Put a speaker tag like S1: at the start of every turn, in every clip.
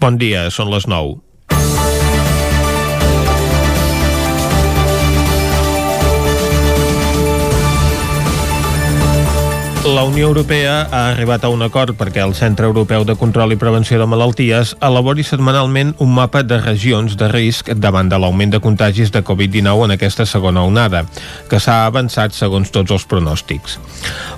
S1: Bon dia, són les 9. La Unió Europea ha arribat a un acord perquè el Centre Europeu de Control i Prevenció de Malalties elabori setmanalment un mapa de regions de risc davant de l'augment de contagis de Covid-19 en aquesta segona onada, que s'ha avançat segons tots els pronòstics.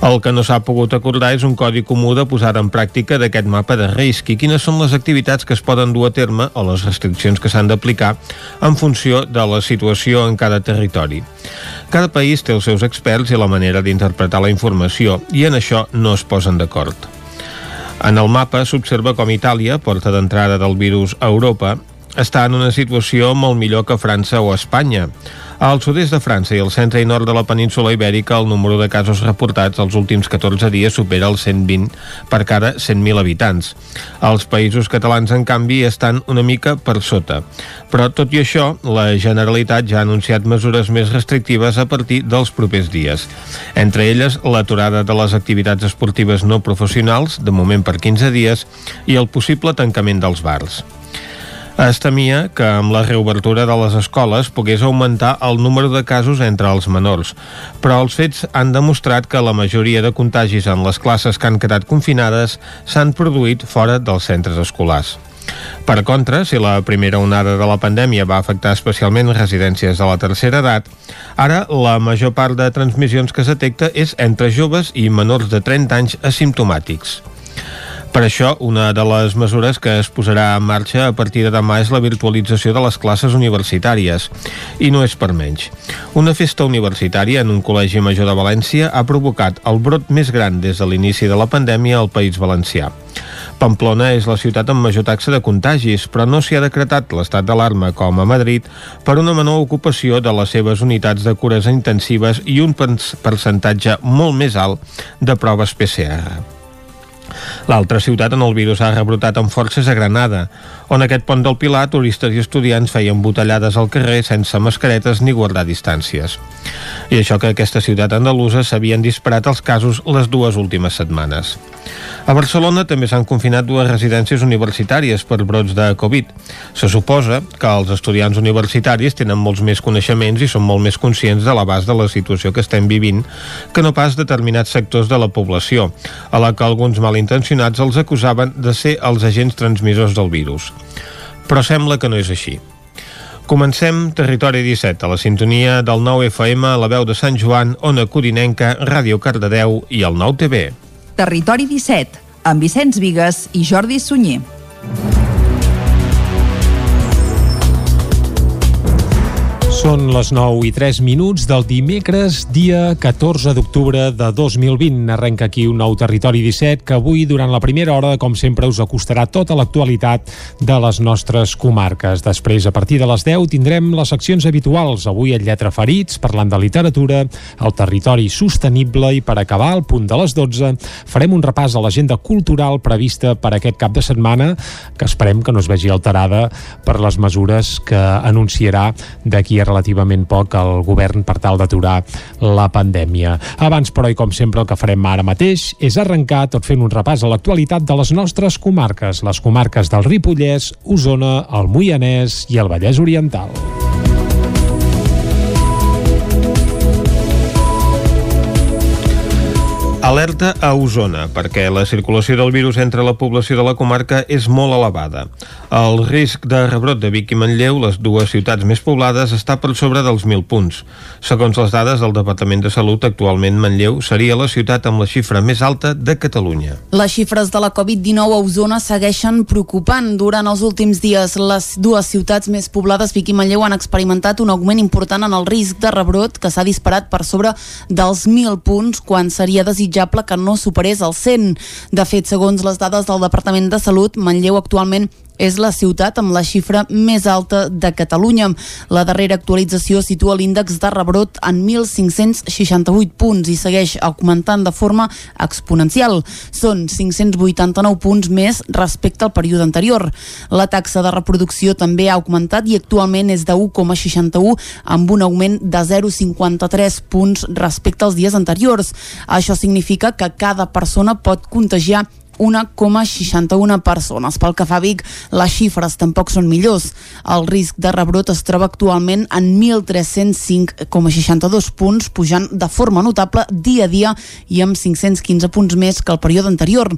S1: El que no s'ha pogut acordar és un codi comú de posada en pràctica d'aquest mapa de risc i quines són les activitats que es poden dur a terme o les restriccions que s'han d'aplicar en funció de la situació en cada territori. Cada país té els seus experts i la manera d'interpretar la informació i en això no es posen d'acord. En el mapa s'observa com Itàlia, porta d'entrada del virus a Europa, està en una situació molt millor que França o Espanya. Al sud-est de França i al centre i nord de la península Ibèrica el número de casos reportats els últims 14 dies supera els 120 per cada 100.000 habitants. Els països catalans, en canvi, estan una mica per sota. Però, tot i això, la Generalitat ja ha anunciat mesures més restrictives a partir dels propers dies. Entre elles, l'aturada de les activitats esportives no professionals, de moment per 15 dies, i el possible tancament dels bars. Es temia que amb la reobertura de les escoles pogués augmentar el número de casos entre els menors, però els fets han demostrat que la majoria de contagis en les classes que han quedat confinades s'han produït fora dels centres escolars. Per contra, si la primera onada de la pandèmia va afectar especialment residències de la tercera edat, ara la major part de transmissions que es detecta és entre joves i menors de 30 anys asimptomàtics. Per això, una de les mesures que es posarà en marxa a partir de demà és la virtualització de les classes universitàries. I no és per menys. Una festa universitària en un col·legi major de València ha provocat el brot més gran des de l'inici de la pandèmia al País Valencià. Pamplona és la ciutat amb major taxa de contagis, però no s'hi ha decretat l'estat d'alarma com a Madrid per una menor ocupació de les seves unitats de cures intensives i un percentatge molt més alt de proves PCR. L'altra ciutat on el virus ha rebrotat amb forces a Granada, on aquest pont del Pilar turistes i estudiants feien botellades al carrer sense mascaretes ni guardar distàncies. I això que aquesta ciutat andalusa s'havien disparat els casos les dues últimes setmanes. A Barcelona també s'han confinat dues residències universitàries per brots de Covid. Se suposa que els estudiants universitaris tenen molts més coneixements i són molt més conscients de l'abast de la situació que estem vivint que no pas determinats sectors de la població, a la que alguns malintencionats els acusaven de ser els agents transmissors del virus. Però sembla que no és així. Comencem Territori 17, a la sintonia del 9 FM, la veu de Sant Joan, Ona Codinenca, Ràdio Cardedeu i el 9 TV.
S2: Territori 17, amb Vicenç Vigues i Jordi Sunyer.
S3: Són les 9 i 3 minuts del dimecres, dia 14 d'octubre de 2020. Arrenca aquí un nou Territori 17 que avui, durant la primera hora, com sempre, us acostarà tota l'actualitat de les nostres comarques. Després, a partir de les 10, tindrem les seccions habituals. Avui, el Lletra Ferits, parlant de literatura, el territori sostenible i, per acabar, al punt de les 12, farem un repàs a l'agenda cultural prevista per aquest cap de setmana, que esperem que no es vegi alterada per les mesures que anunciarà d'aquí a relativament poc el govern per tal d'aturar la pandèmia. Abans, però, i com sempre, el que farem ara mateix és arrencar tot fent un repàs a l'actualitat de les nostres comarques, les comarques del Ripollès, Osona, el Moianès i el Vallès Oriental.
S1: Alerta a Osona, perquè la circulació del virus entre la població de la comarca és molt elevada. El risc de rebrot de Vic i Manlleu, les dues ciutats més poblades, està per sobre dels 1.000 punts. Segons les dades del Departament de Salut, actualment Manlleu seria la ciutat amb la xifra més alta de Catalunya.
S4: Les xifres de la Covid-19 a Osona segueixen preocupant. Durant els últims dies, les dues ciutats més poblades, Vic i Manlleu, han experimentat un augment important en el risc de rebrot que s'ha disparat per sobre dels 1.000 punts quan seria desitjable desitjable que no superés el 100. De fet, segons les dades del Departament de Salut, Manlleu actualment és la ciutat amb la xifra més alta de Catalunya. La darrera actualització situa l'índex de rebrot en 1.568 punts i segueix augmentant de forma exponencial. Són 589 punts més respecte al període anterior. La taxa de reproducció també ha augmentat i actualment és de 1,61 amb un augment de 0,53 punts respecte als dies anteriors. Això significa que cada persona pot contagiar 1,61 persones. Pel que fa a Vic, les xifres tampoc són millors. El risc de rebrot es troba actualment en 1.305,62 punts, pujant de forma notable dia a dia i amb 515 punts més que el període anterior.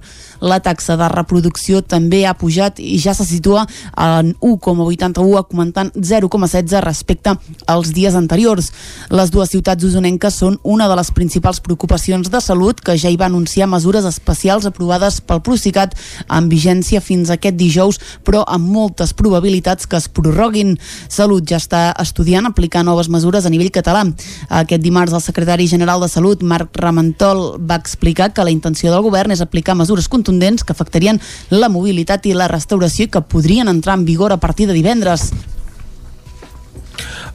S4: La taxa de reproducció també ha pujat i ja se situa en 1,81, augmentant 0,16 respecte als dies anteriors. Les dues ciutats usonenques són una de les principals preocupacions de salut que ja hi va anunciar mesures especials aprovades pel Procicat amb vigència fins aquest dijous, però amb moltes probabilitats que es prorroguin. Salut ja està estudiant aplicar noves mesures a nivell català. Aquest dimarts el secretari general de Salut, Marc Ramentol, va explicar que la intenció del govern és aplicar mesures contundents que afectarien la mobilitat i la restauració que podrien entrar en vigor a partir de divendres.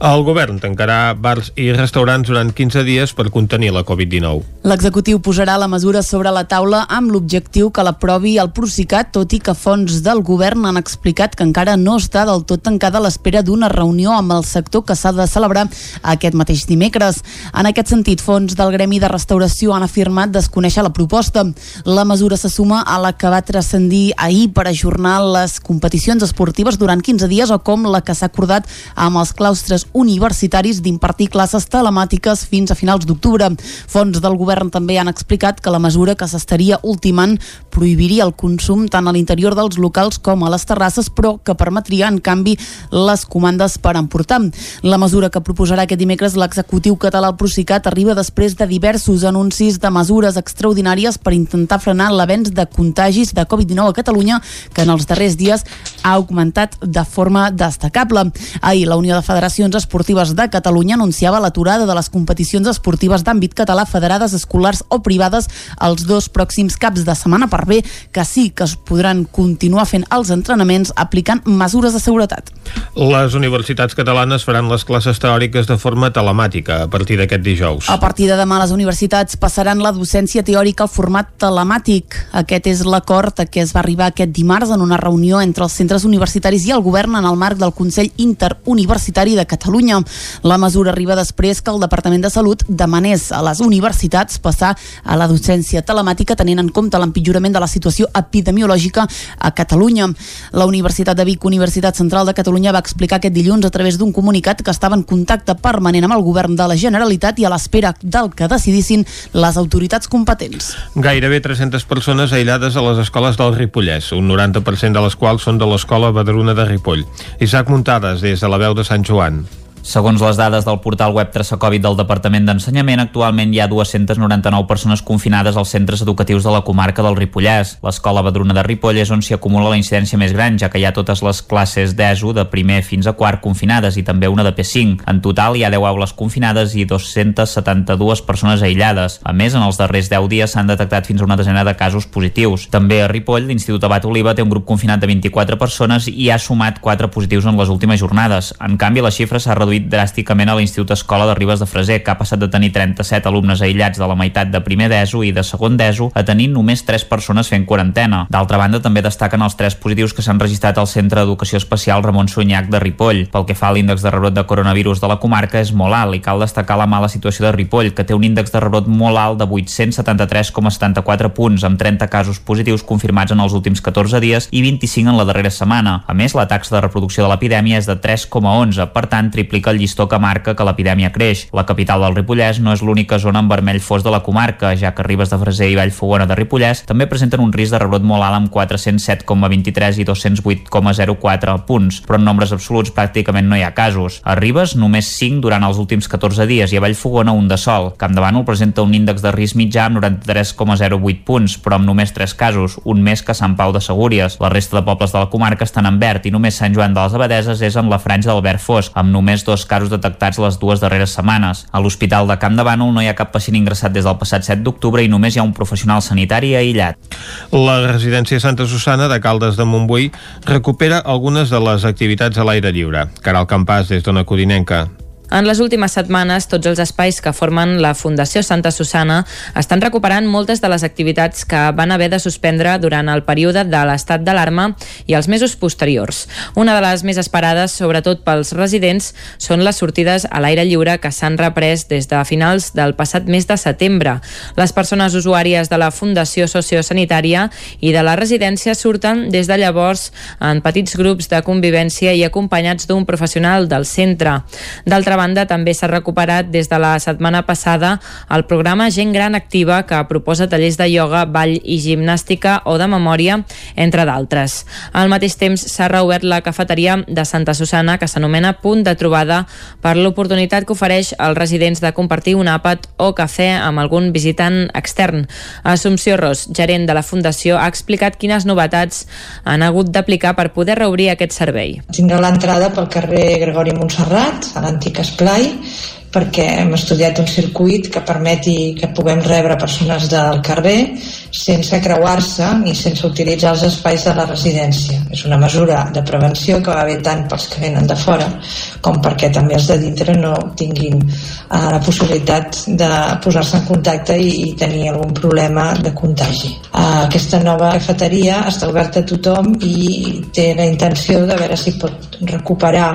S1: El govern tancarà bars i restaurants durant 15 dies per contenir la Covid-19.
S4: L'executiu posarà la mesura sobre la taula amb l'objectiu que l'aprovi el Procicat, tot i que fons del govern han explicat que encara no està del tot tancada a l'espera d'una reunió amb el sector que s'ha de celebrar aquest mateix dimecres. En aquest sentit, fons del Gremi de Restauració han afirmat desconèixer la proposta. La mesura se suma a la que va transcendir ahir per ajornar les competicions esportives durant 15 dies o com la que s'ha acordat amb els claustres universitaris d'impartir classes telemàtiques fins a finals d'octubre. Fons del govern també han explicat que la mesura que s'estaria ultimant prohibiria el consum tant a l'interior dels locals com a les terrasses, però que permetria, en canvi, les comandes per emportar. La mesura que proposarà aquest dimecres l'executiu català al Procicat arriba després de diversos anuncis de mesures extraordinàries per intentar frenar l'avenç de contagis de Covid-19 a Catalunya, que en els darrers dies ha augmentat de forma destacable. Ahir la Unió de Federacions Esportives de Catalunya anunciava l'aturada de les competicions esportives d'àmbit català federades escolars o privades els dos pròxims caps de setmana per bé que sí que es podran continuar fent els entrenaments aplicant mesures de seguretat.
S1: Les universitats catalanes faran les classes teòriques de forma telemàtica a partir d'aquest dijous.
S4: A partir de demà les universitats passaran la docència teòrica al format telemàtic. Aquest és l'acord a què es va arribar aquest dimarts en una reunió entre els centres universitaris i el govern en el marc del Consell Interuniversitari de Catalunya Catalunya. La mesura arriba després que el Departament de Salut demanés a les universitats passar a la docència telemàtica tenint en compte l'empitjorament de la situació epidemiològica a Catalunya. La Universitat de Vic, Universitat Central de Catalunya, va explicar aquest dilluns a través d'un comunicat que estava en contacte permanent amb el govern de la Generalitat i a l'espera del que decidissin les autoritats competents.
S1: Gairebé 300 persones aïllades a les escoles del Ripollès, un 90% de les quals són de l'escola Badruna de Ripoll. Isaac Muntades, des de la veu de Sant Joan.
S5: Segons les dades del portal web Traçacovid del Departament d'Ensenyament, actualment hi ha 299 persones confinades als centres educatius de la comarca del Ripollès. L'escola Badruna de Ripoll és on s'hi acumula la incidència més gran, ja que hi ha totes les classes d'ESO de primer fins a quart confinades i també una de P5. En total hi ha 10 aules confinades i 272 persones aïllades. A més, en els darrers 10 dies s'han detectat fins a una desena de casos positius. També a Ripoll, l'Institut Abat Oliva té un grup confinat de 24 persones i ha sumat 4 positius en les últimes jornades. En canvi, la xifra s'ha reduït reduït dràsticament a l'Institut Escola de Ribes de Freser, que ha passat de tenir 37 alumnes aïllats de la meitat de primer d'ESO i de segon d'ESO a tenir només 3 persones fent quarantena. D'altra banda, també destaquen els 3 positius que s'han registrat al Centre d'Educació Especial Ramon Sunyac de Ripoll. Pel que fa a l'índex de rebrot de coronavirus de la comarca és molt alt i cal destacar la mala situació de Ripoll, que té un índex de rebrot molt alt de 873,74 punts, amb 30 casos positius confirmats en els últims 14 dies i 25 en la darrera setmana. A més, la taxa de reproducció de l'epidèmia és de 3,11, per tant, triplica explica el llistó que marca que l'epidèmia creix. La capital del Ripollès no és l'única zona en vermell fos de la comarca, ja que Ribes de Freser i Vallfogona de Ripollès també presenten un risc de rebrot molt alt amb 407,23 i 208,04 punts, però en nombres absoluts pràcticament no hi ha casos. A Ribes només 5 durant els últims 14 dies i a Vallfogona un de sol. Camp de Bànol presenta un índex de risc mitjà amb 93,08 punts, però amb només 3 casos, un més que Sant Pau de Segúries. La resta de pobles de la comarca estan en verd i només Sant Joan de les Abadeses és en la franja del verd fosc, amb només dos casos detectats les dues darreres setmanes. A l'Hospital de Camp de Bànol no hi ha cap pacient ingressat des del passat 7 d'octubre i només hi ha un professional sanitari aïllat.
S1: La residència Santa Susana de Caldes de Montbui recupera algunes de les activitats a l'aire lliure. Caral Campàs, des d'Ona Codinenca.
S6: En les últimes setmanes, tots els espais que formen la Fundació Santa Susana estan recuperant moltes de les activitats que van haver de suspendre durant el període de l'estat d'alarma i els mesos posteriors. Una de les més esperades, sobretot pels residents, són les sortides a l'aire lliure que s'han reprès des de finals del passat mes de setembre. Les persones usuàries de la Fundació Sociosanitària i de la residència surten des de llavors en petits grups de convivència i acompanyats d'un professional del centre. D'altra banda, també s'ha recuperat des de la setmana passada el programa Gent Gran Activa que proposa tallers de ioga, ball i gimnàstica o de memòria, entre d'altres. Al mateix temps s'ha reobert la cafeteria de Santa Susana que s'anomena Punt de Trobada per l'oportunitat que ofereix als residents de compartir un àpat o cafè amb algun visitant extern. Assumpció Ros, gerent de la Fundació, ha explicat quines novetats han hagut d'aplicar per poder reobrir aquest servei.
S7: Tindrà l'entrada pel carrer Gregori Montserrat, a l'antic esplai, perquè hem estudiat un circuit que permeti que puguem rebre persones del carrer sense creuar-se ni sense utilitzar els espais de la residència. És una mesura de prevenció que va bé tant pels que venen de fora com perquè també els de dintre no tinguin uh, la possibilitat de posar-se en contacte i, i tenir algun problema de contagi. Uh, aquesta nova cafeteria està oberta a tothom i té la intenció de veure si pot recuperar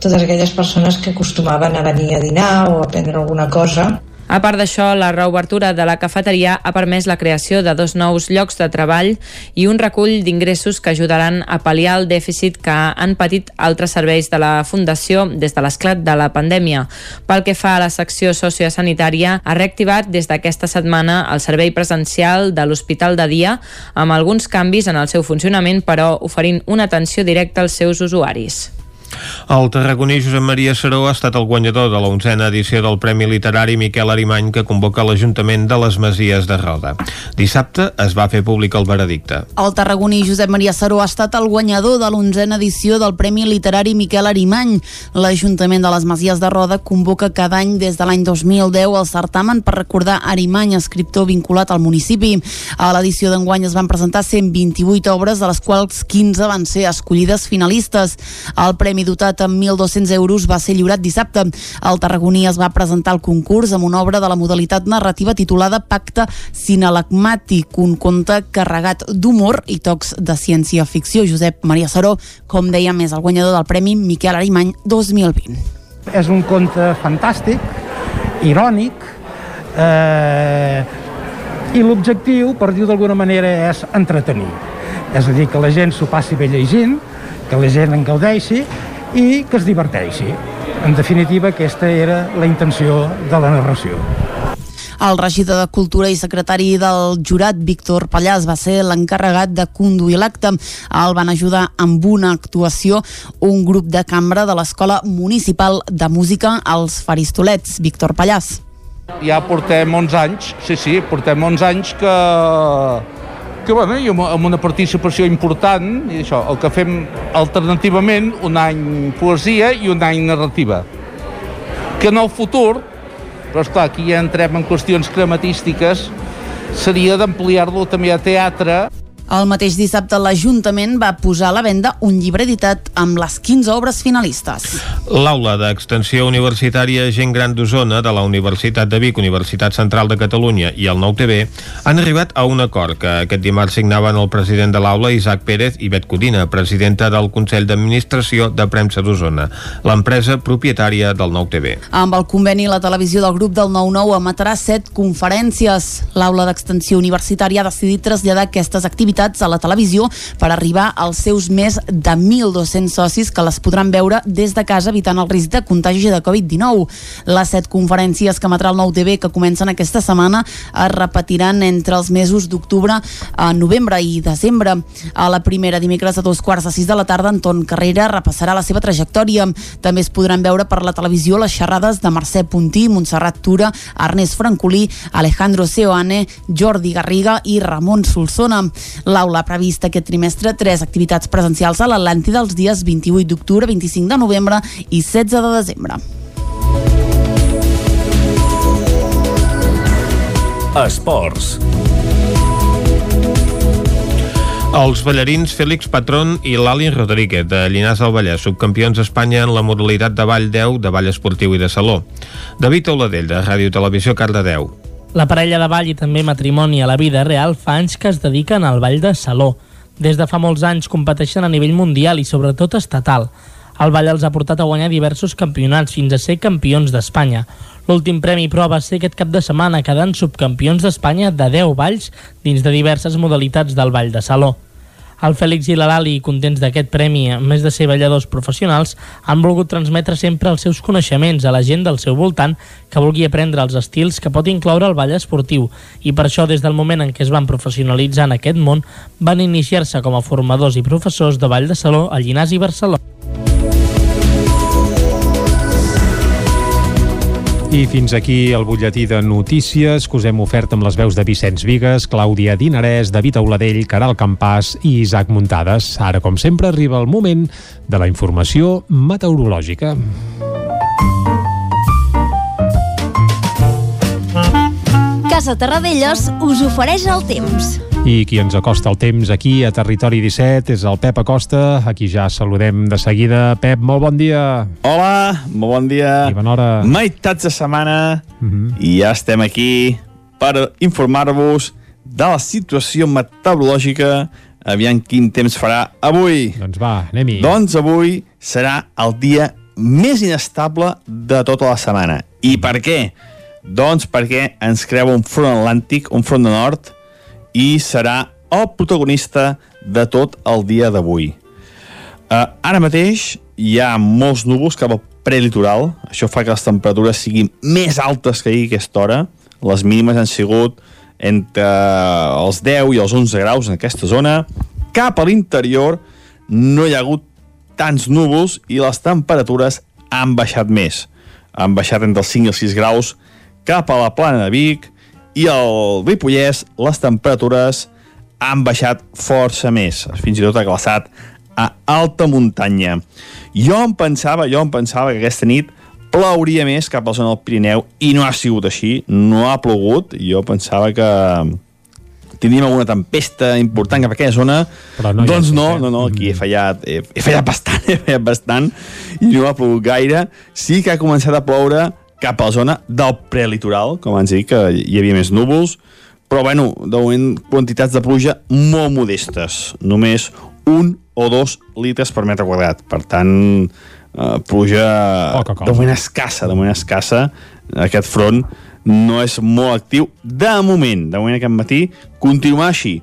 S7: totes aquelles persones que acostumaven a venir a dinar o a prendre alguna cosa
S6: a part d'això, la reobertura de la cafeteria ha permès la creació de dos nous llocs de treball i un recull d'ingressos que ajudaran a pal·liar el dèficit que han patit altres serveis de la Fundació des de l'esclat de la pandèmia. Pel que fa a la secció sociosanitària, ha reactivat des d'aquesta setmana el servei presencial de l'Hospital de Dia amb alguns canvis en el seu funcionament, però oferint una atenció directa als seus usuaris.
S1: El tarragoní Josep Maria Saró ha estat el guanyador de la onzena edició del Premi Literari Miquel Arimany que convoca l'Ajuntament de les Masies de Roda. Dissabte es va fer públic el veredicte.
S4: El tarragoní Josep Maria Saró ha estat el guanyador de l'onzena edició del Premi Literari Miquel Arimany. L'Ajuntament de les Masies de Roda convoca cada any des de l'any 2010 el certamen per recordar Arimany, escriptor vinculat al municipi. A l'edició d'enguany es van presentar 128 obres, de les quals 15 van ser escollides finalistes. El Premi dotat amb 1.200 euros va ser lliurat dissabte. El Tarragoní es va presentar al concurs amb una obra de la modalitat narrativa titulada Pacte Sinalagmàtic, un conte carregat d'humor i tocs de ciència-ficció. Josep Maria Saró, com dèiem, és el guanyador del Premi Miquel Arimany 2020.
S8: És un conte fantàstic, irònic, eh, i l'objectiu, per dir d'alguna manera, és entretenir. És a dir, que la gent s'ho passi bé llegint, que la gent en gaudeixi i que es diverteixi. En definitiva, aquesta era la intenció de la narració.
S4: El regidor de Cultura i secretari del jurat, Víctor Pallàs, va ser l'encarregat de conduir l'acte. El van ajudar amb una actuació un grup de cambra de l'Escola Municipal de Música als Faristolets. Víctor Pallàs.
S9: Ja portem 11 anys, sí, sí, portem 11 anys que que bueno, i amb una participació important, i això, el que fem alternativament un any poesia i un any narrativa. Que en el futur, però esclar, aquí ja entrem en qüestions crematístiques, seria d'ampliar-lo també a teatre.
S4: El mateix dissabte l'Ajuntament va posar a la venda un llibre editat amb les 15 obres finalistes.
S1: L'aula d'extensió universitària Gent Gran d'Osona de la Universitat de Vic, Universitat Central de Catalunya i el Nou TV han arribat a un acord que aquest dimarts signaven el president de l'aula Isaac Pérez i Bet Codina, presidenta del Consell d'Administració de Premsa d'Osona, l'empresa propietària del Nou TV.
S4: Amb el conveni, la televisió del grup del 9-9 emetrà set conferències. L'aula d'extensió universitària ha decidit traslladar aquestes activitats a la televisió per arribar als seus més de 1.200 socis que les podran veure des de casa evitant el risc de contagi de Covid-19. Les set conferències que emetrà el nou TV que comencen aquesta setmana es repetiran entre els mesos d'octubre a novembre i desembre. A la primera, dimecres a dos quarts de sis de la tarda, Anton Carrera repassarà la seva trajectòria. També es podran veure per la televisió les xerrades de Mercè Puntí, Montserrat Tura, Ernest Francolí, Alejandro Seoane, Jordi Garriga i Ramon Solsona. L'aula ha previst aquest trimestre tres activitats presencials a l'Atlàntida els dies 28 d'octubre, 25 de novembre i 16 de desembre.
S10: Esports.
S1: Els ballarins Félix Patrón i Lali Rodríguez de Llinars del Vallès, subcampions d'Espanya en la modalitat de ball 10 de ball esportiu i de saló. David Oladell, de Ràdio Televisió Cardedeu.
S10: La parella de ball i també matrimoni a la vida real fa anys que es dediquen al ball de saló. Des de fa molts anys competeixen a nivell mundial i sobretot estatal. El ball els ha portat a guanyar diversos campionats fins a ser campions d'Espanya. L'últim premi però va ser aquest cap de setmana quedant subcampions d'Espanya de 10 balls dins de diverses modalitats del ball de saló. El Fèlix i la Lali, contents d'aquest premi, a més de ser balladors professionals, han volgut transmetre sempre els seus coneixements a la gent del seu voltant que vulgui aprendre els estils que pot incloure el ball esportiu i per això des del moment en què es van professionalitzar en aquest món van iniciar-se com a formadors i professors de ball de saló a Llinars i Barcelona.
S3: I fins aquí el butlletí de notícies que us hem ofert amb les veus de Vicenç Vigues, Clàudia Dinarès, David Auladell, Caral Campàs i Isaac Muntades. Ara, com sempre, arriba el moment de la informació meteorològica.
S11: Casa Terradellos us ofereix el temps.
S3: I qui ens acosta el temps aquí a Territori 17 és el Pep Acosta, a qui ja saludem de seguida. Pep, molt bon dia.
S12: Hola, molt bon dia.
S3: I bona hora.
S12: Meitats de setmana
S3: uh -huh.
S12: i ja estem aquí per informar-vos de la situació meteorològica aviam quin temps farà avui.
S3: Doncs va, anem-hi.
S12: Doncs avui serà el dia més inestable de tota la setmana. I per què? Doncs perquè ens creua un front atlàntic, un front de nord, i serà el protagonista de tot el dia d'avui. Uh, ara mateix hi ha molts núvols cap al prelitoral, això fa que les temperatures siguin més altes que ahir a aquesta hora, les mínimes han sigut entre els 10 i els 11 graus en aquesta zona, cap a l'interior no hi ha hagut tants núvols i les temperatures han baixat més. Han baixat entre els 5 i els 6 graus cap a la plana de Vic i al Ripollès les temperatures han baixat força més, fins i tot ha glaçat a alta muntanya. Jo em pensava, jo em pensava que aquesta nit plouria més cap a la zona del Pirineu i no ha sigut així, no ha plogut. Jo pensava que tindríem alguna tempesta important cap a aquella zona,
S3: Però no
S12: doncs no,
S3: eh?
S12: no, no, aquí he fallat, he, he fallat bastant, he fallat bastant, i no ha plogut gaire. Sí que ha començat a ploure cap a la zona del prelitoral, com abans dic, que hi havia més núvols, però bueno, de moment quantitats de pluja molt modestes, només un o dos litres per metre quadrat, per tant, eh, pluja
S3: Poca
S12: de moment escassa, de moment escassa, aquest front no és molt actiu de moment, de moment aquest matí, continuar així.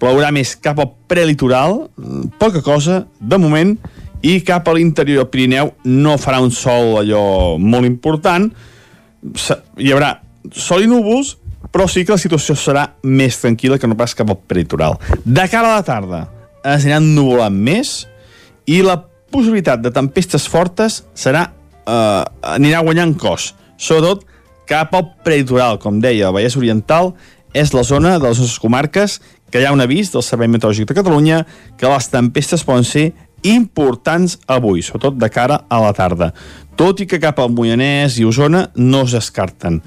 S12: Plourà més cap al prelitoral, poca cosa, de moment, i cap a l'interior del Pirineu no farà un sol allò molt important, hi haurà sol i núvols, però sí que la situació serà més tranquil·la que no pas cap al prelitoral. De cara a la tarda es aniran nuvolant més i la possibilitat de tempestes fortes serà eh, anirà guanyant cos, sobretot cap al prelitoral, com deia, el Vallès Oriental és la zona de les nostres comarques que hi ha un avís del Servei Meteorològic de Catalunya que les tempestes poden ser importants avui, sobretot de cara a la tarda tot i que cap al Moianès i Osona no es descarten.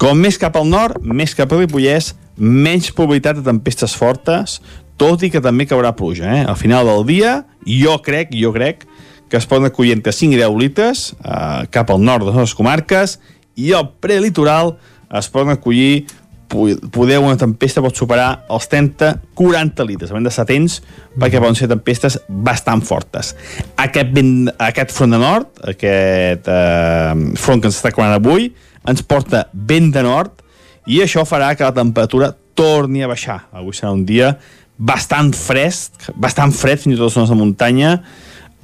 S12: Com més cap al nord, més cap al Ripollès, menys probabilitat de tempestes fortes, tot i que també caurà pluja. Eh? Al final del dia, jo crec, jo crec, que es poden acollir entre 5 i 10 litres eh, cap al nord de les comarques i al prelitoral es poden acollir poder una tempesta pot superar els 30-40 litres. Hem d'estar atents perquè poden ser tempestes bastant fortes. Aquest, vent, aquest front de nord, aquest eh, front que ens està creuant avui, ens porta vent de nord i això farà que la temperatura torni a baixar. Avui serà un dia bastant fresc, bastant fred fins i tot a les zones de muntanya,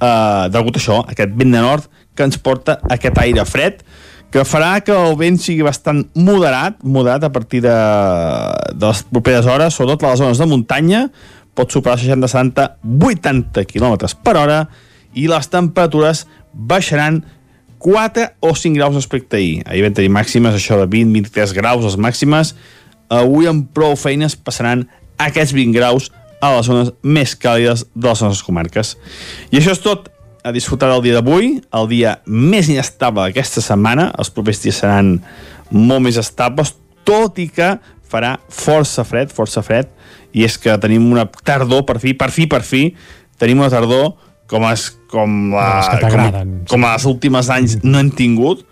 S12: eh, degut a això, aquest vent de nord que ens porta aquest aire fred, que farà que el vent sigui bastant moderat, moderat a partir de, de les properes hores, sobretot a les zones de muntanya, pot superar 60, 70, 80 km per hora i les temperatures baixaran 4 o 5 graus respecte a ahir. Ahir vam tenir màximes, això de 20-23 graus, les màximes. Avui amb prou feines passaran aquests 20 graus a les zones més càlides de les nostres comarques. I això és tot a disfrutar del dia d'avui, el dia més inestable d'aquesta setmana. Els propers dies seran molt més estables, tot i que farà força fred, força fred, i és que tenim una tardor, per fi, per fi, per fi, tenim una tardor com, es, com, la,
S3: les
S12: com, com a les últimes anys no hem tingut.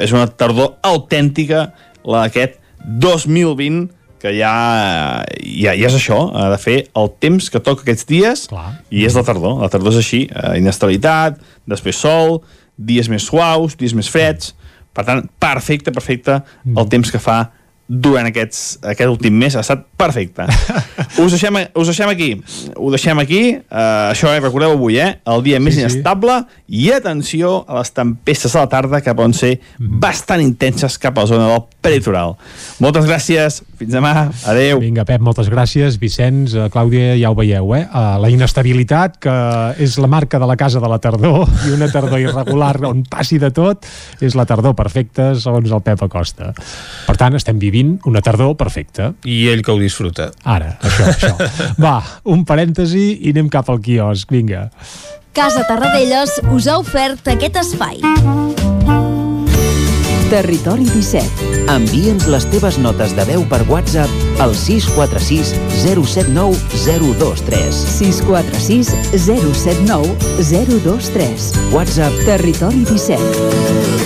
S12: És una tardor autèntica, la d'aquest 2020, que ja, ja, ja és això, ha de fer el temps que toca aquests dies,
S3: Clar.
S12: i és la tardor. La tardor és així, eh, inestabilitat, després sol, dies més suaus, dies més freds, per tant, perfecte, perfecte el temps que fa durant aquests, aquest últim mes ha estat perfecte. us, deixem, us deixem aquí. Ho deixem aquí. Uh, això, eh, recordeu avui, eh? El dia més
S3: Sí, sí.
S12: inestable. I atenció a les tempestes a la tarda que poden ser bastant intenses cap a la zona del peritoral. Moltes gràcies. Fins demà. Adeu.
S3: Vinga, Pep, moltes gràcies. Vicenç, eh, Clàudia, ja ho veieu, eh? Uh, la inestabilitat, que és la marca de la casa de la tardor, i una tardor irregular on passi de tot, és la tardor perfecta, segons el Pep Acosta. Per tant, estem vivint una tardor perfecta.
S1: I ell que ho disfruta.
S3: Ara, això, això. Va, un parèntesi i anem cap al quiosc. Vinga.
S11: Casa Tarradellas us ha ofert aquest espai.
S2: Territori 17.
S13: Envia'ns les teves notes de veu per WhatsApp al 646 079 023.
S2: 646 079 023.
S13: WhatsApp
S2: Territori 17.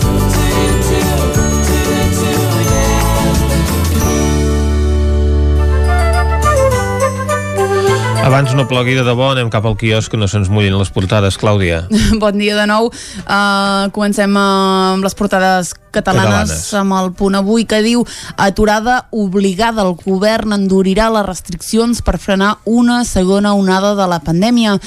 S1: Abans no plogui de debò, anem cap al quiosc que no se'ns mullin les portades, Clàudia.
S4: Bon dia de nou. Uh, comencem amb les portades catalanes,
S1: Catalanes.
S4: amb el punt avui que diu aturada obligada. El govern endurirà les restriccions per frenar una segona onada de la pandèmia.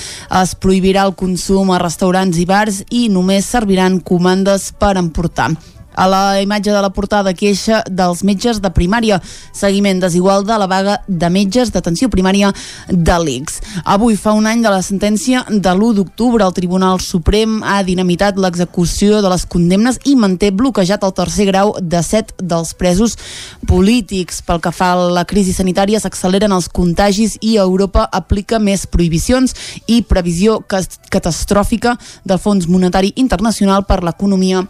S4: Es prohibirà el consum a restaurants i bars i només serviran comandes per emportar. A la imatge de la portada queixa dels metges de primària, seguiment desigual de la vaga de metges d'atenció primària de l'ICS. Avui fa un any de la sentència de l'1 d'octubre. El Tribunal Suprem ha dinamitat l'execució de les condemnes i manté bloquejat el tercer grau de set dels presos polítics. Pel que fa a la crisi sanitària, s'acceleren els contagis i Europa aplica més prohibicions i previsió catastròfica del Fons Monetari Internacional per l'economia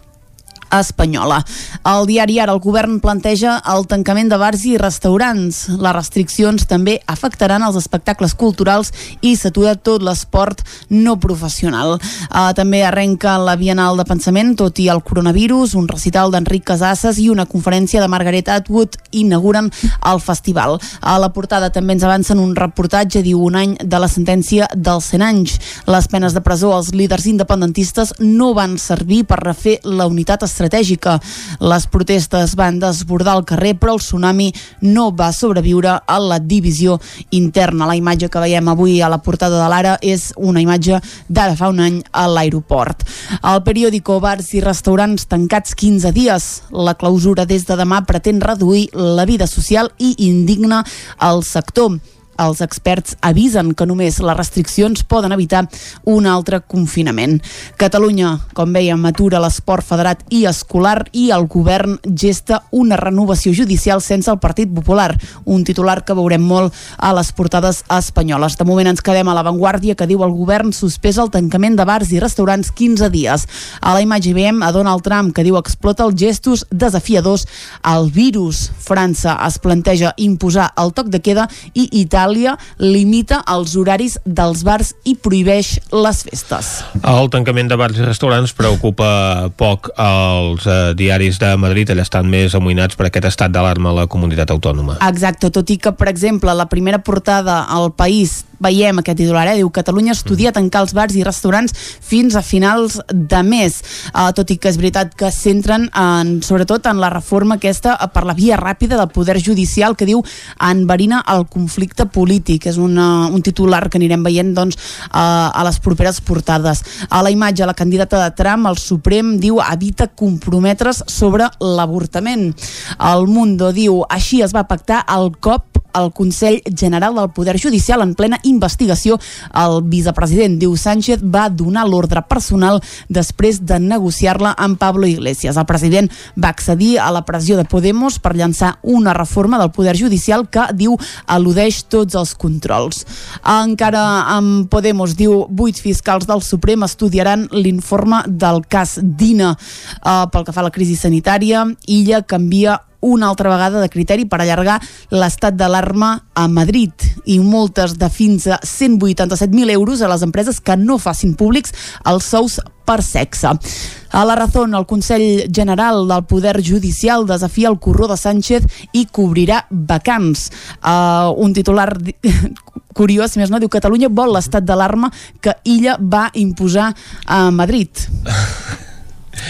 S4: espanyola. Al diari Ara el govern planteja el tancament de bars i restaurants. Les restriccions també afectaran els espectacles culturals i s'atura tot l'esport no professional. Uh, també arrenca la Bienal de Pensament, tot i el coronavirus, un recital d'Enric Casasses i una conferència de Margaret Atwood inauguren el festival. A la portada també ens avancen un reportatge, diu un any de la sentència dels 100 anys. Les penes de presó als líders independentistes no van servir per refer la unitat estratègica. Les protestes van desbordar el carrer, però el tsunami no va sobreviure a la divisió interna. La imatge que veiem avui a la portada de l'Ara és una imatge d'ara fa un any a l'aeroport. El periòdico Bars i restaurants tancats 15 dies. La clausura des de demà pretén reduir la vida social i indigna el sector. Els experts avisen que només les restriccions poden evitar un altre confinament. Catalunya, com veiem, atura l'esport federat i escolar i el govern gesta una renovació judicial sense el Partit Popular, un titular que veurem molt a les portades espanyoles. De moment ens quedem a l'avantguàrdia que diu el govern suspesa el tancament de bars i restaurants 15 dies. A la imatge veiem a Donald Trump que diu explota els gestos desafiadors al virus. França es planteja imposar el toc de queda i Itàlia limita els horaris dels bars i prohibeix les festes.
S1: El tancament de bars i restaurants preocupa poc als eh, diaris de Madrid, allà estan més amoïnats per aquest estat d'alarma a la comunitat autònoma.
S4: Exacte, tot i que, per exemple, la primera portada al País veiem aquest titular, eh? diu Catalunya estudia tancar els bars i restaurants fins a finals de mes, uh, tot i que és veritat que centren en, sobretot en la reforma aquesta eh, per la via ràpida del poder judicial que diu enverina el conflicte polític és una, un titular que anirem veient doncs, uh, a les properes portades a la imatge, la candidata de Trump el Suprem diu evita comprometre's sobre l'avortament el Mundo diu així es va pactar el cop al Consell General del Poder Judicial en plena investigació. El vicepresident diu Sánchez va donar l'ordre personal després de negociar-la amb Pablo Iglesias. El president va accedir a la pressió de Podemos per llançar una reforma del Poder Judicial que diu al·ludeix tot tots els controls. Encara amb Podemos diu vuit fiscals del Suprem estudiaran l'informe del cas Dina. Uh, pel que fa a la crisi sanitària, Illa canvia una altra vegada de criteri per allargar l'estat d'alarma a Madrid i multes de fins a 187.000 euros a les empreses que no facin públics els sous per sexe. A la raó, el Consell General del Poder Judicial desafia el corró de Sánchez i cobrirà vacants. Uh, un titular curiós, més no, diu Catalunya vol l'estat d'alarma que Illa va imposar a Madrid.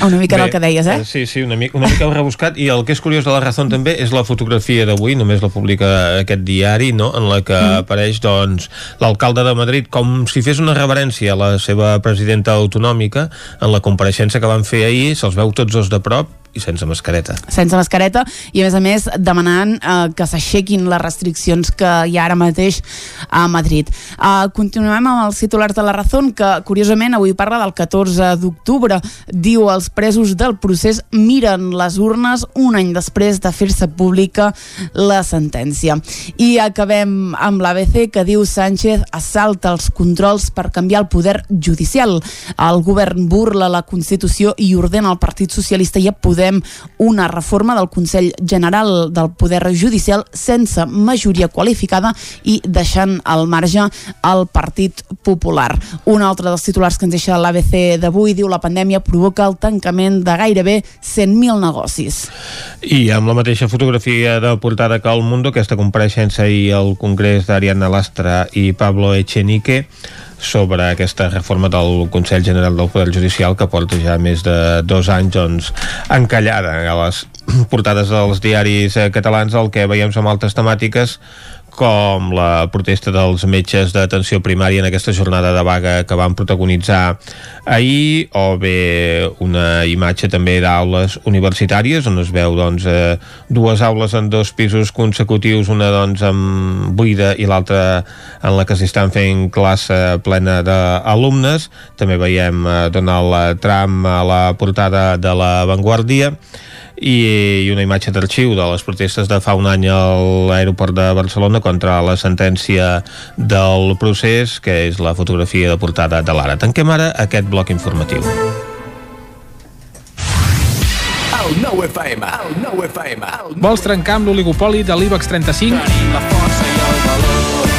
S4: Una mica Bé, del que deies, eh?
S1: Sí, sí, una mica, una mica rebuscat i el que és curiós de la raó també és la fotografia d'avui, només la publica aquest diari, no? en la que mm. apareix doncs, l'alcalde de Madrid com si fes una reverència a la seva presidenta autonòmica en la compareixença que van fer ahir, se'ls veu tots dos de prop i sense mascareta.
S4: Sense mascareta i a més a més demanant eh, que s'aixequin les restriccions que hi ha ara mateix a Madrid. Eh, continuem amb els titulars de la Razón que curiosament avui parla del 14 d'octubre. Diu els presos del procés miren les urnes un any després de fer-se pública la sentència. I acabem amb l'ABC que diu Sánchez assalta els controls per canviar el poder judicial. El govern burla la Constitució i ordena al Partit Socialista i a Poder proposem una reforma del Consell General del Poder Judicial sense majoria qualificada i deixant al marge el Partit Popular. Un altre dels titulars que ens deixa l'ABC d'avui diu la pandèmia provoca el tancament de gairebé 100.000 negocis.
S1: I amb la mateixa fotografia de portada que el Mundo, aquesta compareixença i el Congrés d'Ariadna Lastra i Pablo Echenique sobre aquesta reforma del Consell General del Poder Judicial que porta ja més de dos anys doncs, encallada a les portades dels diaris eh, catalans. El que veiem són altres temàtiques com la protesta dels metges d'atenció primària en aquesta jornada de vaga que van protagonitzar ahir, o bé una imatge també d'aules universitàries on es veu doncs, eh, dues aules en dos pisos consecutius, una doncs amb buida i l'altra en la que s'estan fent classe plena d'alumnes. També veiem eh, Donald Trump a la portada de la Vanguardia i, i una imatge d'arxiu de les protestes de fa un any a l'aeroport de Barcelona contra la sentència del procés, que és la fotografia de portada de l'Ara. Tanquem ara aquest bloc informatiu.
S14: El nou FM, el nou FM. Vols trencar amb l'oligopoli de l'IBEX 35? Tenim la força el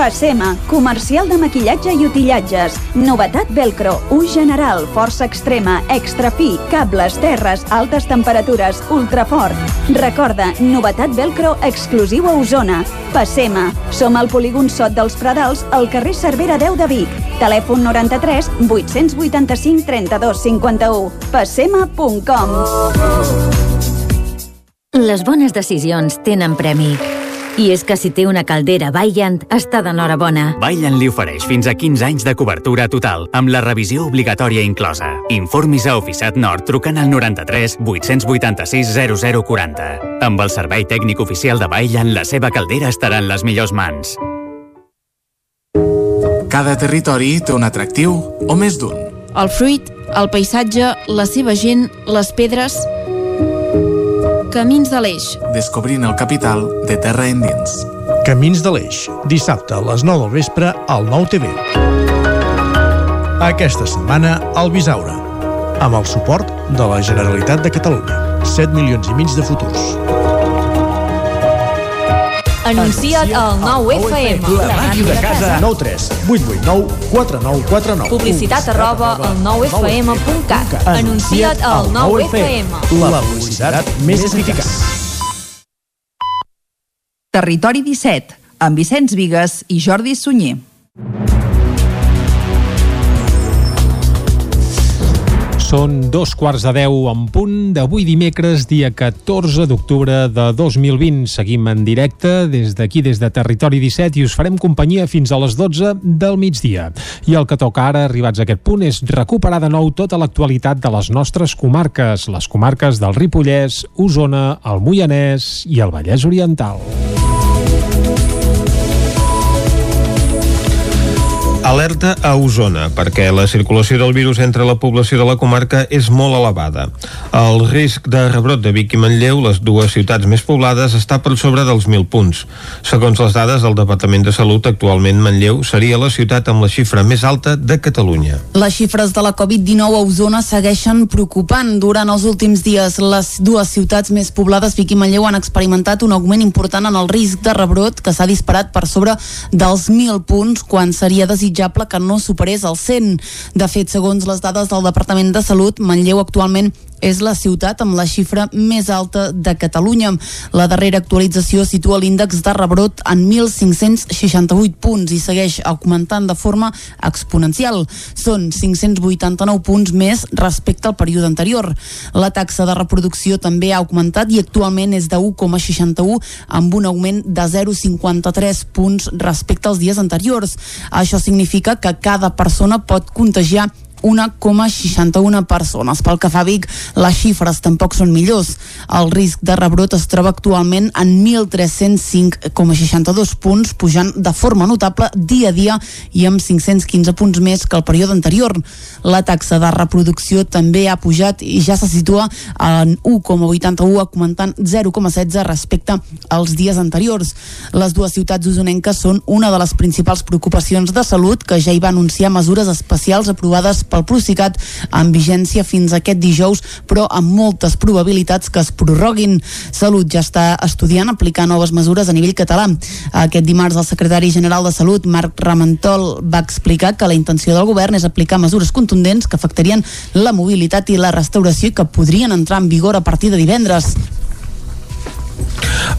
S11: Passema, comercial de maquillatge i utillatges. Novetat Velcro, ús general, força extrema, extra fi, cables, terres, altes temperatures, ultrafort. Recorda, novetat Velcro exclusiu a Osona. Passema. Som al polígon Sot dels Pradals, al carrer Cervera 10 de Vic. Telèfon 93 885 32 51. Passema.com
S15: Les bones decisions tenen premi. I és que si té una caldera Vaillant, està d'enhorabona.
S16: Vaillant li ofereix fins a 15 anys de cobertura total, amb la revisió obligatòria inclosa. Informis a Oficiat Nord trucant al 93 886 0040. Amb el servei tècnic oficial de Vaillant, la seva caldera estarà en les millors mans.
S17: Cada territori té un atractiu o més d'un
S18: El fruit, el paisatge, la seva gent, les pedres... Camins de l'Eix.
S17: Descobrint el capital de terra endins.
S19: Camins de l'Eix, dissabte a les 9 del vespre al 9 TV. Aquesta setmana al Bisaure, amb el suport de la Generalitat de Catalunya. 7 milions i mig de futurs.
S11: Anuncia't al 9FM.
S19: La màquina de casa. 9 3 8 8 9 4 9 4 9.
S11: Publicitat arroba al 9FM.cat. Anuncia't al 9FM.
S19: La publicitat més eficaç.
S20: Territori 17, amb Vicenç Vigues i Jordi Sunyer.
S3: Són dos quarts de deu en punt d'avui dimecres, dia 14 d'octubre de 2020. Seguim en directe des d'aquí, des de Territori 17, i us farem companyia fins a les 12 del migdia. I el que toca ara, arribats a aquest punt, és recuperar de nou tota l'actualitat de les nostres comarques, les comarques del Ripollès, Osona, el Moianès i el Vallès Oriental.
S1: Alerta a Osona, perquè la circulació del virus entre la població de la comarca és molt elevada. El risc de rebrot de Vic i Manlleu, les dues ciutats més poblades, està per sobre dels 1.000 punts. Segons les dades del Departament de Salut, actualment Manlleu seria la ciutat amb la xifra més alta de Catalunya.
S4: Les xifres de la Covid-19 a Osona segueixen preocupant. Durant els últims dies, les dues ciutats més poblades, Vic i Manlleu, han experimentat un augment important en el risc de rebrot que s'ha disparat per sobre dels 1.000 punts quan seria desitjable que no superés el 100. De fet, segons les dades del Departament de Salut, Manlleu actualment és la ciutat amb la xifra més alta de Catalunya. La darrera actualització situa l'índex de rebrot en 1.568 punts i segueix augmentant de forma exponencial. Són 589 punts més respecte al període anterior. La taxa de reproducció també ha augmentat i actualment és de 1,61 amb un augment de 0,53 punts respecte als dies anteriors. Això significa que cada persona pot contagiar 1,61 persones. Pel que fa a Vic, les xifres tampoc són millors. El risc de rebrot es troba actualment en 1.305,62 punts, pujant de forma notable dia a dia i amb 515 punts més que el període anterior. La taxa de reproducció també ha pujat i ja se situa en 1,81, augmentant 0,16 respecte als dies anteriors. Les dues ciutats usonenques són una de les principals preocupacions de salut que ja hi va anunciar mesures especials aprovades pel Procicat amb vigència fins aquest dijous, però amb moltes probabilitats que es prorroguin. Salut ja està estudiant aplicar noves mesures a nivell català. Aquest dimarts el secretari general de Salut, Marc Ramentol, va explicar que la intenció del govern és aplicar mesures contundents que afectarien la mobilitat i la restauració i que podrien entrar en vigor a partir de divendres.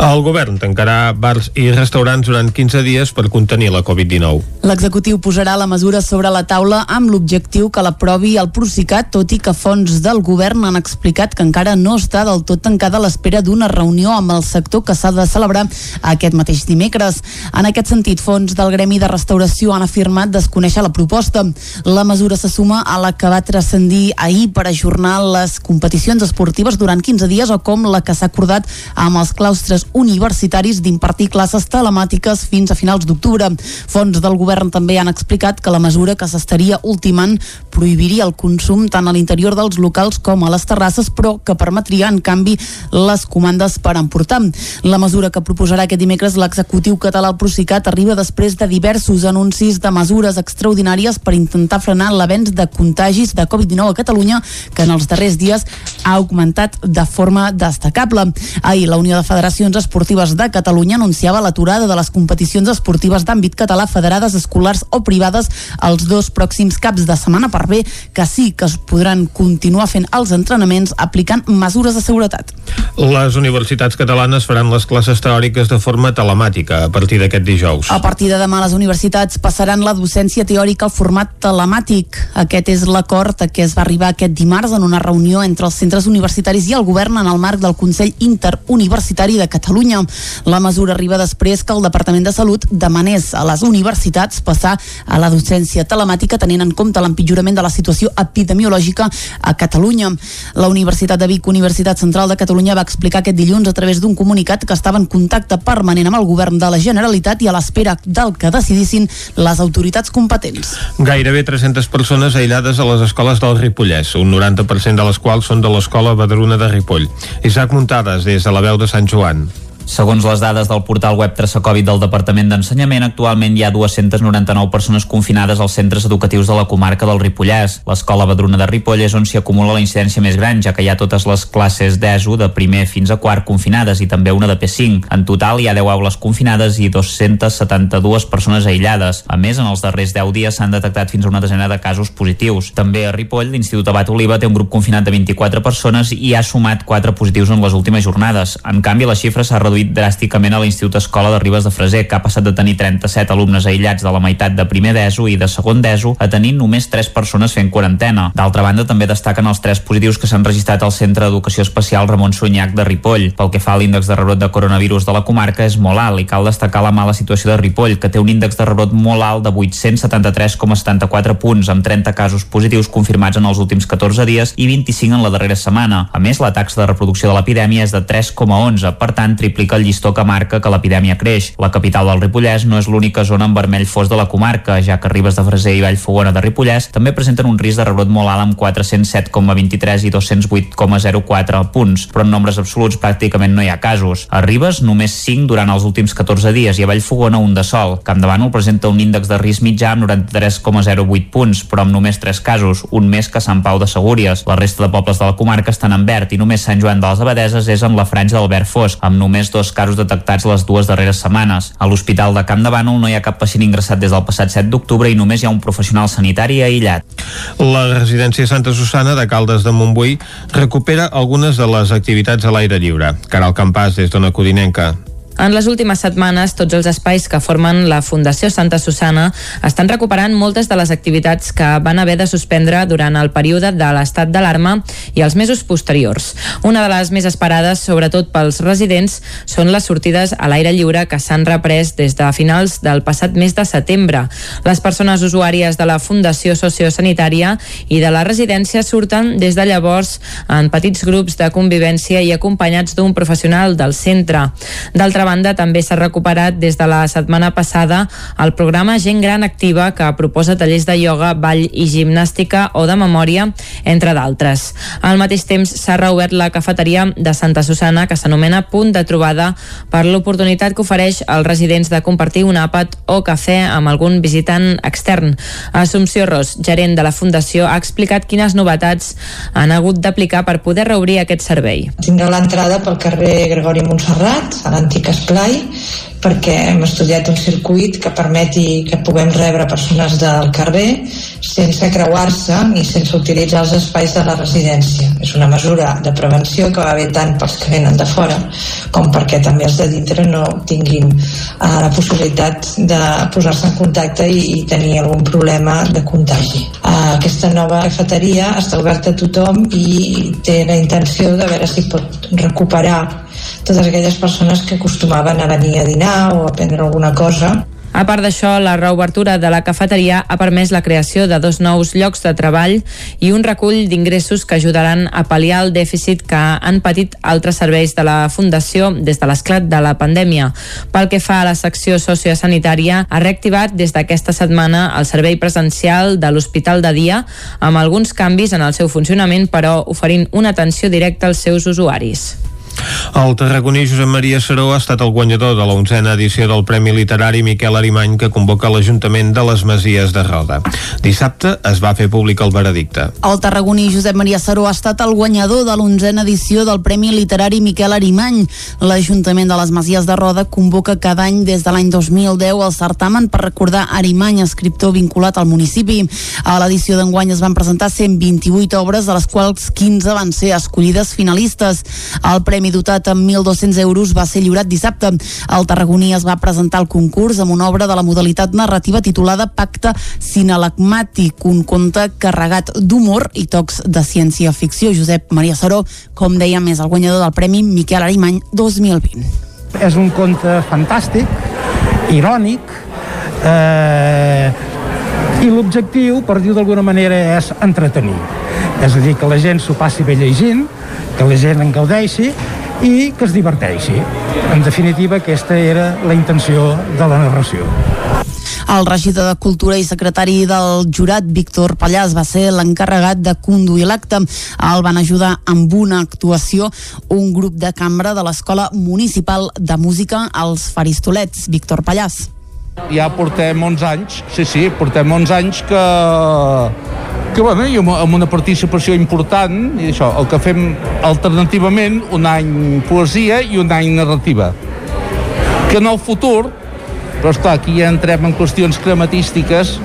S1: El govern tancarà bars i restaurants durant 15 dies per contenir la Covid-19.
S4: L'executiu posarà la mesura sobre la taula amb l'objectiu que l'aprovi el Procicat, tot i que fons del govern han explicat que encara no està del tot tancada a l'espera d'una reunió amb el sector que s'ha de celebrar aquest mateix dimecres. En aquest sentit, fons del Gremi de Restauració han afirmat desconèixer la proposta. La mesura se suma a la que va transcendir ahir per ajornar les competicions esportives durant 15 dies o com la que s'ha acordat amb els claustres universitaris d'impartir classes telemàtiques fins a finals d'octubre. Fons del govern també han explicat que la mesura que s'estaria ultimant prohibiria el consum tant a l'interior dels locals com a les terrasses, però que permetria, en canvi, les comandes per emportar. La mesura que proposarà aquest dimecres l'executiu català al Procicat arriba després de diversos anuncis de mesures extraordinàries per intentar frenar l'avenç de contagis de Covid-19 a Catalunya, que en els darrers dies ha augmentat de forma destacable. Ahir la Unió de Federacions Esportives de Catalunya anunciava l'aturada de les competicions esportives d'àmbit català federades escolars o privades els dos pròxims caps de setmana per bé que sí que es podran continuar fent els entrenaments aplicant mesures de seguretat.
S1: Les universitats catalanes faran les classes teòriques de forma telemàtica a partir d'aquest dijous.
S4: A partir de demà les universitats passaran la docència teòrica al format telemàtic. Aquest és l'acord a què es va arribar aquest dimarts en una reunió entre els centres universitaris i el govern en el marc del Consell Interuniversitari de Catalunya. La mesura arriba després que el Departament de Salut demanés a les universitats passar a la docència telemàtica tenint en compte l'empitjorament de la situació epidemiològica a Catalunya. La Universitat de Vic, Universitat Central de Catalunya, va explicar aquest dilluns a través d'un comunicat que estava en contacte permanent amb el govern de la Generalitat i a l'espera del que decidissin les autoritats competents.
S1: Gairebé 300 persones aïllades a les escoles del Ripollès, un 90% de les quals són de l'escola Badruna de Ripoll. Isaac Muntades, des de la veu de Sant Joan. One.
S5: Segons les dades del portal web Traçacovid del Departament d'Ensenyament, actualment hi ha 299 persones confinades als centres educatius de la comarca del Ripollès. L'escola Badruna de Ripoll és on s'hi acumula la incidència més gran, ja que hi ha totes les classes d'ESO de primer fins a quart confinades i també una de P5. En total hi ha 10 aules confinades i 272 persones aïllades. A més, en els darrers 10 dies s'han detectat fins a una desena de casos positius. També a Ripoll, l'Institut Abat Oliva té un grup confinat de 24 persones i ha sumat 4 positius en les últimes jornades. En canvi, la xifra s'ha reduït reduït dràsticament a l'Institut Escola de Ribes de Freser, que ha passat de tenir 37 alumnes aïllats de la meitat de primer d'ESO i de segon d'ESO a tenir només 3 persones fent quarantena. D'altra banda, també destaquen els 3 positius que s'han registrat al Centre d'Educació Especial Ramon Sunyac de Ripoll. Pel que fa a l'índex de rebrot de coronavirus de la comarca és molt alt i cal destacar la mala situació de Ripoll, que té un índex de rebrot molt alt de 873,74 punts, amb 30 casos positius confirmats en els últims 14 dies i 25 en la darrera setmana. A més, la taxa de reproducció de l'epidèmia és de 3,11, per tant, triplica el llistó que marca que l'epidèmia creix. La capital del Ripollès no és l'única zona en vermell fos de la comarca, ja que Ribes de Freser i Vallfogona de Ripollès també presenten un risc de rebrot molt alt amb 407,23 i 208,04 punts, però en nombres absoluts pràcticament no hi ha casos. A Ribes només 5 durant els últims 14 dies i a Vallfogona un de sol. Campdevànol presenta un índex de risc mitjà amb 93,08 punts, però amb només 3 casos, un més que Sant Pau de Segúries. La resta de pobles de la comarca estan en verd i només Sant Joan de les Abadeses és en la franja del verd fosc, amb només dos casos detectats les dues darreres setmanes. A l'Hospital de Camp de Bànol no hi ha cap pacient ingressat des del passat 7 d'octubre i només hi ha un professional sanitari aïllat.
S1: La residència Santa Susana de Caldes de Montbui recupera algunes de les activitats a l'aire lliure. Caral Campàs, des d'Ona Codinenca.
S6: En les últimes setmanes, tots els espais que formen la Fundació Santa Susana estan recuperant moltes de les activitats que van haver de suspendre durant el període de l'estat d'alarma i els mesos posteriors. Una de les més esperades, sobretot pels residents, són les sortides a l'aire lliure que s'han reprès des de finals del passat mes de setembre. Les persones usuàries de la Fundació Sociosanitària i de la residència surten des de llavors en petits grups de convivència i acompanyats d'un professional del centre. D'altra banda, també s'ha recuperat des de la setmana passada el programa Gent Gran Activa que proposa tallers de ioga, ball i gimnàstica o de memòria, entre d'altres. Al mateix temps s'ha reobert la cafeteria de Santa Susana que s'anomena Punt de Trobada per l'oportunitat que ofereix als residents de compartir un àpat o cafè amb algun visitant extern. Assumpció Ros, gerent de la Fundació, ha explicat quines novetats han hagut d'aplicar per poder reobrir aquest servei.
S21: Tindrà l'entrada pel carrer Gregori Montserrat, a l'antic esplai, perquè hem estudiat un circuit que permeti que puguem rebre persones del carrer sense creuar-se ni sense utilitzar els espais de la residència. És una mesura de prevenció que va bé tant pels que venen de fora com perquè també els de dintre no tinguin uh, la possibilitat de posar-se en contacte i, i tenir algun problema de contagi. Uh, aquesta nova cafeteria està oberta a tothom i té la intenció de veure si pot recuperar totes aquelles persones que acostumaven a venir a dinar o a prendre alguna cosa
S6: a part d'això, la reobertura de la cafeteria ha permès la creació de dos nous llocs de treball i un recull d'ingressos que ajudaran a pal·liar el dèficit que han patit altres serveis de la Fundació des de l'esclat de la pandèmia. Pel que fa a la secció sociosanitària, ha reactivat des d'aquesta setmana el servei presencial de l'Hospital de Dia amb alguns canvis en el seu funcionament, però oferint una atenció directa als seus usuaris.
S1: El tarragoní Josep Maria Saró ha estat el guanyador de la onzena edició del Premi Literari Miquel Arimany que convoca l'Ajuntament de les Masies de Roda. Dissabte es va fer públic el veredicte.
S4: El tarragoní Josep Maria Saró ha estat el guanyador de l'onzena edició del Premi Literari Miquel Arimany. L'Ajuntament de les Masies de Roda convoca cada any des de l'any 2010 el certamen per recordar Arimany, escriptor vinculat al municipi. A l'edició d'enguany es van presentar 128 obres, de les quals 15 van ser escollides finalistes. El Premi dotat amb 1.200 euros va ser lliurat dissabte. El tarragoní es va presentar al concurs amb una obra de la modalitat narrativa titulada Pacte Sinalagmàtic, un conte carregat d'humor i tocs de ciència-ficció. Josep Maria Saró, com dèiem, és el guanyador del Premi Miquel Arimany 2020.
S22: És un conte fantàstic, irònic, eh, i l'objectiu, per dir d'alguna manera, és entretenir. És a dir, que la gent s'ho passi bé llegint, que la gent en gaudeixi i que es diverteixi. En definitiva, aquesta era la intenció de la narració.
S4: El regidor de Cultura i secretari del jurat, Víctor Pallàs, va ser l'encarregat de conduir l'acte. El van ajudar amb una actuació un grup de cambra de l'Escola Municipal de Música als Faristolets. Víctor Pallàs.
S9: Ja portem 11 anys, sí, sí, portem 11 anys que, que bueno, i amb, una participació important, i això, el que fem alternativament un any poesia i un any narrativa. Que en el futur, però esclar, aquí ja entrem en qüestions crematístiques,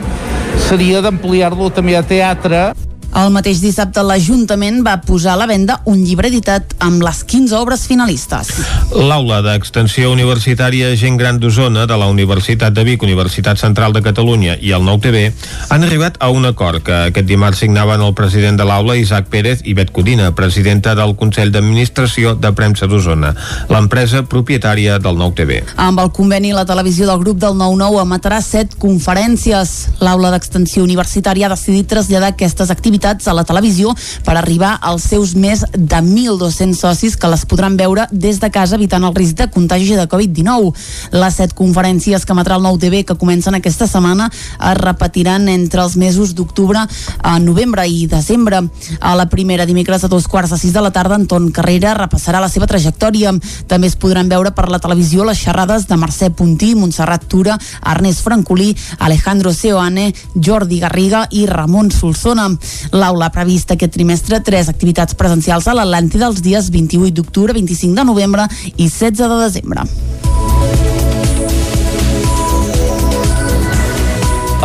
S9: seria d'ampliar-lo també a teatre.
S4: El mateix dissabte l'Ajuntament va posar a la venda un llibre editat amb les 15 obres finalistes.
S1: L'aula d'extensió universitària Gent Gran d'Osona de la Universitat de Vic, Universitat Central de Catalunya i el Nou TV han arribat a un acord que aquest dimarts signaven el president de l'aula Isaac Pérez i Bet Codina, presidenta del Consell d'Administració de Premsa d'Osona, l'empresa propietària del Nou TV.
S4: Amb el conveni, la televisió del grup del 9-9 emetrà set conferències. L'aula d'extensió universitària ha decidit traslladar aquestes activitats a la televisió per arribar als seus més de 1.200 socis que les podran veure des de casa evitant el risc de contagi de Covid-19. Les set conferències que emetrà el Nou TV que comencen aquesta setmana es repetiran entre els mesos d'octubre a novembre i desembre. A la primera dimecres a dos quarts de sis de la tarda Anton Carrera repassarà la seva trajectòria. També es podran veure per la televisió les xerrades de Mercè Puntí, Montserrat Tura, Ernest Francolí, Alejandro Seoane, Jordi Garriga i Ramon Solsona. L'aula ha previst aquest trimestre tres activitats presencials a l'Atlàntida els dies 28 d'octubre, 25 de novembre i 16 de desembre.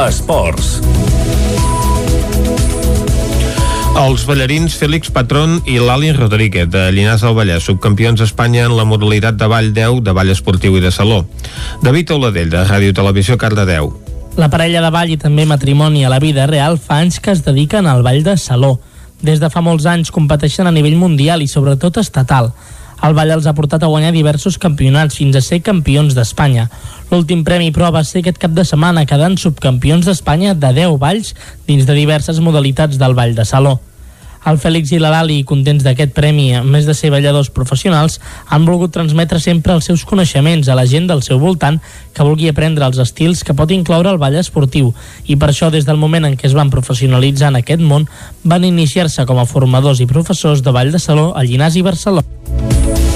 S23: Esports.
S1: Els ballarins Félix Patrón i Lali Rodríguez de Llinars del Vallès, subcampions d'Espanya en la modalitat de ball 10 de ball esportiu i de saló. David Oladell, de Ràdio Televisió Cardedeu.
S24: La parella de ball i també matrimoni a la vida real fa anys que es dediquen al ball de saló. Des de fa molts anys competeixen a nivell mundial i sobretot estatal. El ball els ha portat a guanyar diversos campionats fins a ser campions d'Espanya. L'últim premi, però, va ser aquest cap de setmana, quedant subcampions d'Espanya de 10 balls dins de diverses modalitats del ball de saló. El Fèlix i la Lali, contents d'aquest premi, a més de ser balladors professionals, han volgut transmetre sempre els seus coneixements a la gent del seu voltant que vulgui aprendre els estils que pot incloure el ball esportiu i per això des del moment en què es van professionalitzar en aquest món van iniciar-se com a formadors i professors de ball de saló a Llinars i Barcelona.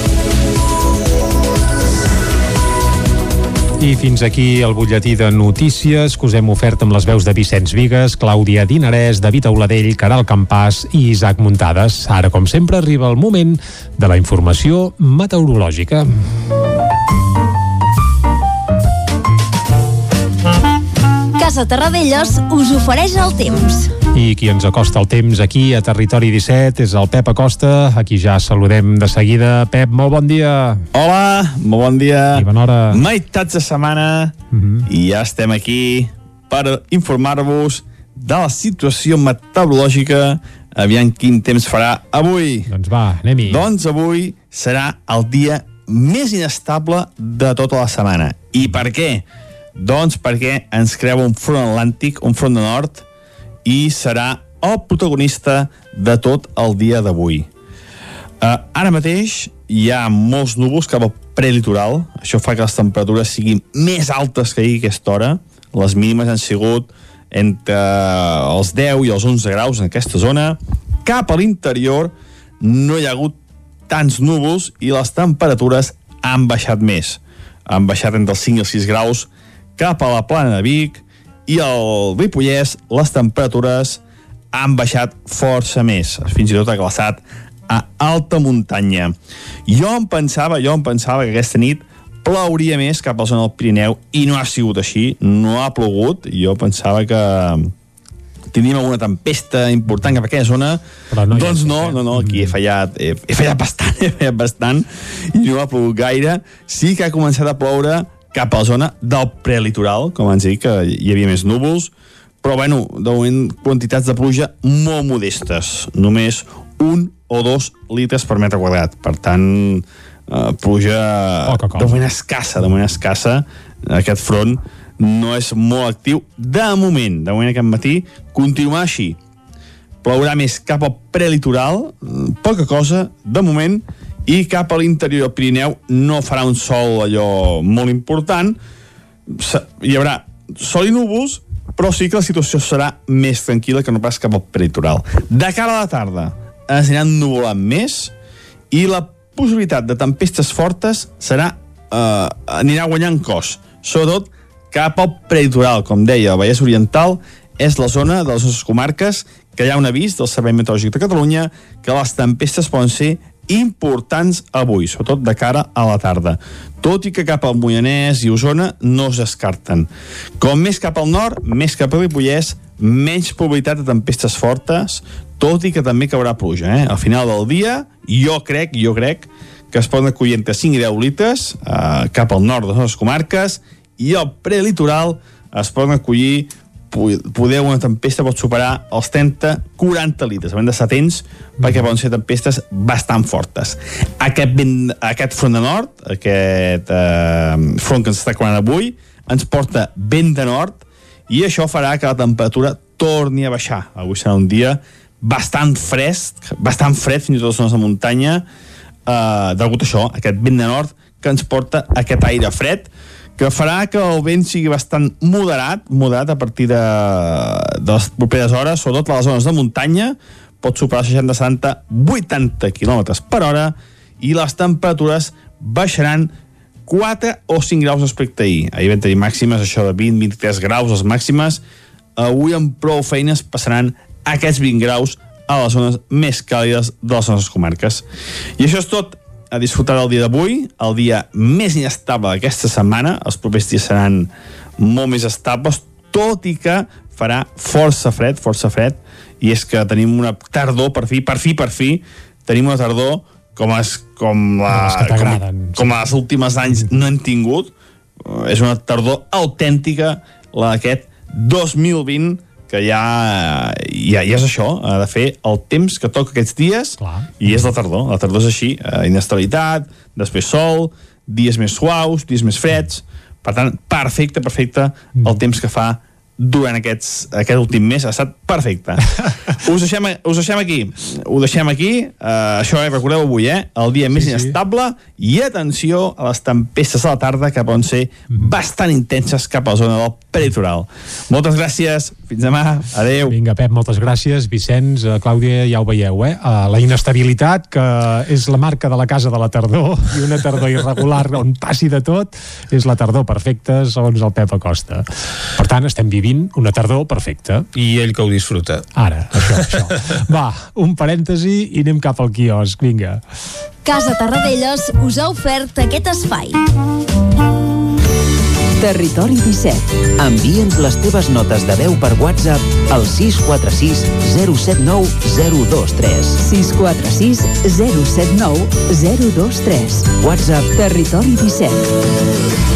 S3: I fins aquí el butlletí de notícies que us hem ofert amb les veus de Vicenç Vigues, Clàudia Dinarès, David Auladell, Caral Campàs i Isaac Muntades. Ara, com sempre, arriba el moment de la informació meteorològica.
S11: Casa Terradellos us ofereix el temps.
S3: I qui ens acosta el temps aquí a Territori 17 és el Pep Acosta, a qui ja saludem de seguida. Pep, molt bon dia.
S12: Hola, molt bon dia.
S3: I bona hora.
S12: Meitats de setmana
S3: uh -huh.
S12: i ja estem aquí per informar-vos de la situació meteorològica aviam quin temps farà avui.
S3: Doncs va, anem-hi.
S12: Doncs avui serà el dia més inestable de tota la setmana. I per què? Doncs perquè ens creua un front atlàntic, un front de nord, i serà el protagonista de tot el dia d'avui. Uh, ara mateix hi ha molts núvols cap al prelitoral, això fa que les temperatures siguin més altes que ahir a aquesta hora, les mínimes han sigut entre els 10 i els 11 graus en aquesta zona, cap a l'interior no hi ha hagut tants núvols i les temperatures han baixat més. Han baixat entre els 5 i els 6 graus cap a la plana de Vic i al Ripollès les temperatures han baixat força més, fins i tot ha glaçat a alta muntanya. Jo em pensava, jo em pensava que aquesta nit plouria més cap a la zona del Pirineu i no ha sigut així, no ha plogut, jo pensava que tenim alguna tempesta important cap a aquella zona,
S3: no
S12: doncs no, no, no, aquí he fallat, he, he fallat bastant, he fallat bastant, i no ha plogut gaire. Sí que ha començat a ploure cap a la zona del prelitoral, com ens dit, que hi havia més núvols, però bueno, de moment quantitats de pluja molt modestes, només un o dos litres per metre quadrat. Per tant, eh, pluja de moment escassa, de moment escassa. Aquest front no és molt actiu de moment, de moment aquest matí, continuar així. Plourà més cap al prelitoral, poca cosa, de moment, i cap a l'interior del Pirineu no farà un sol allò molt important. Hi haurà sol i núvols, però sí que la situació serà més tranquil·la que no pas cap al peritoral. De cara a la tarda es aniran nuvolant més i la possibilitat de tempestes fortes serà eh, anirà guanyant cos, sobretot cap al peritoral, com deia, el Vallès Oriental és la zona de les nostres comarques que hi ha un avís del Servei Meteorològic de Catalunya que les tempestes poden ser importants avui, sobretot de cara a la tarda. Tot i que cap al Moianès i Osona no es descarten. Com més cap al nord, més cap a Ripollès, menys probabilitat de tempestes fortes, tot i que també caurà pluja. Eh? Al final del dia, jo crec, jo crec, que es poden acollir entre 5 i 10 litres eh, cap al nord de les comarques i al prelitoral es poden acollir poder una tempesta pot superar els 30-40 litres, hem d'estar atents perquè poden ser tempestes bastant fortes. Aquest, vent, aquest front de nord, aquest eh, front que ens està creuant avui, ens porta vent de nord i això farà que la temperatura torni a baixar. Avui serà un dia bastant fresc, bastant fred fins i tot les zones de muntanya, eh, degut a això, aquest vent de nord que ens porta aquest aire fred, que farà que el vent sigui bastant moderat, moderat a partir de, de les properes hores, sobretot a les zones de muntanya, pot superar 60, 70, 80 km per hora i les temperatures baixaran 4 o 5 graus respecte ahir. Ahir vam tenir màximes, això de 20-23 graus, les màximes. Avui amb prou feines passaran aquests 20 graus a les zones més càlides de les nostres comarques. I això és tot a disfrutar del dia d'avui, el dia més inestable d'aquesta setmana. Els propers dies seran molt més estables, tot i que farà força fred, força fred, i és que tenim una tardor, per fi, per fi, per fi, tenim una tardor com, es, com, la, com, com les últimes anys no hem tingut. És una tardor autèntica, la d'aquest 2020, que ja, ja, ja és això, ha de fer el temps que toca aquests dies Clar. i és la tardor. La tardor és així, eh, inestabilitat, després sol, dies més suaus, dies més freds, per tant, perfecte, perfecte el temps que fa durant aquests, aquest últim mes ha estat perfecte. us, deixem, us deixem aquí. Ho deixem aquí. Uh, això, eh, recordeu avui, eh? El dia sí, més inestable. Sí. I atenció a les tempestes a la tarda que poden ser mm. bastant intenses cap a la zona del peritoral. Moltes gràcies. Fins demà. Adeu.
S3: Vinga, Pep, moltes gràcies. Vicenç, uh, Clàudia, ja ho veieu, eh? Uh, la inestabilitat, que és la marca de la casa de la tardor, i una tardor irregular on passi de tot, és la tardor perfecta, segons el Pep Acosta. Per tant, estem vivint vivint una tardor perfecta.
S1: I ell que ho disfruta.
S3: Ara, això, això. Va, un parèntesi i anem cap al quiosc, vinga.
S11: Casa Tarradellas us ha ofert aquest espai.
S20: Territori 17. Envia'ns les teves notes de veu per WhatsApp al 646 079 023. 646 079 023. WhatsApp Territori 17.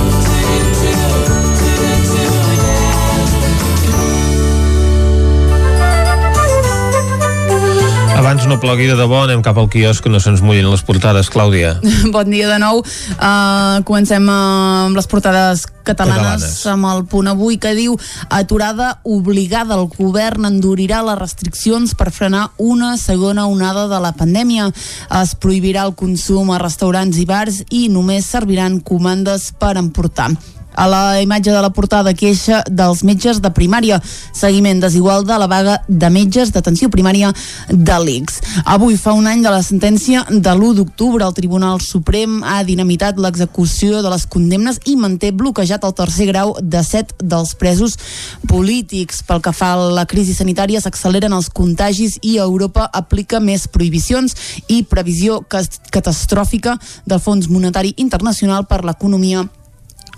S1: Abans no plogui de debò, anem cap al quiosc no se'ns mullin les portades, Clàudia.
S4: bon dia de nou. Uh, comencem amb les portades catalanes, catalanes amb el punt avui que diu aturada obligada. El govern endurirà les restriccions per frenar una segona onada de la pandèmia. Es prohibirà el consum a restaurants i bars i només serviran comandes per emportar. A la imatge de la portada queixa dels metges de primària, seguiment desigual de la vaga de metges d'atenció primària de l'ICS. Avui fa un any de la sentència de l'1 d'octubre. El Tribunal Suprem ha dinamitat l'execució de les condemnes i manté bloquejat el tercer grau de set dels presos polítics. Pel que fa a la crisi sanitària, s'acceleren els contagis i Europa aplica més prohibicions i previsió catastròfica del Fons Monetari Internacional per l'economia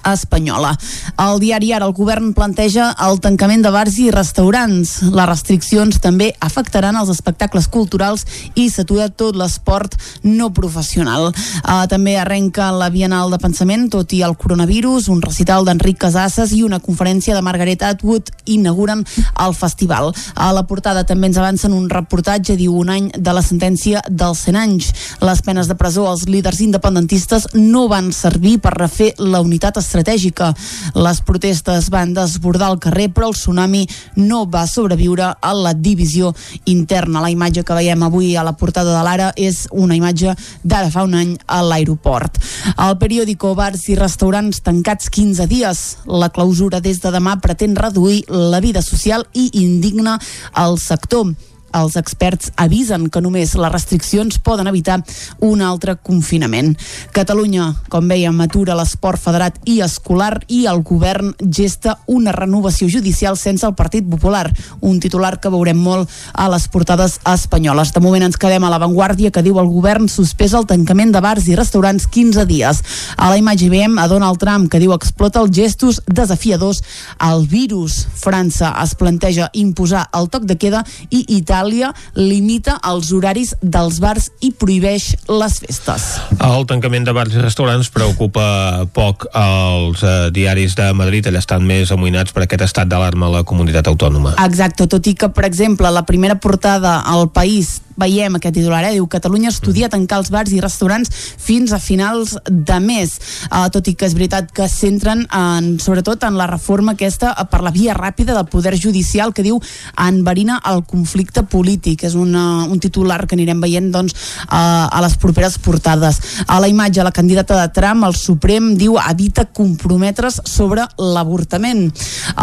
S4: espanyola. Al diari Ara el govern planteja el tancament de bars i restaurants. Les restriccions també afectaran els espectacles culturals i s'atura tot l'esport no professional. Uh, també arrenca la Bienal de Pensament, tot i el coronavirus, un recital d'Enric Casasses i una conferència de Margaret Atwood inauguren el festival. A la portada també ens avancen un reportatge, diu un any de la sentència dels 100 anys. Les penes de presó als líders independentistes no van servir per refer la unitat estratègica. Les protestes van desbordar el carrer, però el tsunami no va sobreviure a la divisió interna. La imatge que veiem avui a la portada de l'Ara és una imatge d'ara fa un any a l'aeroport. El periòdico Bars i restaurants tancats 15 dies. La clausura des de demà pretén reduir la vida social i indigna el sector els experts avisen que només les restriccions poden evitar un altre confinament. Catalunya, com veiem, atura l'esport federat i escolar i el govern gesta una renovació judicial sense el Partit Popular, un titular que veurem molt a les portades espanyoles. De moment ens quedem a l'avantguàrdia que diu el govern suspès el tancament de bars i restaurants 15 dies. A la imatge veiem a Donald Trump que diu explota els gestos desafiadors al virus. França es planteja imposar el toc de queda i Itàlia Itàlia limita els horaris dels bars i prohibeix les festes.
S1: El tancament de bars i restaurants preocupa poc als eh, diaris de Madrid, allà estan més amoïnats per aquest estat d'alarma a la comunitat autònoma.
S4: Exacte, tot i que, per exemple, la primera portada al País veiem aquest titular, eh? diu Catalunya estudia tancar els bars i restaurants fins a finals de mes, uh, tot i que és veritat que centren en, sobretot en la reforma aquesta per la via ràpida del poder judicial que diu enverina el conflicte polític. És una, un titular que anirem veient doncs, uh, a les properes portades. A la imatge, la candidata de Trump el Suprem diu evita comprometre's sobre l'avortament.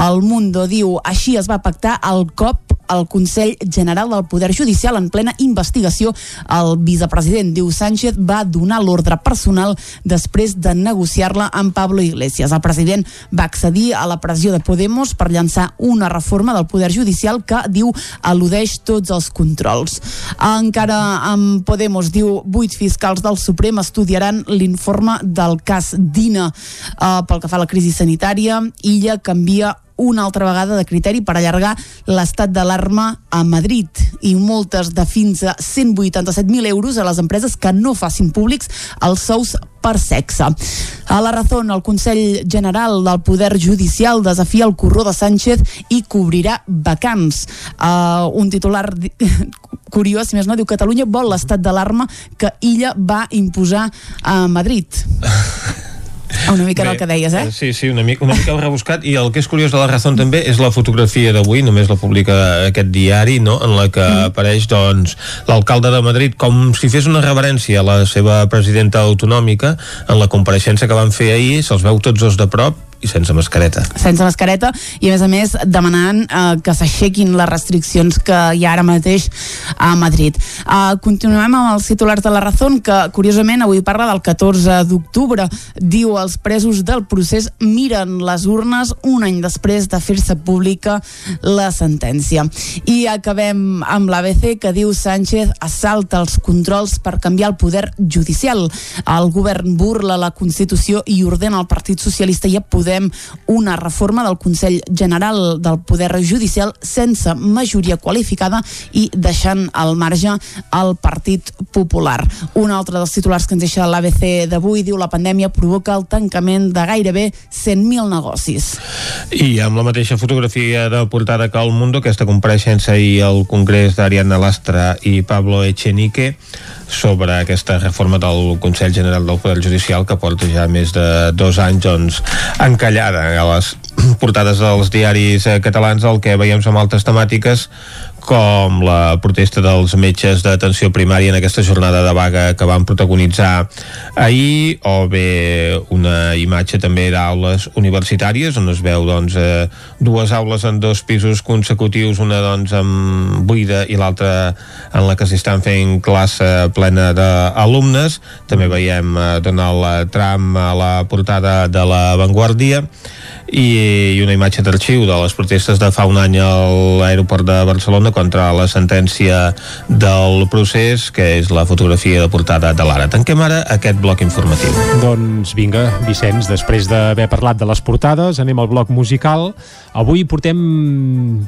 S4: El Mundo diu així es va pactar el cop al Consell General del Poder Judicial en plena investigació. El vicepresident diu Sánchez va donar l'ordre personal després de negociar-la amb Pablo Iglesias. El president va accedir a la pressió de Podemos per llançar una reforma del Poder Judicial que, diu, al·ludeix tots els controls. Encara amb Podemos, diu, vuit fiscals del Suprem estudiaran l'informe del cas Dina. Uh, pel que fa a la crisi sanitària, Illa canvia una altra vegada de criteri per allargar l'estat d'alarma a Madrid i multes de fins a 187.000 euros a les empreses que no facin públics els sous per sexe. A la raó, el Consell General del Poder Judicial desafia el corró de Sánchez i cobrirà vacants. Uh, un titular curiós, si més no, diu Catalunya vol l'estat d'alarma que Illa va imposar a Madrid. Una mica Bé, el que deies, eh?
S1: Sí, sí, una mica, una mica rebuscat i el que és curiós de la raó també és la fotografia d'avui, només la publica aquest diari, no?, en la que mm. apareix doncs l'alcalde de Madrid com si fes una reverència a la seva presidenta autonòmica en la compareixença que van fer ahir, se'ls veu tots dos de prop i sense mascareta.
S4: Sense mascareta i a més a més demanant eh, que s'aixequin les restriccions que hi ha ara mateix a Madrid. Eh, continuem amb els titulars de la Razón que curiosament avui parla del 14 d'octubre. Diu els presos del procés miren les urnes un any després de fer-se pública la sentència. I acabem amb l'ABC que diu Sánchez assalta els controls per canviar el poder judicial. El govern burla la Constitució i ordena al Partit Socialista i a Poder Podem una reforma del Consell General del Poder Judicial sense majoria qualificada i deixant al marge el Partit Popular. Un altre dels titulars que ens deixa l'ABC d'avui diu la pandèmia provoca el tancament de gairebé 100.000 negocis.
S1: I amb la mateixa fotografia de portada que el Mundo, aquesta compareixença i el Congrés d'Ariadna Lastra i Pablo Echenique sobre aquesta reforma del Consell General del Poder Judicial que porta ja més de dos anys doncs, encallada a les portades dels diaris eh, catalans. El que veiem són altres temàtiques com la protesta dels metges d'atenció primària en aquesta jornada de vaga que van protagonitzar ahir, o bé una imatge també d'aules universitàries on es veu doncs, eh, dues aules en dos pisos consecutius, una doncs amb buida i l'altra en la que s'estan fent classe plena d'alumnes. També veiem eh, Donald Trump a la portada de la Vanguardia i, i una imatge d'arxiu de les protestes de fa un any a l'aeroport de Barcelona contra la sentència del procés, que és la fotografia de portada de l'Ara. Tanquem ara aquest bloc informatiu.
S3: Doncs vinga, Vicenç, després d'haver parlat de les portades, anem al bloc musical. Avui portem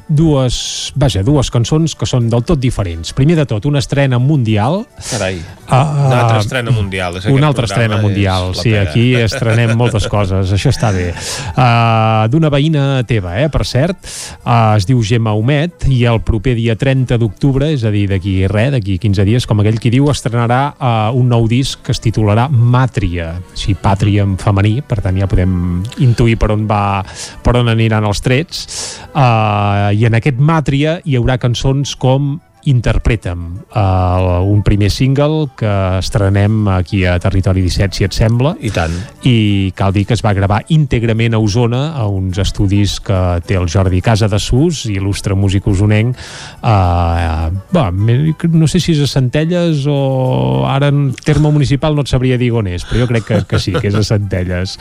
S3: dues, vaja, dues cançons que són del tot diferents. Primer de tot, una estrena mundial.
S1: Carai,
S3: uh,
S1: una altra estrena mundial. És
S3: una altra estrena mundial, sí, aquí estrenem moltes coses, això està bé. Uh, D'una veïna teva, eh, per cert, uh, es diu Gemma Humet, i el proper dia 30 d'octubre, és a dir, d'aquí res, d'aquí 15 dies, com aquell qui diu, estrenarà uh, un nou disc que es titularà Màtria, sí, pàtria en femení, per tant ja podem intuir per on va, per on aniran els trets, uh, i en aquest Màtria hi haurà cançons com Interpreta'm, uh, un primer single que estrenem aquí a Territori 17, si et sembla.
S1: I tant.
S3: I cal dir que es va gravar íntegrament a Osona, a uns estudis que té el Jordi Casa de Sus, il·lustre músic osonenc. Uh, va, no sé si és a Centelles o ara en terme municipal no et sabria dir on és, però jo crec que, que sí, que és a Centelles.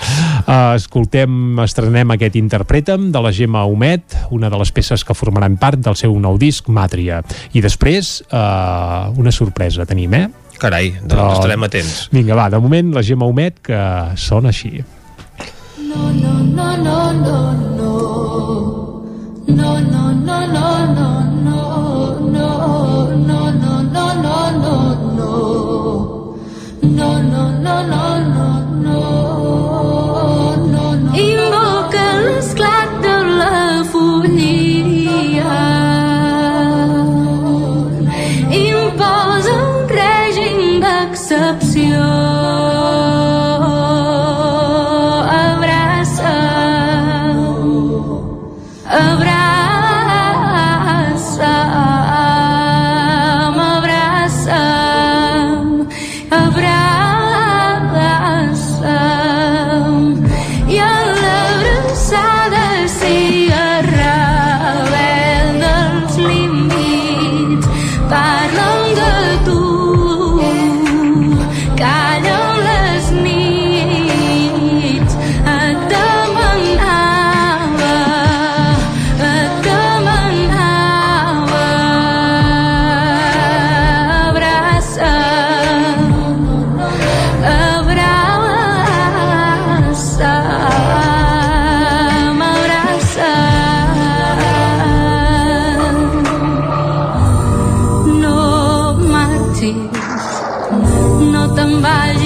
S3: Uh, escoltem, estrenem aquest Interpreta'm de la Gemma Humet, una de les peces que formaran part del seu nou disc, Màtria. I després uh, una sorpresa tenim, eh?
S1: Carai, doncs Però... estarem atents.
S3: Vinga, va, de moment la Gemma Humet que sona així.
S25: No, no, no, no, no. No, no
S3: tan vale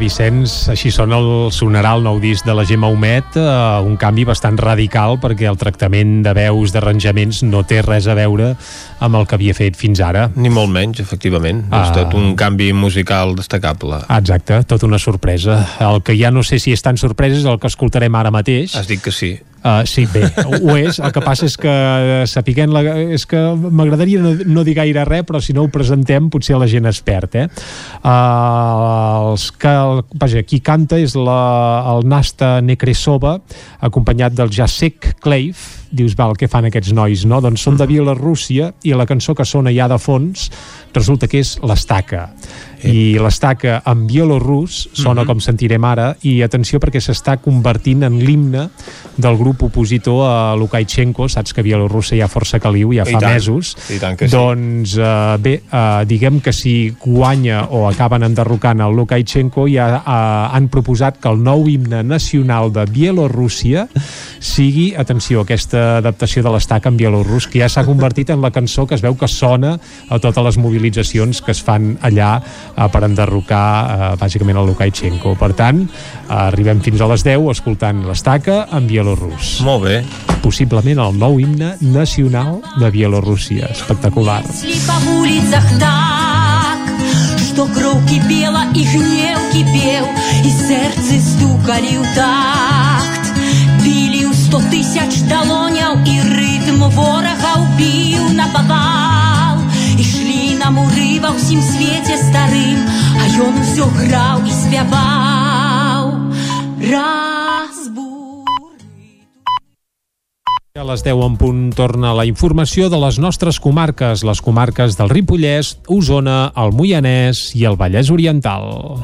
S3: Vicenç. Així sona el sonarà el nou disc de la Gemma Homet, eh, un canvi bastant radical perquè el tractament de veus, d'arranjaments, no té res a veure amb el que havia fet fins ara.
S1: Ni molt menys, efectivament. Ah. És tot un canvi musical destacable.
S3: Ah, exacte, tot una sorpresa. El que ja no sé si és tan sorpresa és el que escoltarem ara mateix.
S1: Has dit que sí.
S3: Uh, sí, bé, ho és. El que passa és que sapiguem la, és que m'agradaria no, no dir gaire res, però si no ho presentem potser la gent es perd, eh? Uh, els que, vaja, qui canta és la, el Nasta Nekresova, acompanyat del Jacek Kleiv, dius, val, què fan aquests nois, no? Doncs són de Bielorússia i la cançó que sona ja de fons resulta que és l'estaca i l'estaca en bielorús sona uh -huh. com sentirem ara i atenció perquè s'està convertint en l'himne del grup opositor a Lukashenko saps que a Bielorússia hi ha força caliu ja fa
S1: I tant,
S3: mesos
S1: i tant que sí.
S3: doncs uh, bé, uh, diguem que si guanya o acaben enderrocant el Lukashenko ja uh, han proposat que el nou himne nacional de Bielorússia sigui, atenció, aquesta adaptació de l'estaca en bielorús que ja s'ha convertit en la cançó que es veu que sona a totes les mobilitzacions que es fan allà eh, per enderrocar eh, bàsicament el Lukashenko. Per tant, eh, arribem fins a les 10 escoltant l'estaca en bielorús.
S1: Molt bé.
S3: Possiblement el nou himne nacional de Bielorússia. Espectacular.
S26: Шли по улицах так, что кровь кипела и гнев кипел, и сердце стукали в такт. Били у сто тысяч долонял, и ритм ворога убил на повал. И шли нам уры во всім свете старым, а ён усё граў і спяваў. Раз
S3: A les 10 en punt torna la informació de les nostres comarques, les comarques del Ripollès, Osona, el Moianès i el Vallès Oriental.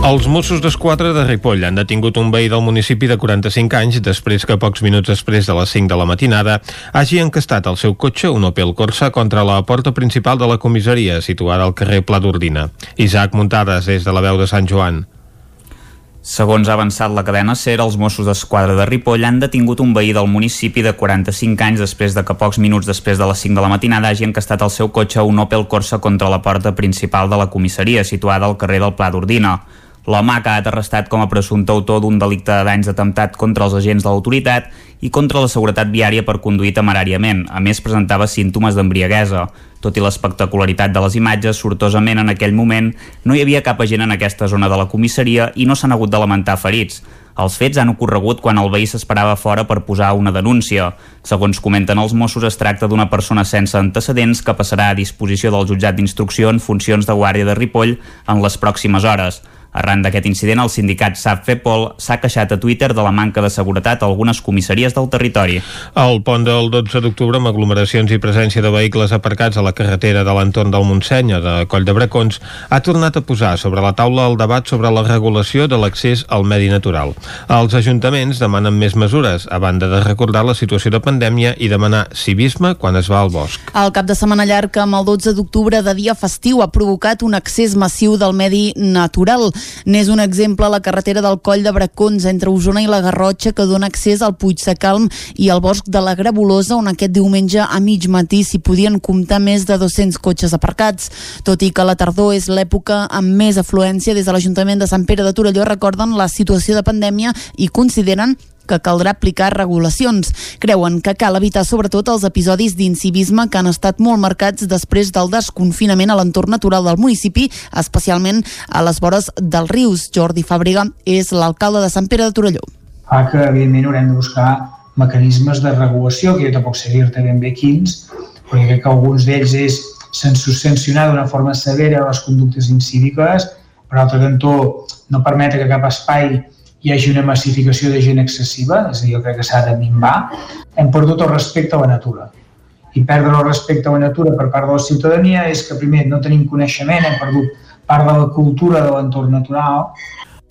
S1: Els Mossos d'Esquadra de Ripoll han detingut un veí del municipi de 45 anys després que pocs minuts després de les 5 de la matinada hagi encastat el seu cotxe, un Opel Corsa, contra la porta principal de la comissaria, situada al carrer Pla d'Ordina. Isaac Muntades, des de la veu de Sant Joan.
S5: Segons ha avançat la cadena SER, els Mossos d'Esquadra de Ripoll han detingut un veí del municipi de 45 anys després de que pocs minuts després de les 5 de la matinada hagi encastat el seu cotxe un Opel Corsa contra la porta principal de la comissaria, situada al carrer del Pla d'Ordina. L'home ha quedat arrestat com a presumpte autor d'un delicte de danys d'atemptat contra els agents de l'autoritat i contra la seguretat viària per conduir temeràriament. A més, presentava símptomes d'embriaguesa. Tot i l'espectacularitat de les imatges, sortosament en aquell moment no hi havia cap agent en aquesta zona de la comissaria i no s'han hagut de lamentar ferits. Els fets han ocorregut quan el veí s'esperava fora per posar una denúncia. Segons comenten els Mossos, es tracta d'una persona sense antecedents que passarà a disposició del jutjat d'instrucció en funcions de guàrdia de Ripoll en les pròximes hores. Arran d'aquest incident, el sindicat SAP FEPOL s'ha queixat a Twitter de la manca de seguretat a algunes comissaries del territori.
S1: El pont del 12 d'octubre, amb aglomeracions i presència de vehicles aparcats a la carretera de l'entorn del Montseny, de Coll de Bracons, ha tornat a posar sobre la taula el debat sobre la regulació de l'accés al medi natural. Els ajuntaments demanen més mesures, a banda de recordar la situació de pandèmia i demanar civisme quan es va al bosc.
S4: El cap de setmana llarg amb el 12 d'octubre de dia festiu ha provocat un accés massiu del medi natural. N'és un exemple la carretera del Coll de Bracons entre Osona i la Garrotxa que dona accés al Puig Secalm i al bosc de la Grabolosa on aquest diumenge a mig matí s'hi podien comptar més de 200 cotxes aparcats. Tot i que la tardor és l'època amb més afluència des de l'Ajuntament de Sant Pere de Torelló recorden la situació de pandèmia i consideren que caldrà aplicar regulacions. Creuen que cal evitar sobretot els episodis d'incivisme que han estat molt marcats després del desconfinament a l'entorn natural del municipi, especialment a les vores dels rius. Jordi Fàbrega és l'alcalde de Sant Pere de Torelló.
S27: fa que, evidentment, haurem de buscar mecanismes de regulació, que jo tampoc sé dir-te ben bé quins, perquè crec que alguns d'ells és sancionar d'una forma severa les conductes incíviques, per altre cantó, no permetre que cap espai hi hagi una massificació de gent excessiva, és a dir, jo crec que s'ha de minvar, hem perdut el respecte a la natura. I perdre el respecte a la natura per part de la ciutadania és que, primer, no tenim coneixement, hem perdut part de la cultura de l'entorn natural,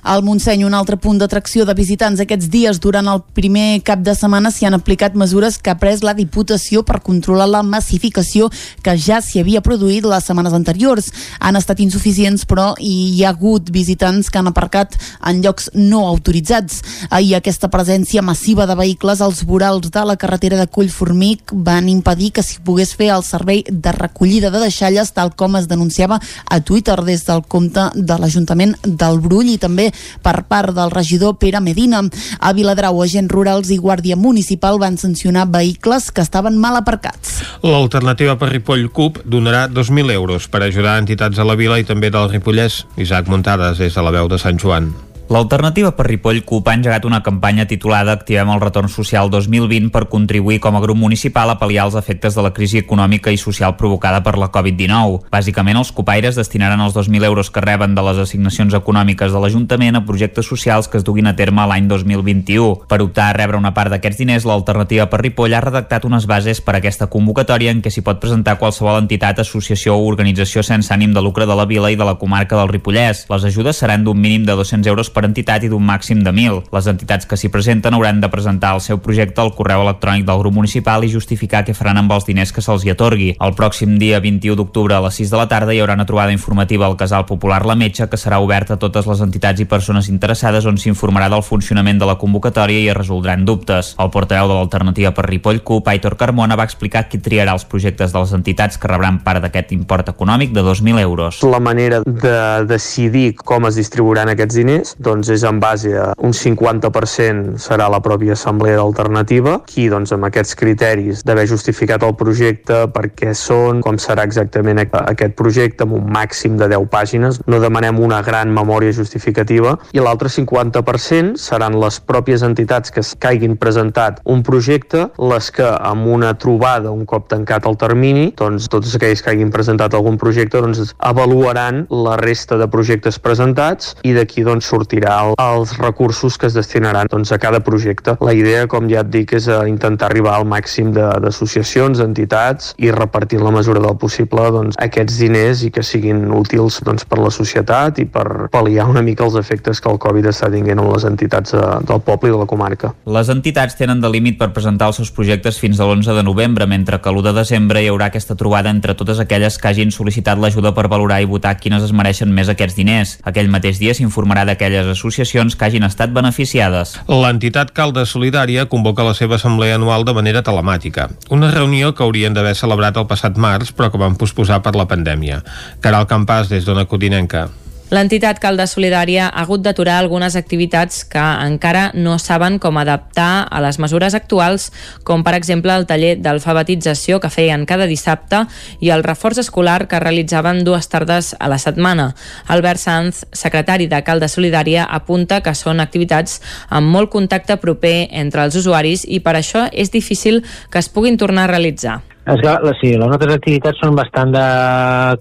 S4: Al Montseny, un altre punt d'atracció de visitants aquests dies durant el primer cap de setmana s'hi han aplicat mesures que ha pres la Diputació per controlar la massificació que ja s'hi havia produït les setmanes anteriors. Han estat insuficients, però hi ha hagut visitants que han aparcat en llocs no autoritzats. Ahir aquesta presència massiva de vehicles als vorals de la carretera de Collformic van impedir que s'hi pogués fer el servei de recollida de deixalles tal com es denunciava a Twitter des del compte de l'Ajuntament del Brull i també per part del regidor Pere Medina. A Viladrau, agents rurals i guàrdia municipal van sancionar vehicles que estaven mal aparcats.
S1: L'alternativa per Ripoll CUP donarà 2.000 euros per ajudar entitats a la vila i també del Ripollès. Isaac Muntades, des de la veu de Sant Joan.
S5: L'alternativa per Ripoll CUP ha engegat una campanya titulada Activem el retorn social 2020 per contribuir com a grup municipal a pal·liar els efectes de la crisi econòmica i social provocada per la Covid-19. Bàsicament, els copaires destinaran els 2.000 euros que reben de les assignacions econòmiques de l'Ajuntament a projectes socials que es duguin a terme l'any 2021. Per optar a rebre una part d'aquests diners, l'alternativa per Ripoll ha redactat unes bases per a aquesta convocatòria en què s'hi pot presentar qualsevol entitat, associació o organització sense ànim de lucre de la vila i de la comarca del Ripollès. Les ajudes seran d'un mínim de 200 euros per entitat i d'un màxim de 1.000. Les entitats que s'hi presenten hauran de presentar el seu projecte al correu electrònic del grup municipal i justificar què faran amb els diners que se'ls hi atorgui. El pròxim dia 21 d'octubre a les 6 de la tarda hi haurà una trobada informativa al Casal Popular La Metxa que serà oberta a totes les entitats i persones interessades on s'informarà del funcionament de la convocatòria i es resoldran dubtes. El portaveu de l'alternativa per Ripoll CUP, Aitor Carmona, va explicar qui triarà els projectes de les entitats que rebran part d'aquest import econòmic de 2.000 euros.
S28: La manera de decidir com es distribuiran aquests diners doncs és en base a un 50% serà la pròpia assemblea d'alternativa, qui doncs amb aquests criteris d'haver justificat el projecte, per què són, com serà exactament aquest projecte, amb un màxim de 10 pàgines, no demanem una gran memòria justificativa, i l'altre 50% seran les pròpies entitats que hagin presentat un projecte, les que amb una trobada, un cop tancat el termini, doncs tots aquells que hagin presentat algun projecte doncs avaluaran la resta de projectes presentats i d'aquí doncs sortirà el, els recursos que es destinaran doncs, a cada projecte. La idea, com ja et dic, és a intentar arribar al màxim d'associacions, entitats i repartir la mesura del possible doncs, aquests diners i que siguin útils doncs, per la societat i per pal·liar una mica els efectes que el Covid està tinguent en les entitats de, del poble i de la comarca.
S5: Les entitats tenen de límit per presentar els seus projectes fins a l'11 de novembre, mentre que l'1 de desembre hi haurà aquesta trobada entre totes aquelles que hagin sol·licitat l'ajuda per valorar i votar quines es mereixen més aquests diners. Aquell mateix dia s'informarà d'aquelles associacions que hagin estat beneficiades.
S1: L'entitat Calda Solidària convoca la seva assemblea anual de manera telemàtica. Una reunió que haurien d'haver celebrat el passat març, però que van posposar per la pandèmia. Caral Campàs, des d'Ona Codinenca.
S6: L'entitat Calda Solidària ha hagut d'aturar algunes activitats que encara no saben com adaptar a les mesures actuals, com per exemple el taller d'alfabetització que feien cada dissabte i el reforç escolar que realitzaven dues tardes a la setmana. Albert Sanz, secretari de Calda Solidària, apunta que són activitats amb molt contacte proper entre els usuaris i per això és difícil que es puguin tornar a realitzar.
S29: La- sí, les nostres activitats són bastant de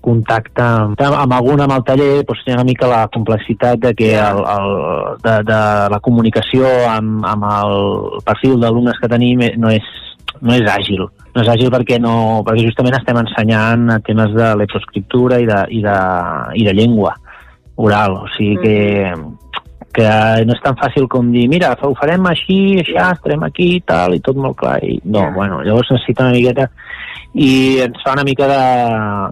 S29: contacte amb, amb algun amb el taller, doncs hi ha una mica la complexitat de que el, el, de, de la comunicació amb, amb el perfil d'alumnes que tenim eh, no és, no és àgil. No és àgil perquè, no, perquè justament estem ensenyant a temes de lepsoscriptura i de, i de, i de llengua oral, o sigui que, que no és tan fàcil com dir, mira, ho farem així, així, estarem aquí i tal, i tot molt clar. I, no, bueno, llavors necessita una miqueta i ens fa una mica de...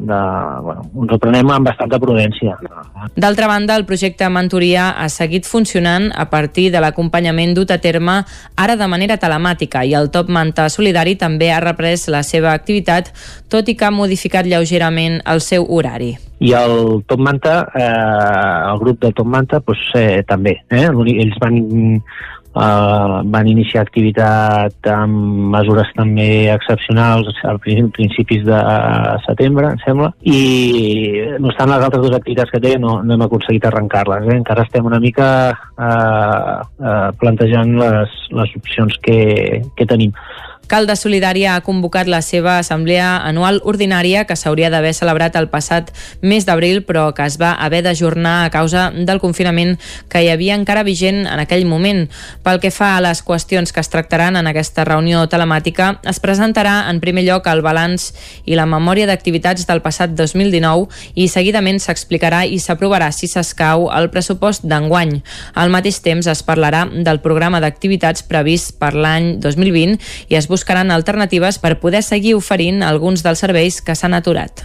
S29: de bueno, ens ho prenem amb bastanta prudència.
S6: D'altra banda, el projecte Mentoria ha seguit funcionant a partir de l'acompanyament dut a terme ara de manera telemàtica i el Top Manta Solidari també ha reprès la seva activitat, tot i que ha modificat lleugerament el seu horari.
S29: I el Top Manta, eh, el grup del Top Manta, doncs, eh, també. Eh? Ells van, eh, van iniciar activitat amb mesures també excepcionals al prin- principis de setembre, em sembla, i no estan les altres dues activitats que té, no, no hem aconseguit arrencar-les. Eh? Encara estem una mica eh, eh, plantejant les, les opcions que, que tenim
S6: Calda Solidària ha convocat la seva assemblea anual ordinària que s'hauria d'haver celebrat el passat mes d'abril però que es va haver d'ajornar a causa del confinament que hi havia encara vigent en aquell moment. Pel que fa a les qüestions que es tractaran en aquesta reunió telemàtica, es presentarà en primer lloc el balanç i la memòria d'activitats del passat 2019 i seguidament s'explicarà i s'aprovarà si s'escau el pressupost d'enguany. Al mateix temps es parlarà del programa d'activitats previst per l'any 2020 i es buscaran alternatives per poder seguir oferint alguns dels serveis que s'han aturat.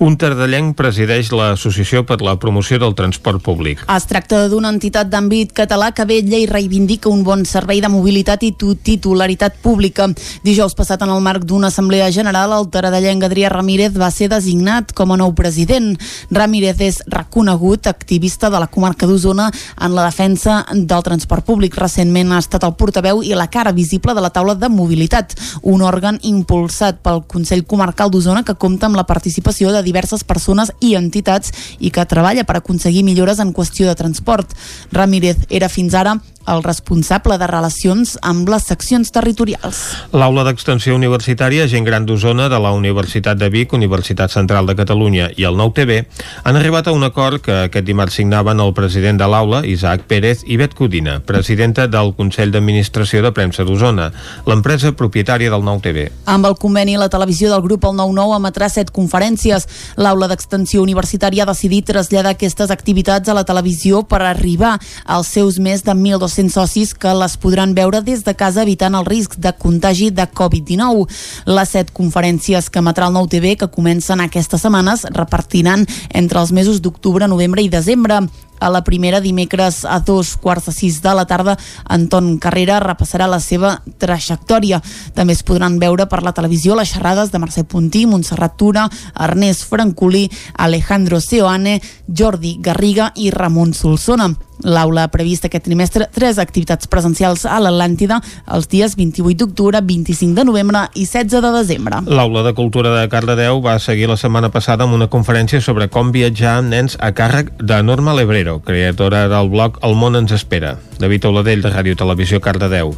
S1: Un tardellenc presideix l'Associació per la Promoció del Transport Públic.
S4: Es tracta d'una entitat d'àmbit català que vetlla i reivindica un bon servei de mobilitat i titularitat pública. Dijous passat en el marc d'una assemblea general, el taradellenc Adrià Ramírez va ser designat com a nou president. Ramírez és reconegut activista de la comarca d'Osona en la defensa del transport públic. Recentment ha estat el portaveu i la cara visible de la taula de mobilitat, un òrgan impulsat pel Consell Comarcal d'Osona que compta amb la participació de diverses persones i entitats i que treballa per aconseguir millores en qüestió de transport. Ramírez era fins ara el responsable de relacions amb les seccions territorials.
S1: L'aula d'extensió universitària Gent Gran d'Osona de la Universitat de Vic, Universitat Central de Catalunya i el Nou TV han arribat a un acord que aquest dimarts signaven el president de l'aula, Isaac Pérez, i Bet Codina, presidenta del Consell d'Administració de Premsa d'Osona, l'empresa propietària del Nou TV.
S4: Amb el conveni, la televisió del grup El 9-9 emetrà set conferències. L'aula d'extensió universitària ha decidit traslladar aquestes activitats a la televisió per arribar als seus més de 1.200 socis que les podran veure des de casa evitant el risc de contagi de Covid-19. Les set conferències que emetrà el Nou TV que comencen aquestes setmanes repartiran entre els mesos d'octubre, novembre i desembre. A la primera, dimecres a dos quarts de sis de la tarda, Anton Carrera repassarà la seva trajectòria. També es podran veure per la televisió les xerrades de Mercè Puntí, Montserrat Tura, Ernest Francolí, Alejandro Seoane, Jordi Garriga i Ramon Solsona. L'aula ha previst aquest trimestre tres activitats presencials a l'Atlàntida els dies 28 d'octubre, 25 de novembre i 16 de desembre.
S1: L'Aula de Cultura de Cardedeu va seguir la setmana passada amb una conferència sobre com viatjar amb nens a càrrec de Norma Lebrero, creadora del blog El món ens espera. David Oladell, de Ràdio Televisió Cardedeu.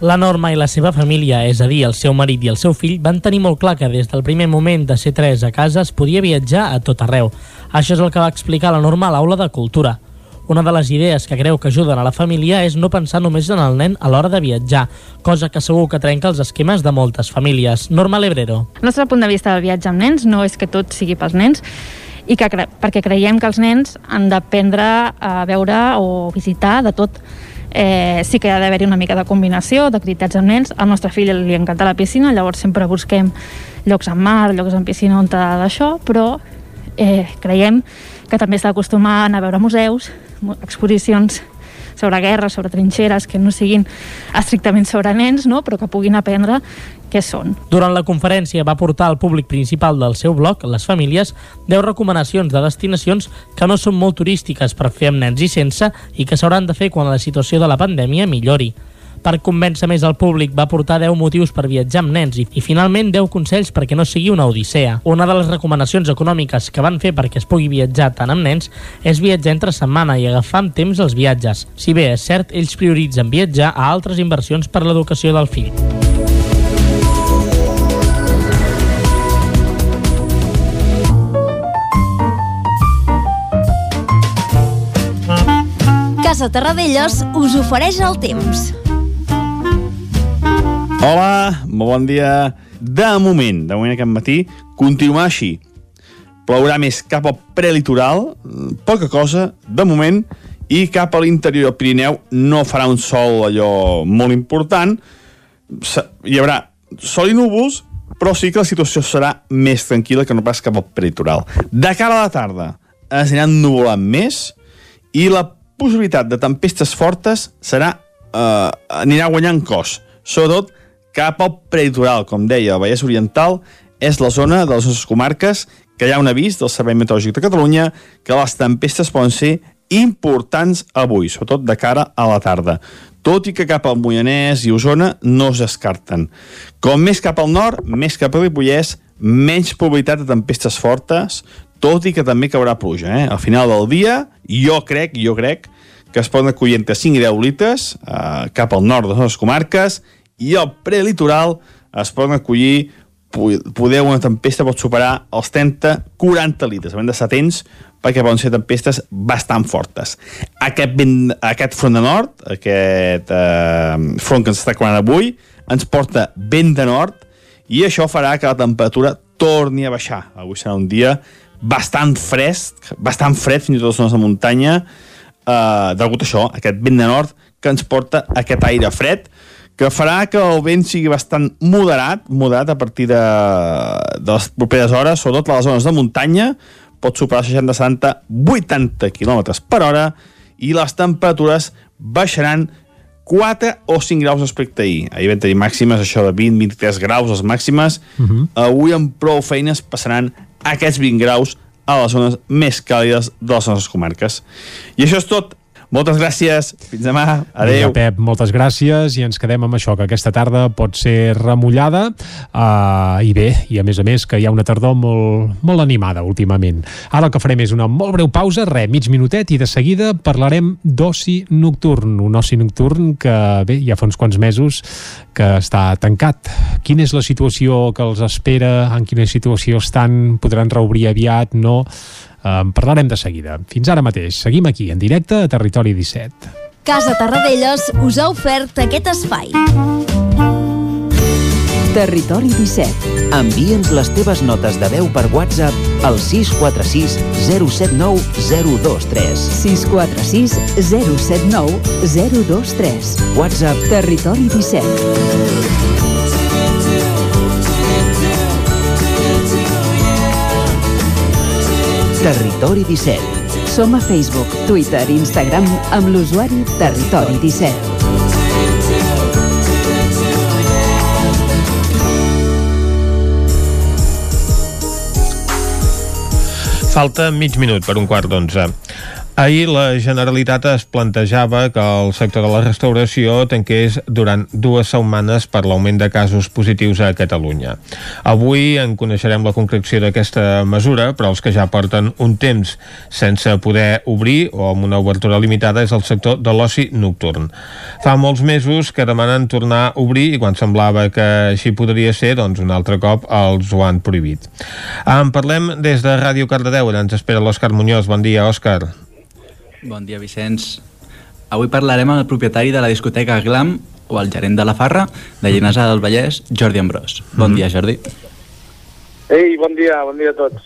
S10: La Norma i la seva família, és a dir, el seu marit i el seu fill, van tenir molt clar que des del primer moment de ser tres a casa es podia viatjar a tot arreu. Això és el que va explicar la Norma a l'aula de Cultura. Una de les idees que creu que ajuden a la família és no pensar només en el nen a l'hora de viatjar, cosa que segur que trenca els esquemes de moltes famílies. Norma Lebrero.
S30: El nostre punt de vista del viatge amb nens no és que tot sigui pels nens, i que, cre perquè creiem que els nens han d'aprendre a veure o visitar de tot. Eh, sí que ha d'haver-hi una mica de combinació d'activitats amb nens. Al nostre fill li encanta la piscina, llavors sempre busquem llocs amb mar, llocs amb piscina on d'això, però eh, creiem que també està acostumat a veure museus, exposicions sobre guerra, sobre trinxeres, que no siguin estrictament sobre nens, no? però que puguin aprendre què són.
S10: Durant la conferència va portar al públic principal del seu blog, les famílies, 10 recomanacions de destinacions que no són molt turístiques per fer amb nens i sense i que s'hauran de fer quan la situació de la pandèmia millori. Per convèncer més al públic va portar 10 motius per viatjar amb nens i, i finalment 10 consells perquè no sigui una odissea. Una de les recomanacions econòmiques que van fer perquè es pugui viatjar tant amb nens és viatjar entre setmana i agafar amb temps els viatges. Si bé és cert, ells prioritzen viatjar a altres inversions per l'educació del fill.
S11: Casa Terradellos us ofereix el temps.
S12: Hola, bon dia. De moment, de moment aquest matí, continuar així. Plourà més cap al prelitoral, poca cosa, de moment, i cap a l'interior del Pirineu no farà un sol allò molt important. Hi haurà sol i núvols, però sí que la situació serà més tranquil·la que no pas cap al prelitoral. De cara a la tarda es aniran nuvolant més i la possibilitat de tempestes fortes serà, eh, anirà guanyant cos, sobretot cap al prelitoral, com deia, el Vallès Oriental és la zona de les nostres comarques que hi ha un avís del Servei Meteorològic de Catalunya que les tempestes poden ser importants avui, sobretot de cara a la tarda. Tot i que cap al Moianès i Osona no es descarten. Com més cap al nord, més cap al Ripollès, menys probabilitat de tempestes fortes, tot i que també caurà pluja. Eh? Al final del dia, jo crec, jo crec que es poden acollir entre 5 i 10 litres eh, cap al nord de les comarques i al prelitoral es poden acollir poder una tempesta pot superar els 30-40 litres. Hem d'estar atents perquè poden ser tempestes bastant fortes. Aquest, vent, aquest front de nord, aquest eh, front que ens està creuant avui, ens porta vent de nord i això farà que la temperatura torni a baixar. Avui serà un dia bastant fresc, bastant fred fins i tot les zones de muntanya, eh, degut a això, aquest vent de nord que ens porta aquest aire fred, que farà que el vent sigui bastant moderat, moderat a partir de, de les properes hores, sobretot a les zones de muntanya, pot superar 60, 70, 80 km per hora i les temperatures baixaran 4 o 5 graus respecte a ahir. Ahir vam tenir màximes, això de 20-23 graus, les màximes. Uh -huh. Avui amb prou feines passaran aquests 20 graus a les zones més càlides de les nostres comarques. I això és tot. Moltes gràcies. Fins demà. Adéu.
S3: Vinga, Pep, moltes gràcies i ens quedem amb això, que aquesta tarda pot ser remullada uh, i bé, i a més a més que hi ha una tardor molt, molt animada últimament. Ara el que farem és una molt breu pausa, re, mig minutet, i de seguida parlarem d'oci nocturn, un oci nocturn que, bé, ja fa uns quants mesos que està tancat. Quina és la situació que els espera? En quina situació estan? Podran reobrir aviat? No? En parlarem de seguida. Fins ara mateix. Seguim aquí, en directe, a Territori 17.
S11: Casa Tarradellas us ha ofert aquest espai.
S20: Territori 17.
S31: Envia'ns les teves notes de veu per WhatsApp al 646 079 023.
S20: 646 079 023.
S31: WhatsApp
S20: Territori 17.
S31: Territori 17.
S20: Som a Facebook, Twitter i Instagram amb l'usuari Territori 17.
S1: Falta mig minut per un quart d'onze. Ahir la Generalitat es plantejava que el sector de la restauració tanqués durant dues setmanes per l'augment de casos positius a Catalunya. Avui en coneixerem la concreció d'aquesta mesura, però els que ja porten un temps sense poder obrir o amb una obertura limitada és el sector de l'oci nocturn. Fa molts mesos que demanen tornar a obrir i quan semblava que així podria ser, doncs un altre cop els ho han prohibit. En parlem des de Ràdio Cardedeu, ens espera l'Òscar Muñoz. Bon dia, Òscar.
S32: Bon dia, Vicenç. Avui parlarem amb el propietari de la discoteca Glam, o el gerent de la Farra, de Llinars del Vallès, Jordi Ambrós. Bon
S33: Mhm.
S32: dia, Jordi.
S33: Ei, bon dia, bon dia a tots.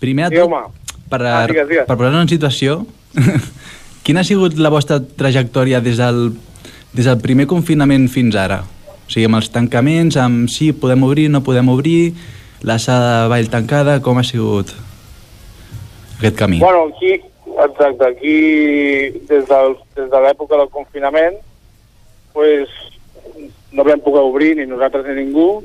S32: Primer
S33: Digueu-me.
S32: tot, per,
S33: Ah, digues, digues.
S32: per posar-nos en situació, quina ha sigut la vostra trajectòria des del, des del primer confinament fins ara? O sigui, amb els tancaments, amb sí, podem obrir, no podem obrir, la sala de ball tancada, com ha sigut aquest camí?
S33: Bueno, aquí, exacte, aquí, des, del, des de l'època del confinament, pues, no vam poder obrir ni nosaltres ni ningú.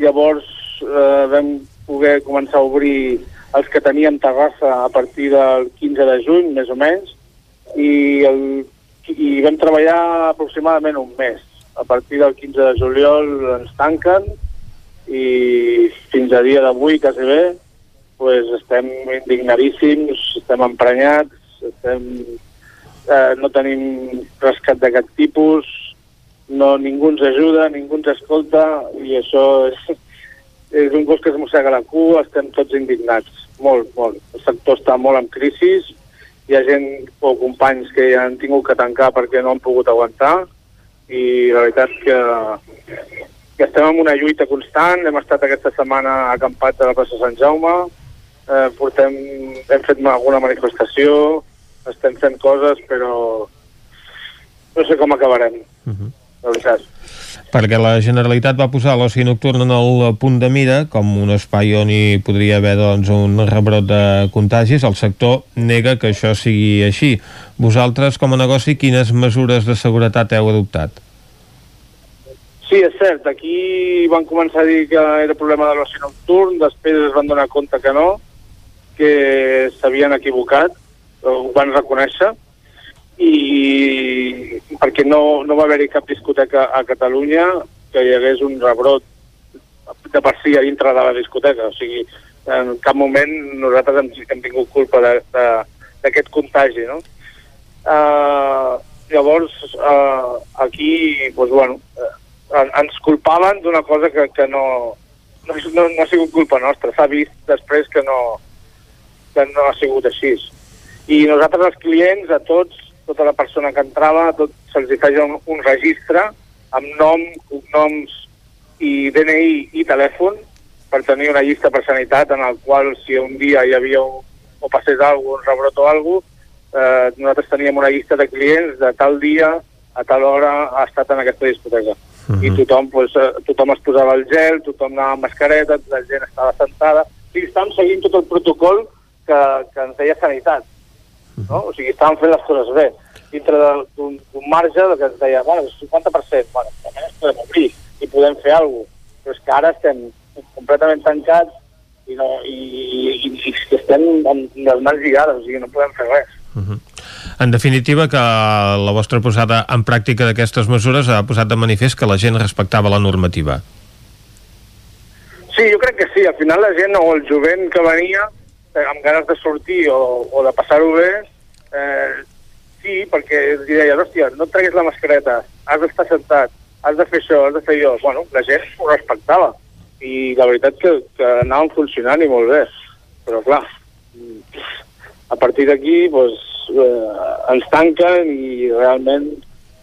S33: Llavors eh, vam poder començar a obrir els que teníem terrassa a partir del 15 de juny, més o menys, i, el, i vam treballar aproximadament un mes. A partir del 15 de juliol ens tanquen i fins a dia d'avui, quasi bé, pues estem indignadíssims, estem emprenyats, estem, eh, no tenim rescat d'aquest tipus, no, ningú ens ajuda, ningú ens escolta i això és, és un gos que es mossega la cua, estem tots indignats, molt, molt. El sector està molt en crisi, hi ha gent o companys que ja han tingut que tancar perquè no han pogut aguantar i la veritat que, que estem en una lluita constant, hem estat aquesta setmana acampats a la plaça Sant Jaume, eh, portem, hem fet alguna manifestació, estem fent coses, però no sé com acabarem, la veritat.
S1: Perquè la Generalitat va posar l'oci nocturn en el punt de mira com un espai on hi podria haver doncs, un rebrot de contagis. El sector nega que això sigui així. Vosaltres, com a negoci, quines mesures de seguretat heu adoptat?
S33: Sí, és cert, aquí van començar a dir que era problema de l'oci nocturn, després es van donar compte que no, que s'havien equivocat, ho van reconèixer, i perquè no, no va haver-hi cap discoteca a Catalunya que hi hagués un rebrot de per si a dintre de la discoteca. O sigui, en cap moment nosaltres hem, hem tingut culpa d'aquest contagi, no? Uh, llavors eh, aquí, doncs, bueno, eh, ens culpaven d'una cosa que, que no, no, no, no ha sigut culpa nostra. S'ha vist després que no, que no ha sigut així. I nosaltres, els clients, a tots, tota la persona que entrava, tot se'ls feia un, un registre amb nom, cognoms i DNI i telèfon per tenir una llista per sanitat en el qual si un dia hi havia un, o passés alguna un rebrot o alguna eh, nosaltres teníem una llista de clients de tal dia a tal hora ha estat en aquesta discoteca. Uh -huh. I tothom, pues, eh, tothom es posava el gel, tothom anava amb mascareta, la gent estava sentada. Sigui, estàvem seguint tot el protocol que, que ens deia sanitat. No? O sigui, estàvem fent les coses bé. Dintre d'un marge de que ens deia, bueno, el 50%, bueno, també ens podem obrir i podem fer alguna cosa. Però és que ara estem completament tancats i, no, i, i, i estem amb les mans lligades, o sigui, no podem fer res.
S1: En definitiva, que la vostra posada en pràctica d'aquestes mesures ha posat de manifest que la gent respectava la normativa.
S33: Sí, jo crec que sí. Al final la gent o el jovent que venia eh, amb ganes de sortir o, o de passar-ho bé, eh, sí, perquè li deia, hòstia, no et treguis la mascareta, has d'estar sentat, has de fer això, has de fer allò. Bueno, la gent ho respectava i la veritat que, que anaven funcionant i molt bé. Però clar, a partir d'aquí doncs, eh, ens tanquen i realment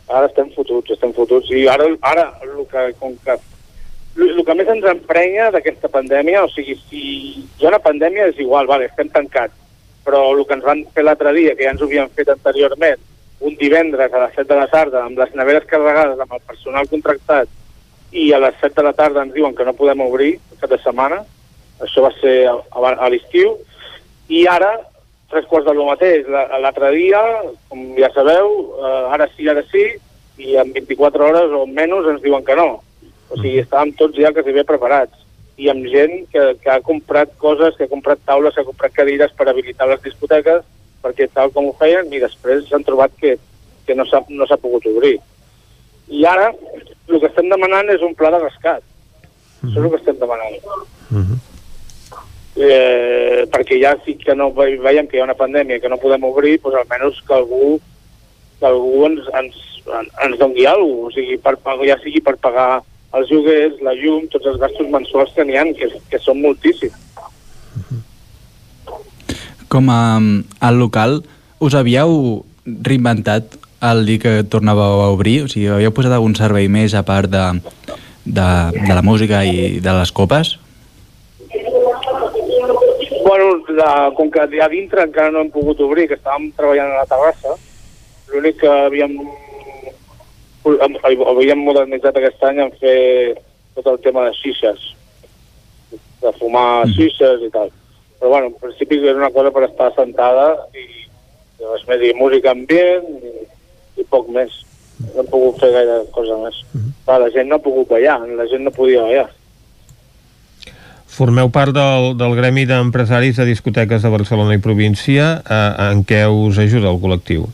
S33: ara estem fotuts, estem fotuts. I ara, ara el que, com que el, que més ens emprenya d'aquesta pandèmia, o sigui, si hi ha una pandèmia és igual, vale, estem tancats, però el que ens van fer l'altre dia, que ja ens ho havien fet anteriorment, un divendres a les 7 de la tarda, amb les neveres carregades, amb el personal contractat, i a les 7 de la tarda ens diuen que no podem obrir cap de setmana, això va ser a, a, a l'estiu, i ara, tres quarts de lo mateix, La- l'altre dia, com ja sabeu, eh, ara sí, ara sí, i en 24 hores o menys ens diuen que no. O sigui, estàvem tots ja quasi bé preparats. I amb gent que, que ha comprat coses, que ha comprat taules, que ha comprat cadires per habilitar les discoteques, perquè tal com ho feien, i després s'han trobat que, que no s'ha no pogut obrir. I ara, el que estem demanant és un pla de rescat. Això és el que estem demanant. Eh, perquè ja sí que no ve- veiem que hi ha una pandèmia que no podem obrir, doncs almenys que algú que algú ens, ens, ens doni alguna cosa, o sigui, per, ja sigui per pagar els lloguers, la llum, tots els gastos mensuals que n'hi ha, que, que són moltíssims.
S32: Com a, al local, us havíeu reinventat el dir que tornàveu a obrir? O sigui, havíeu posat algun servei més a part de, de, de la música i de les copes?
S33: Bueno, la, com que a dintre encara no hem pogut obrir, que estàvem treballant a la terrassa, l'únic que havíem, havíem modernitzat aquest any en fer tot el tema de xixes, de fumar xixes i tal. Però bueno, en principi era una cosa per estar sentada i res més, i música ambient i, i poc més. No hem pogut fer gaire cosa més. Clar, la gent no ha pogut ballar, la gent no podia ballar.
S1: Formeu part del, del Gremi d'Empresaris de Discoteques de Barcelona i província. Eh, en què us ajuda el col·lectiu?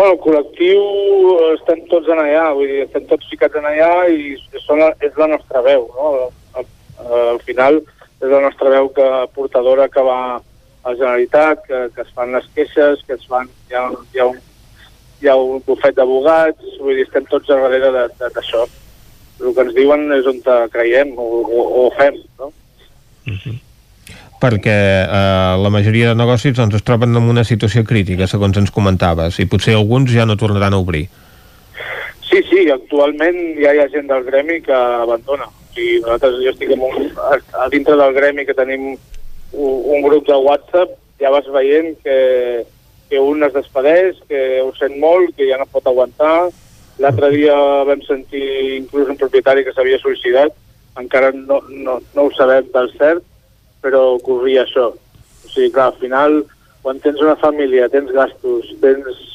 S33: Bueno, el col·lectiu eh, estem tots en allà, vull dir, estem tots ficats en allà i són és la nostra veu, no? Al, al, al final és la nostra veu que portadora que va a la Generalitat, que, que es fan les queixes, que es fan, hi ha, hi ha, un, hi ha un bufet d'abogats, vull dir, estem tots a darrere d'això. El que ens diuen és on creiem o, o, o fem, no?
S1: Perquè eh, la majoria de negocis doncs, es troben en una situació crítica, segons ens comentaves, i potser alguns ja no tornaran a obrir.
S33: Sí, sí, actualment ja hi ha gent del gremi que abandona. O sigui, nosaltres, jo estic en un, a, a dintre del gremi que tenim un, un grup de WhatsApp, ja vas veient que, que un es despedeix, que ho sent molt, que ja no pot aguantar. L'altre dia vam sentir inclús un propietari que s'havia suïcidat, encara no, no, no ho sabem del cert, però corria això. O sigui, clar, al final, quan tens una família, tens gastos, tens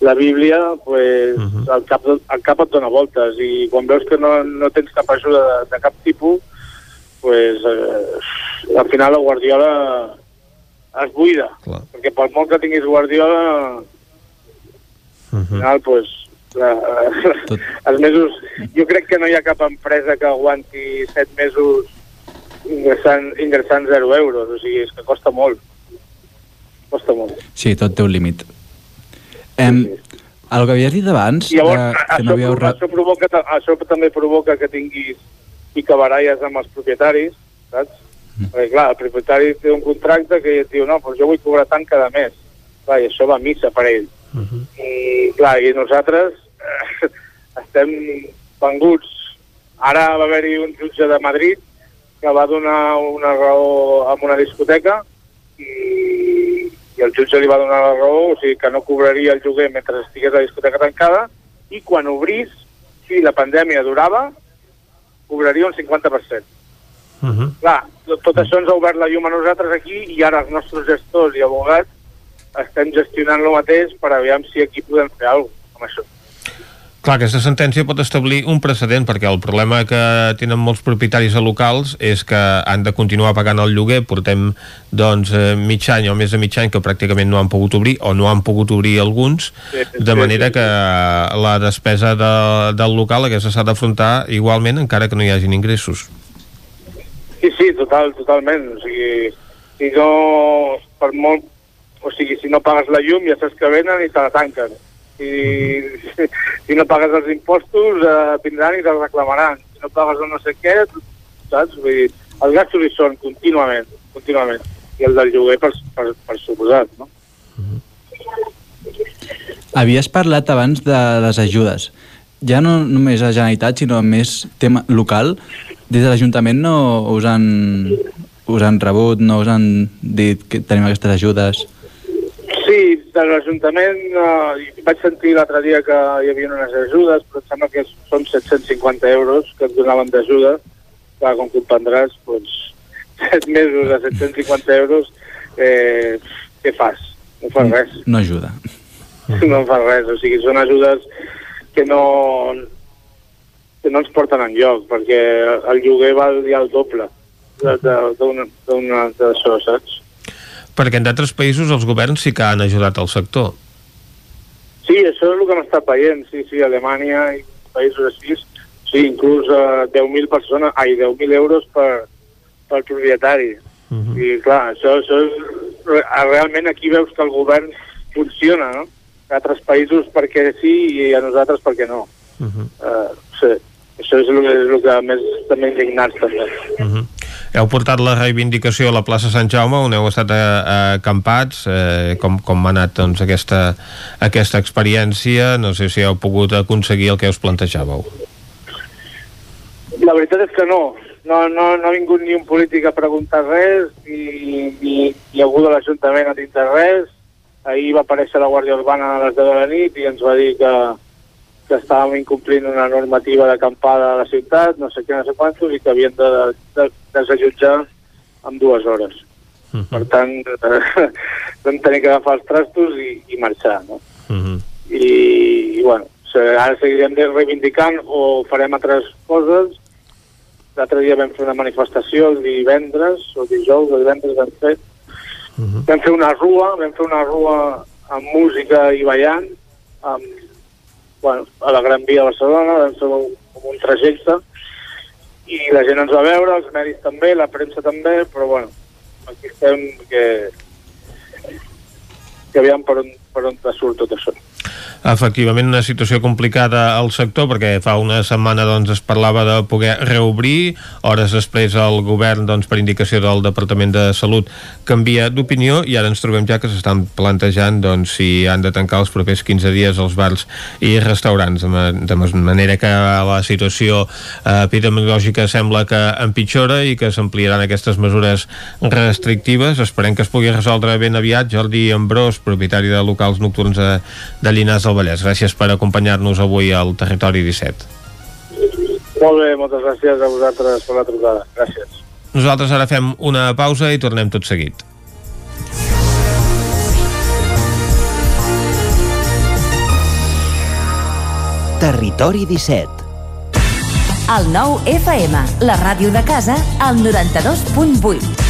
S33: la Bíblia, pues, uh -huh. el, cap, el cap et dona voltes i quan veus que no, no tens cap ajuda de, de cap tipus, pues, eh, al final la Guardiola es buida.
S1: Clar.
S33: Perquè per molt que tinguis Guardiola, al final, pues, la, els mesos... Jo crec que no hi ha cap empresa que aguanti set mesos ingressant, ingressant 0 euros, o sigui, és que costa molt. Costa molt.
S32: Sí, tot té un límit. Em, el que havies dit abans,
S33: Llavors,
S32: de, que
S33: això,
S32: no havíeu...
S33: això, provoca, això també provoca que tinguis picabaralles amb els propietaris, saps?
S32: Mm.
S33: Perquè, clar, el propietari té un contracte que et diu, no, doncs jo vull cobrar tant cada mes. Clar, i això va a missa per ell. I, clar, i nosaltres eh, estem venguts. Ara va haver-hi un jutge de Madrid que va donar una raó a una discoteca i, i el jutge li va donar la raó, o sigui que no cobraria el lloguer mentre estigués la discoteca tancada i quan obrís, si la pandèmia durava, cobraria un 50%.
S1: Uh -huh.
S33: Clar, tot, tot això ens ha obert la llum a nosaltres aquí i ara els nostres gestors i abogats estem gestionant el mateix per aviam si aquí podem fer alguna cosa amb això.
S1: Clar, aquesta sentència pot establir un precedent, perquè el problema que tenen molts propietaris de locals és que han de continuar pagant el lloguer. Portem, doncs, eh, mig any o més de mig any que pràcticament no han pogut obrir, o no han pogut obrir alguns, de manera que la despesa de, del local aquesta s'ha d'afrontar igualment, encara que no hi hagin ingressos.
S33: Sí, sí, total, totalment. O sigui, si no, per molt, o sigui, si no pagues la llum ja saps que venen i te la tanquen. Si, si no pagues els impostos eh, vindran i te'ls reclamaran. Si no pagues el no sé què, saps? Vull dir, els gastos hi són contínuament, contínuament. I el del lloguer per, per, per suposat, no?
S32: Havies parlat abans de les ajudes. Ja no només a Generalitat, sinó més tema local. Des de l'Ajuntament no us han, us han rebut, no us han dit que tenim aquestes ajudes?
S33: Sí, de l'Ajuntament eh, vaig sentir l'altre dia que hi havia unes ajudes, però em sembla que són 750 euros que et donaven d'ajuda. Clar, com comprendràs, doncs, 7 mesos a 750 euros, eh, què fas? No fas res.
S32: No ajuda.
S33: No fas res, o sigui, són ajudes que no, que no ens porten enlloc, perquè el lloguer val ja el doble d'una- d'això, saps?
S1: Perquè en d'altres països els governs sí que han ajudat el sector.
S33: Sí, això és el que hem estat veient, sí, sí, Alemanya i països així, sí, inclús eh, 10.000 persones, ai, 10.000 euros per, per propietari. Uh -huh. I clar, això, això és, re- realment aquí veus que el govern funciona, no? A altres països perquè sí i a nosaltres perquè no.
S1: Uh -huh.
S33: Uh, sí, això és el, és el que més també indignats també.
S1: Uh -huh. Heu portat la reivindicació a la plaça Sant Jaume, on heu estat eh, acampats. Eh, com, com ha anat doncs, aquesta, aquesta experiència? No sé si heu pogut aconseguir el que us plantejàveu.
S33: La veritat és que no. No, no, no ha vingut ni un polític a preguntar res, ni, ni, ni algú de l'Ajuntament a dir res. Ahir va aparèixer la Guàrdia Urbana a les 10 de la nit i ens va dir que, que estàvem incomplint una normativa d'acampada a la ciutat, no sé què, no sé quantos, i que havien de, de, desallotjar en dues hores. Uh -huh. Per tant, eh, vam tenir que agafar els trastos i, i marxar, no?
S1: Uh -huh.
S33: I, i bueno, ara seguirem reivindicant o farem altres coses. L'altre dia vam fer una manifestació el divendres, o dijous, o divendres vam fer. Uh -huh. Vam fer una rua, vam fer una rua amb música i ballant, amb, bueno, a la Gran Via de Barcelona, vam fer un, un trajecte, i la gent ens va veure, els mèdics també, la premsa també, però bueno, aquí estem que, que aviam per on, per on surt tot això.
S1: Efectivament, una situació complicada al sector perquè fa una setmana doncs, es parlava de poder reobrir, hores després el govern, doncs, per indicació del Departament de Salut, canvia d'opinió i ara ens trobem ja que s'estan plantejant doncs, si han de tancar els propers 15 dies els bars i restaurants, de, ma de manera que la situació eh, epidemiològica sembla que empitjora i que s'ampliaran aquestes mesures restrictives. Esperem que es pugui resoldre ben aviat. Jordi Ambrós, propietari de locals nocturns de, de Llinars del Vallès. Gràcies per acompanyar-nos avui al Territori 17.
S33: Molt bé, moltes gràcies a vosaltres per la trucada. Gràcies.
S1: Nosaltres ara fem una pausa i tornem tot seguit.
S31: Territori 17.
S11: El nou FM, la ràdio de casa, al 92.8.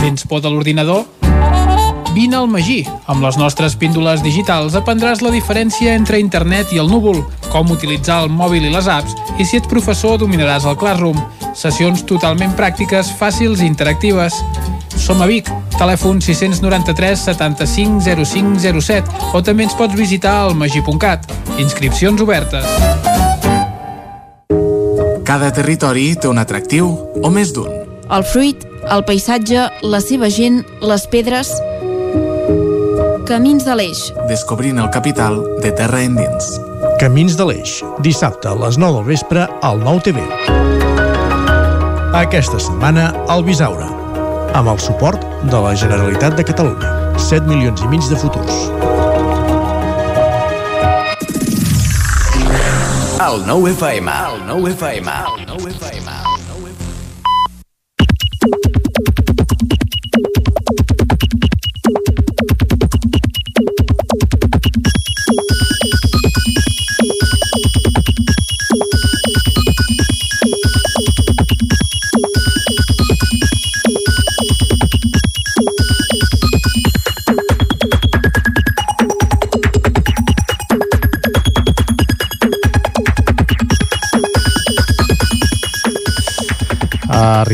S14: Tens por de l'ordinador? Vine al Magí. Amb les nostres píndoles digitals aprendràs la diferència entre internet i el núvol, com utilitzar el mòbil i les apps, i si ets professor dominaràs el Classroom. Sessions totalment pràctiques, fàcils i interactives. Som a Vic, telèfon 693 75 05 07 o també ens pots visitar al magí.cat. Inscripcions obertes.
S17: Cada territori té un atractiu, o més d'un.
S18: El fruit, el paisatge, la seva gent, les pedres... Camins de l'Eix.
S17: Descobrint el capital de terra endins.
S34: Camins de l'Eix, dissabte a les 9 del vespre al 9 TV. Aquesta setmana al Bisaure, amb el suport de la Generalitat de Catalunya. 7 milions i mig de futurs.
S35: El 9 FM. El 9 FM. El 9 FM.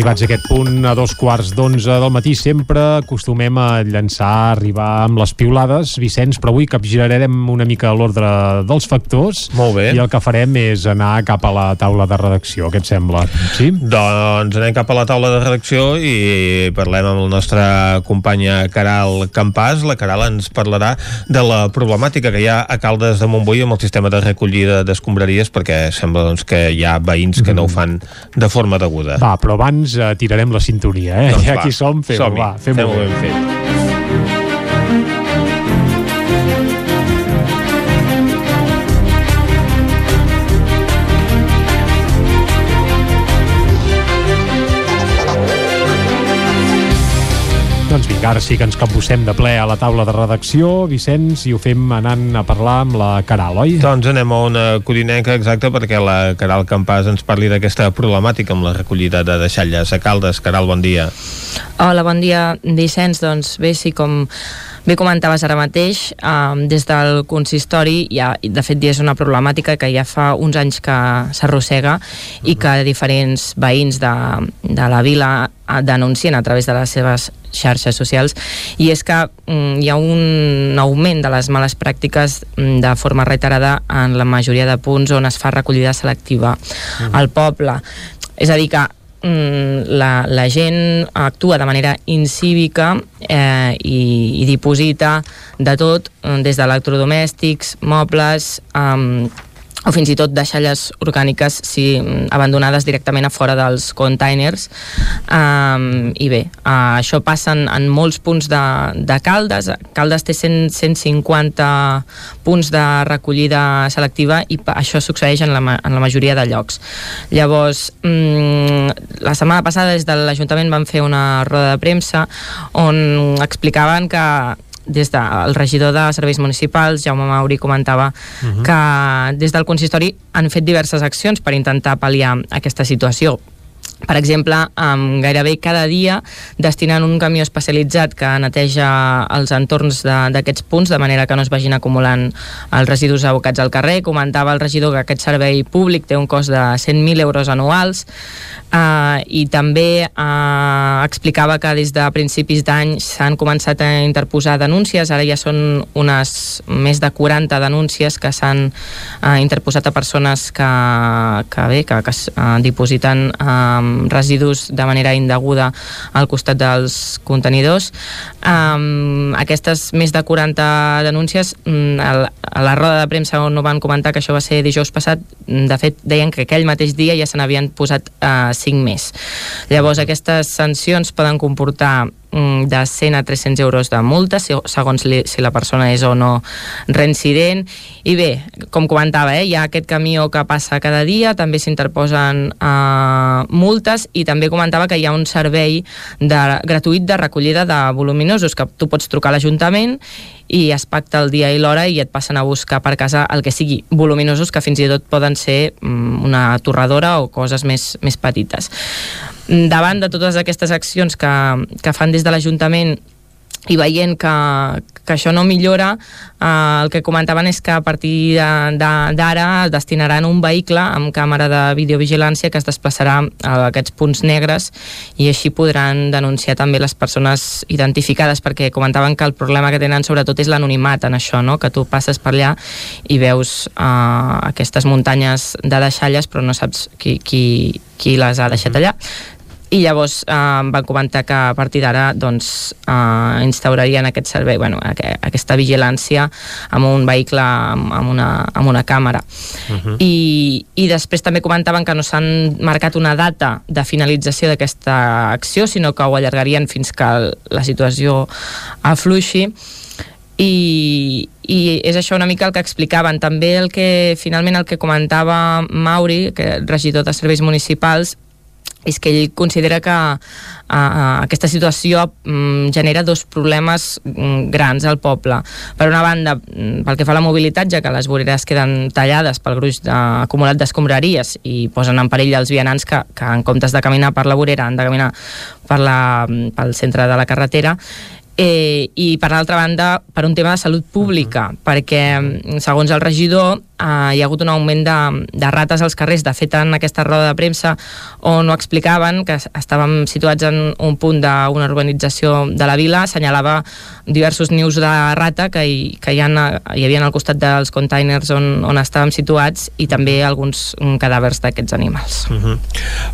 S3: Arribats a aquest punt, a dos quarts d'onze del matí, sempre acostumem a llançar, a arribar amb les piulades, Vicenç, però avui capgirarem una mica l'ordre dels factors.
S1: Molt bé.
S3: I el que farem és anar cap a la taula de redacció, què et sembla? Sí?
S1: Doncs anem cap a la taula de redacció i parlem amb la nostra companya Caral Campàs. La Caral ens parlarà de la problemàtica que hi ha a Caldes de Montbui amb el sistema de recollida d'escombraries perquè sembla doncs, que hi ha veïns que no ho fan de forma deguda.
S3: Va, però abans eh, tirarem la sintonia, eh?
S1: Doncs
S3: ja
S1: va,
S3: aquí som, fem-ho,
S1: som-hi,
S3: va, fem-ho
S1: fem-ho
S3: ben
S1: fet.
S3: Doncs vinga, ara sí que ens capbussem de ple a la taula de redacció, Vicenç, i ho fem anant a parlar amb la Caral, oi?
S1: Doncs anem a una codinenca exacta perquè la Caral Campàs ens parli d'aquesta problemàtica amb la recollida de deixalles a Caldes. Caral, bon dia.
S6: Hola, bon dia, Vicenç. Doncs bé, sí, com bé comentaves ara mateix, um, des del consistori, ja, de fet ja és una problemàtica que ja fa uns anys que s'arrossega i que diferents veïns de, de la vila eh, denuncien a través de les seves xarxes socials. I és que mm, hi ha un augment de les males pràctiques mm, de forma reiterada en la majoria de punts on es fa recollida selectiva al poble. És a dir que mm, la, la gent actua de manera incívica eh, i, i diposita de tot, eh, des d'electrodomèstics, mobles, eh, o fins i tot deixalles orgàniques si abandonades directament a fora dels containers. Um, i bé, uh, això passa en, en molts punts de, de Caldes. Caldes té 100, 150 punts de recollida selectiva i això succeeix en la, en la majoria de llocs. Llavors um, la setmana passada des de l'Ajuntament van fer una roda de premsa on explicaven que des del regidor de Serveis Municipals, Jaume Mauri, comentava uh -huh. que des del consistori han fet diverses accions per intentar pal·liar aquesta situació per exemple, um, gairebé cada dia destinant un camió especialitzat que neteja els entorns d'aquests punts de manera que no es vagin acumulant els residus abocats al carrer. Comentava el regidor que aquest servei públic té un cost de 100.000 euros anuals uh, i també uh, explicava que des de principis d'any s'han començat a interposar denúncies, ara ja són unes més de 40 denúncies que s'han uh, interposat a persones que, que bé, que, que uh, dipositen um, residus de manera indeguda al costat dels contenidors. Um, aquestes més de 40 denúncies, um, a la roda de premsa on no van comentar que això va ser dijous passat, de fet deien que aquell mateix dia ja se n'havien posat uh, 5 més. Llavors aquestes sancions poden comportar mm, de 100 a 300 euros de multa segons li, si la persona és o no reincident. I bé, com comentava eh, hi ha aquest camió que passa cada dia també s'interposen eh, multes i també comentava que hi ha un servei de, gratuït de recollida de voluminosos que tu pots trucar a l'Ajuntament i es pacta el dia i l'hora i et passen a buscar per casa el que sigui voluminosos que fins i tot poden ser mm, una torradora o coses més, més petites. Davant de totes aquestes accions que, que fan des de l'Ajuntament i veient que, que això no millora, eh, el que comentaven és que a partir d'ara destinaran un vehicle amb càmera de videovigilància que es desplaçarà a aquests punts negres i així podran denunciar també les persones identificades, perquè comentaven que el problema que tenen sobretot és l'anonimat en això, no? que tu passes per allà i veus eh, aquestes muntanyes de deixalles però no saps qui, qui, qui les ha deixat allà i llavors eh, van comentar que a partir d'ara doncs, eh, instaurarien aquest servei, bueno, aquesta vigilància amb un vehicle amb, amb, una, amb una càmera. Uh -huh. I, i després també comentaven que no s'han marcat una data de finalització d'aquesta acció sinó que ho allargarien fins que la situació afluixi. I, i és això una mica el que explicaven. També el que finalment el que comentava Mauri, que regidor de serveis municipals és que ell considera que uh, aquesta situació um, genera dos problemes um, grans al poble. Per una banda, um, pel que fa a la mobilitat, ja que les voreres queden tallades pel gruix de, acumulat d'escombraries i posen en perill els vianants que, que en comptes de caminar per la vorera han de caminar per la, pel centre de la carretera eh, i per l'altra banda per un tema de salut pública, uh -huh. perquè segons el regidor eh, hi ha hagut un augment de, de rates als carrers. De fet, en aquesta roda de premsa on ho explicaven, que estàvem situats en un punt d'una urbanització de la vila, assenyalava diversos nius de rata que hi, que hi, ha, hi havia al costat dels containers on, on estàvem situats i també alguns cadàvers d'aquests animals.
S1: Uh -huh.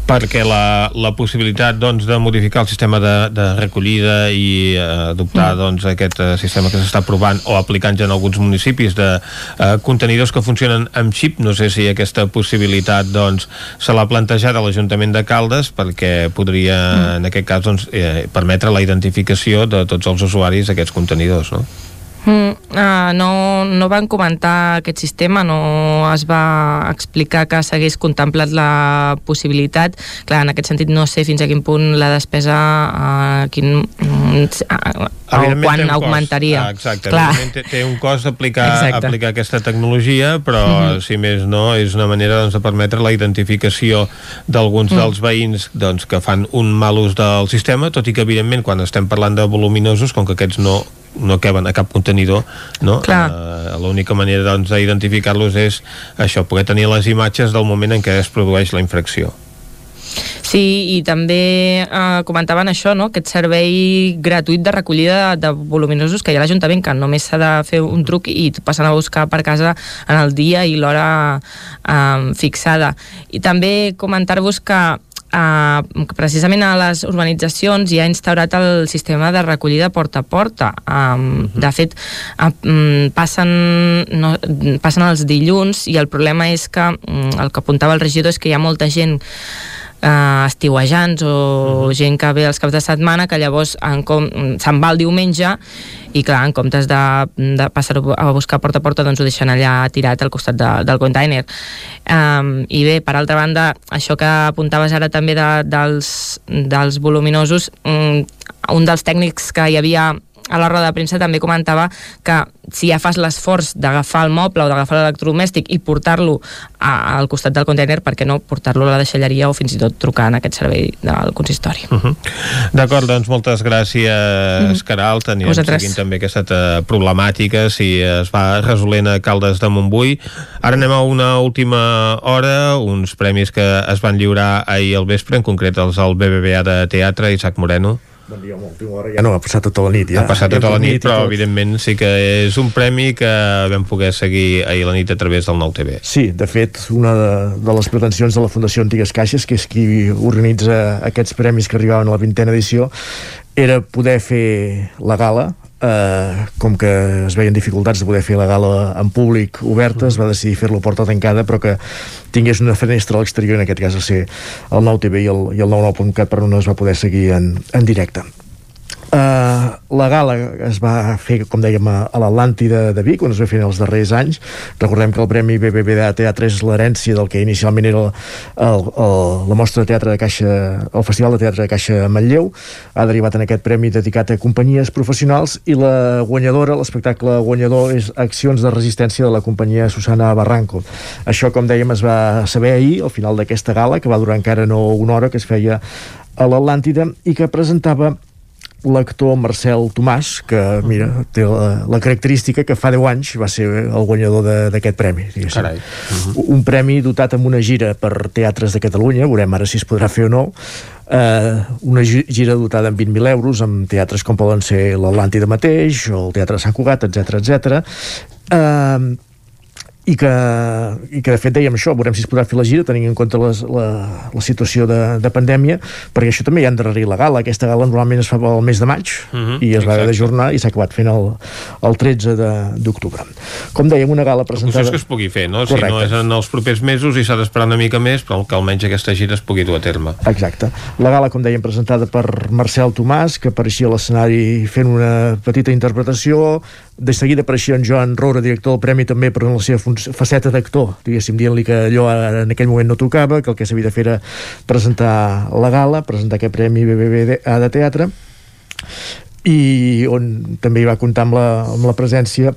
S1: Perquè la, la possibilitat doncs, de modificar el sistema de, de recollida i eh, adoptar uh mm. -huh. doncs, aquest eh, sistema que s'està provant o aplicant ja en alguns municipis de eh, contenidors que funcionen amb xip, no sé si aquesta possibilitat doncs, se l'ha plantejat a l'Ajuntament de Caldes perquè podria, mm. en aquest cas, doncs, eh, permetre la identificació de tots els usuaris d'aquests contenidors, no?
S6: Mm, uh, no, no van comentar aquest sistema, no es va explicar que s'hagués contemplat la possibilitat. Clar, en aquest sentit no sé fins a quin punt la despesa uh, quin, uh, quan augmentaria.
S1: Ah, exacte, Clar. té, té un cost aplicar, aplicar aquesta tecnologia, però mm -hmm. si més no, és una manera doncs, de permetre la identificació d'alguns mm. dels veïns doncs, que fan un mal ús del sistema, tot i que evidentment quan estem parlant de voluminosos, com que aquests no no queben a cap contenidor no? Uh, l'única manera doncs, d'identificar-los és això, poder tenir les imatges del moment en què es produeix la infracció
S6: Sí, i també eh, comentaven això, no? aquest servei gratuït de recollida de, de voluminosos que hi ha a l'Ajuntament, que només s'ha de fer un truc i passen a buscar per casa en el dia i l'hora eh, fixada. I també comentar-vos que eh, precisament a les urbanitzacions hi ha instaurat el sistema de recollida porta a porta. Um, de fet, uh, passen, no, passen els dilluns i el problema és que um, el que apuntava el regidor és que hi ha molta gent eh, estiuejants o -huh. gent que ve els caps de setmana que llavors se'n va el diumenge i clar, en comptes de, de passar a buscar porta a porta doncs ho deixen allà tirat al costat de, del container um, i bé, per altra banda això que apuntaves ara també de, dels, dels voluminosos um, un dels tècnics que hi havia a la roda de premsa també comentava que si ja fas l'esforç d'agafar el moble o d'agafar l'electrodomèstic i portar-lo al costat del container, per què no portar-lo a la deixalleria o fins i tot trucar en aquest servei del consistori. Uh
S1: -huh. D'acord, doncs moltes gràcies, uh -huh. Caral. Teníem
S6: Vosaltres.
S1: seguint també aquesta problemàtica, si es va resolent a Caldes de Montbui. Ara anem a una última hora, uns premis que es van lliurar ahir al vespre, en concret els del BBVA de Teatre, Isaac Moreno.
S36: Bon dia, molt hora. Ja no, ha passat tota la nit. Ja.
S1: Ha passat tota la nit, però evidentment sí que és un premi que vam poder seguir ahir la nit a través del Nou TV.
S36: Sí, de fet, una de, de les pretensions de la Fundació Antigues Caixes, que és qui organitza aquests premis que arribaven a la vintena edició, era poder fer la gala eh, com que es veien dificultats de poder fer la gala en públic oberta, es va decidir fer-lo porta tancada, però que tingués una finestra a l'exterior, en aquest cas a ser el Nou TV i el, i el 99.cat, però no es va poder seguir en, en directe. Uh, la gala es va fer, com dèiem, a, l'Atlàntida de Vic, on es va fer els darrers anys. Recordem que el Premi BBVA Teatre és l'herència del que inicialment era el, el, el, la mostra de teatre de Caixa, el Festival de Teatre de Caixa Manlleu. Ha derivat en aquest premi dedicat a companyies professionals i la guanyadora, l'espectacle guanyador és Accions de Resistència de la companyia Susana Barranco. Això, com dèiem, es va saber ahir, al final d'aquesta gala, que va durar encara no una hora, que es feia a l'Atlàntida i que presentava l'actor Marcel Tomàs, que mira, té la, la característica que fa 10 anys va ser el guanyador d'aquest premi.
S1: Carai.
S36: Uh -huh. Un premi dotat amb una gira per teatres de Catalunya, veurem ara si es podrà fer o no, eh, una gira dotada amb 20.000 euros amb teatres com poden ser l'Atlàntida mateix o el Teatre Sant Cugat, etc etc. Eh, i que, i que de fet dèiem això, veurem si es podrà fer la gira tenint en compte les, la, la situació de, de pandèmia, perquè això també hi ha endarrerir la gala, aquesta gala normalment es fa el mes de maig
S1: Uh -huh,
S36: i es va haver d'ajornar i s'ha acabat fent el, el 13 de- d'octubre com dèiem, una gala
S1: La
S36: presentada
S1: és que es pugui fer, no? Si
S36: Correcte.
S1: no és en els propers mesos i s'ha d'esperar una mica més, però que almenys aquesta gira es pugui dur a terme.
S36: Exacte. La gala, com dèiem, presentada per Marcel Tomàs, que apareixia a l'escenari fent una petita interpretació. De seguida apareixia en Joan Roura, director del Premi, també, però en la seva func- faceta d'actor, diguéssim, dient-li que allò en aquell moment no tocava, que el que s'havia de fer era presentar la gala, presentar aquest Premi BBVA de teatre, i on també hi va comptar amb la, amb la presència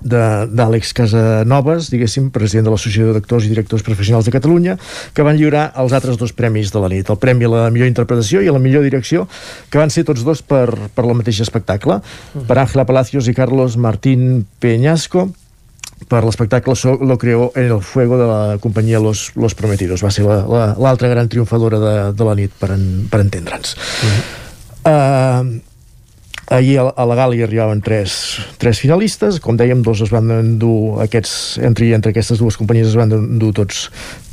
S36: d'Àlex Casanovas, diguéssim, president de l'Associació d'Actors i Directors Professionals de Catalunya, que van lliurar els altres dos premis de la nit, el Premi a la millor interpretació i a la millor direcció, que van ser tots dos per, per la mateixa espectacle, per Ángela Palacios i Carlos Martín Peñasco, per l'espectacle So- Lo creó en el fuego de la companyia Los, Los Prometidos. Va ser la- la- l'altra gran triomfadora de, de la nit, per, en, per entendre'ns. Uh, ahir a la gala hi arribaven tres, tres finalistes, com dèiem, dos es van endur aquests, entre, entre aquestes dues companyies es van endur tots,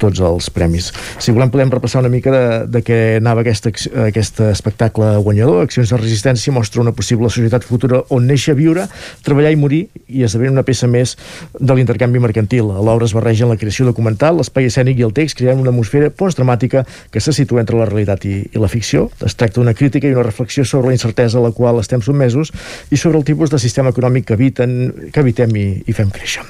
S36: tots els premis. Si volem podem repassar una mica de, de què anava aquest, aquest espectacle guanyador. Accions de resistència mostra una possible societat futura on néixer, viure, treballar i morir i esdevenir una peça més de l'intercanvi mercantil. A l'obra es barregen la creació documental, l'espai escènic i el text, creant una atmosfera postdramàtica que se situa entre la realitat i, i la ficció. Es tracta d'una crítica i una reflexió sobre la incertesa a la qual estem sotmesos i sobre el tipus de sistema econòmic que, habiten, que habitem i, i fem créixer.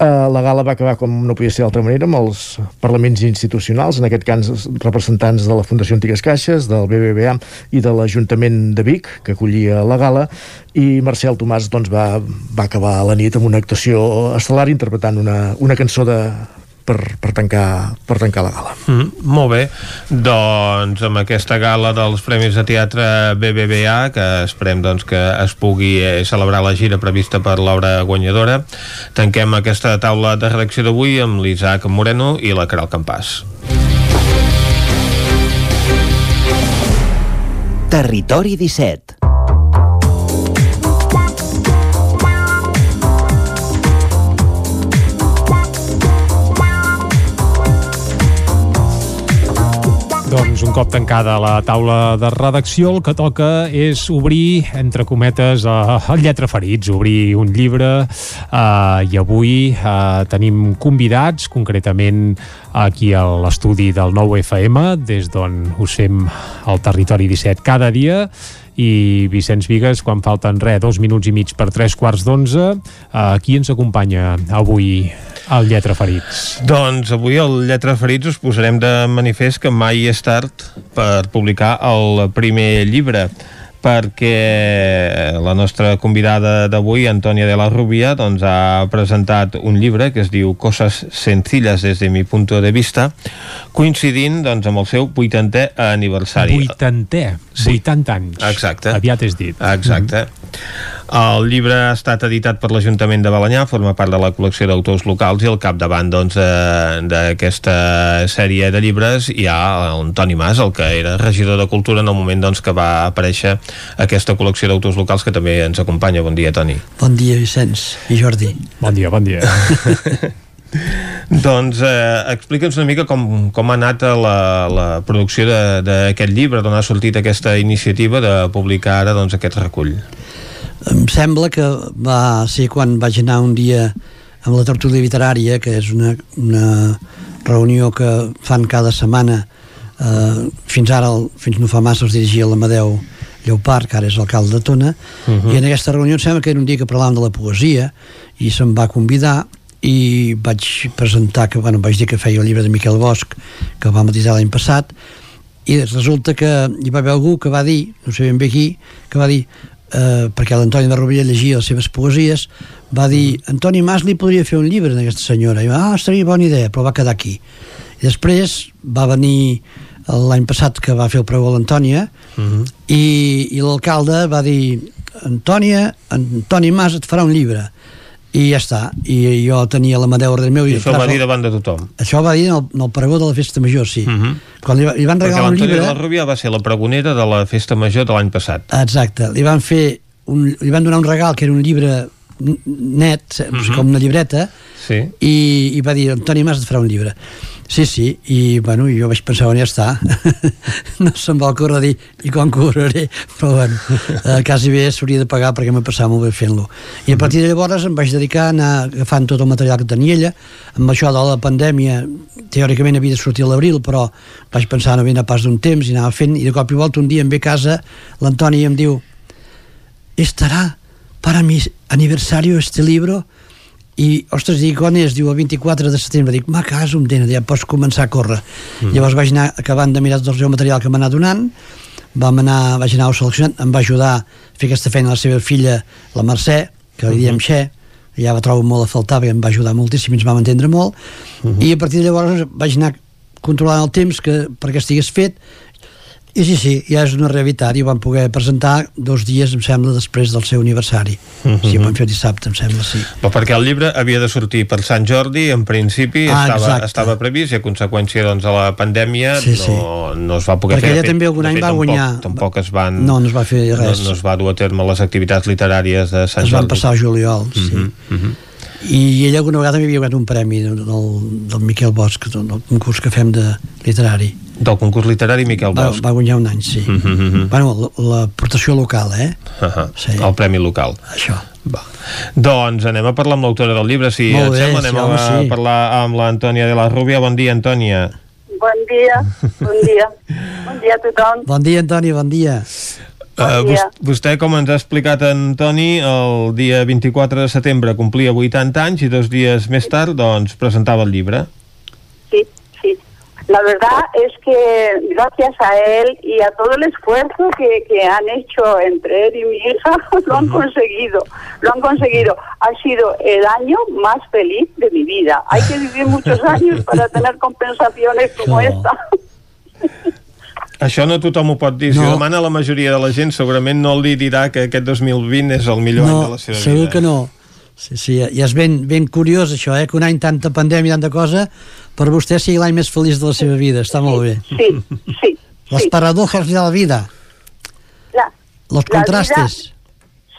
S36: Uh, la gala va acabar com no podia ser d'altra manera amb els parlaments institucionals, en aquest cas representants de la Fundació Antigues Caixes, del BBVA i de l'Ajuntament de Vic, que acollia la gala, i Marcel Tomàs doncs, va, va acabar la nit amb una actuació estel·lar interpretant una, una cançó de, per, per, tancar, per tancar la gala.
S1: Mm, molt bé, doncs amb aquesta gala dels Premis de Teatre BBVA, que esperem doncs, que es pugui eh, celebrar la gira prevista per l'obra guanyadora, tanquem aquesta taula de redacció d'avui amb l'Isaac Moreno i la Caral Campàs.
S31: Territori 17
S3: Doncs un cop tancada la taula de redacció, el que toca és obrir, entre cometes, eh, el lletra ferits, obrir un llibre. Eh, i avui eh, tenim convidats, concretament aquí a l'estudi del nou FM, des d'on us fem el Territori 17 cada dia, i Vicenç Vigues, quan falten res, dos minuts i mig per tres quarts d'onze, eh, qui ens acompanya avui al Lletra Ferits?
S1: Doncs avui al Lletra Ferits us posarem de manifest que mai és tard per publicar el primer llibre perquè la nostra convidada d'avui, Antònia de la Rubia, doncs ha presentat un llibre que es diu Coses sencillas desde mi punto de vista, coincidint doncs, amb el seu 80è aniversari.
S3: 80è, sí. 80 anys.
S1: Exacte.
S3: Aviat és dit.
S1: Exacte. Mm. El llibre ha estat editat per l'Ajuntament de Balanyà, forma part de la col·lecció d'autors locals i al capdavant doncs, d'aquesta doncs, sèrie de llibres hi ha el Toni Mas, el que era regidor de Cultura en el moment doncs, que va aparèixer aquesta col·lecció d'autors locals que també ens acompanya. Bon dia, Toni.
S37: Bon dia, Vicenç i Jordi.
S3: Bon dia, bon dia.
S1: doncs eh, explica'ns una mica com, com ha anat la, la producció d'aquest llibre, d'on ha sortit aquesta iniciativa de publicar ara doncs, aquest recull.
S37: Em sembla que va ser quan vaig anar un dia amb la tertúlia literària, que és una, una reunió que fan cada setmana eh, fins ara, fins no fa massa, es dirigia l'Amadeu Lleupart, que ara és alcalde de Tona, uh -huh. i en aquesta reunió em sembla que era un dia que parlàvem de la poesia, i se'm va convidar i vaig presentar que, bueno, vaig dir que feia el llibre de Miquel Bosch que va editar l'any passat i resulta que hi va haver algú que va dir, no sé ben bé qui, que va dir eh, perquè l'Antoni de Rovira llegia les seves poesies, va dir Antoni Mas li podria fer un llibre d'aquesta senyora. I va, ah, estaria bona idea, però va quedar aquí. I després va venir l'any passat que va fer el preu a l'Antònia uh -huh. i, i l'alcalde va dir Antònia, Antoni Mas et farà un llibre i ja està, i jo tenia l'Amadeu darrere meu
S1: i, I això va dir davant de tothom
S37: això va dir en el, en el pregó de la festa major, sí uh
S1: mhm.
S37: -huh. quan li, li van regalar un llibre
S1: la Rubia va ser la pregonera de la festa major de l'any passat
S37: exacte, li van fer un, li van donar un regal que era un llibre net, uh -huh. com una llibreta
S1: sí.
S37: i, i va dir Antoni Mas et farà un llibre Sí, sí, i bueno, jo vaig pensar on ja està. No se'm va ocórrer dir i com cobraré, però bueno eh, quasi bé s'hauria de pagar perquè m'he passat molt bé fent-lo. I a partir de llavors em vaig dedicar a anar agafant tot el material que tenia ella amb això de la pandèmia teòricament havia de sortir a l'abril però vaig pensar no havia pas d'un temps i anava fent i de cop i volta un dia em ve a casa l'Antoni em diu estarà para mi aniversario este libro i, ostres, dic, on és? Diu, el 24 de setembre. Dic, ma casa, un dena, ja pots començar a córrer. Mm. Llavors vaig anar acabant de mirar tot el seu material que m'ha donant, vam anar, vaig anar seleccionant, em va ajudar a fer aquesta feina la seva filla, la Mercè, que li diem uh -huh. Xe, ja la trobo molt a faltar, perquè em va ajudar moltíssim, ens vam entendre molt, uh -huh. i a partir de llavors vaig anar controlant el temps que perquè estigués fet i sí, sí, ja és una realitat i ho vam poder presentar dos dies, em sembla, després del seu aniversari. Uh -huh. Sí, ho vam fer dissabte, em sembla, sí.
S1: Però perquè el llibre havia de sortir per Sant Jordi, en principi ah, estava, estava previst i a conseqüència doncs, de la pandèmia sí, sí. No, no es va poder
S37: perquè
S1: fer.
S37: Perquè ella també algun any fet, va
S1: tampoc,
S37: guanyar...
S1: Tampoc es van...
S37: No, no es va fer res.
S1: No, no es va dur a terme les activitats literàries de Sant
S37: es
S1: Jordi.
S37: Es van passar a juliol, sí. Uh -huh, uh -huh i ella alguna vegada m'havia guanyat un premi del, del Miquel Bosch del, concurs que fem de literari
S1: del concurs literari Miquel Bosch
S37: va, va guanyar un any, sí uh -huh. bueno, l'aportació local, eh?
S1: Uh -huh. sí. el premi local
S37: això
S1: va. Doncs anem a parlar amb l'autora del llibre, si
S37: Molt
S1: et
S37: bé,
S1: sembla, anem
S37: sí,
S1: a
S37: home, sí.
S1: parlar amb l'Antònia de la Rubia. Bon dia, Antònia.
S38: Bon dia, bon dia. Bon dia a tothom.
S37: Bon dia, Antònia, bon dia.
S1: Uh, vostè, com ens ha explicat en Toni, el dia 24 de setembre complia 80 anys i dos dies més tard doncs, presentava el llibre.
S38: Sí, sí. La verdad es que gracias a él y a todo el esfuerzo que, que han hecho entre él y mi hija, lo han conseguido, lo han conseguido. Ha sido el año más feliz de mi vida. Hay que vivir muchos años para tener compensaciones como esta.
S1: Això no tothom ho pot dir. No. Si ho demana la majoria de la gent, segurament no li dirà que aquest 2020 és el millor
S37: no,
S1: any de la seva vida.
S37: segur que no. Sí, sí, ja és ben, ben curiós això, eh? que un any tanta pandèmia, tanta cosa, per vostè sigui l'any més feliç de la seva vida. Està molt bé.
S38: Sí, sí.
S37: Las
S38: sí.
S37: paradojas de la vida.
S38: La,
S37: Los contrastes.
S38: Vida,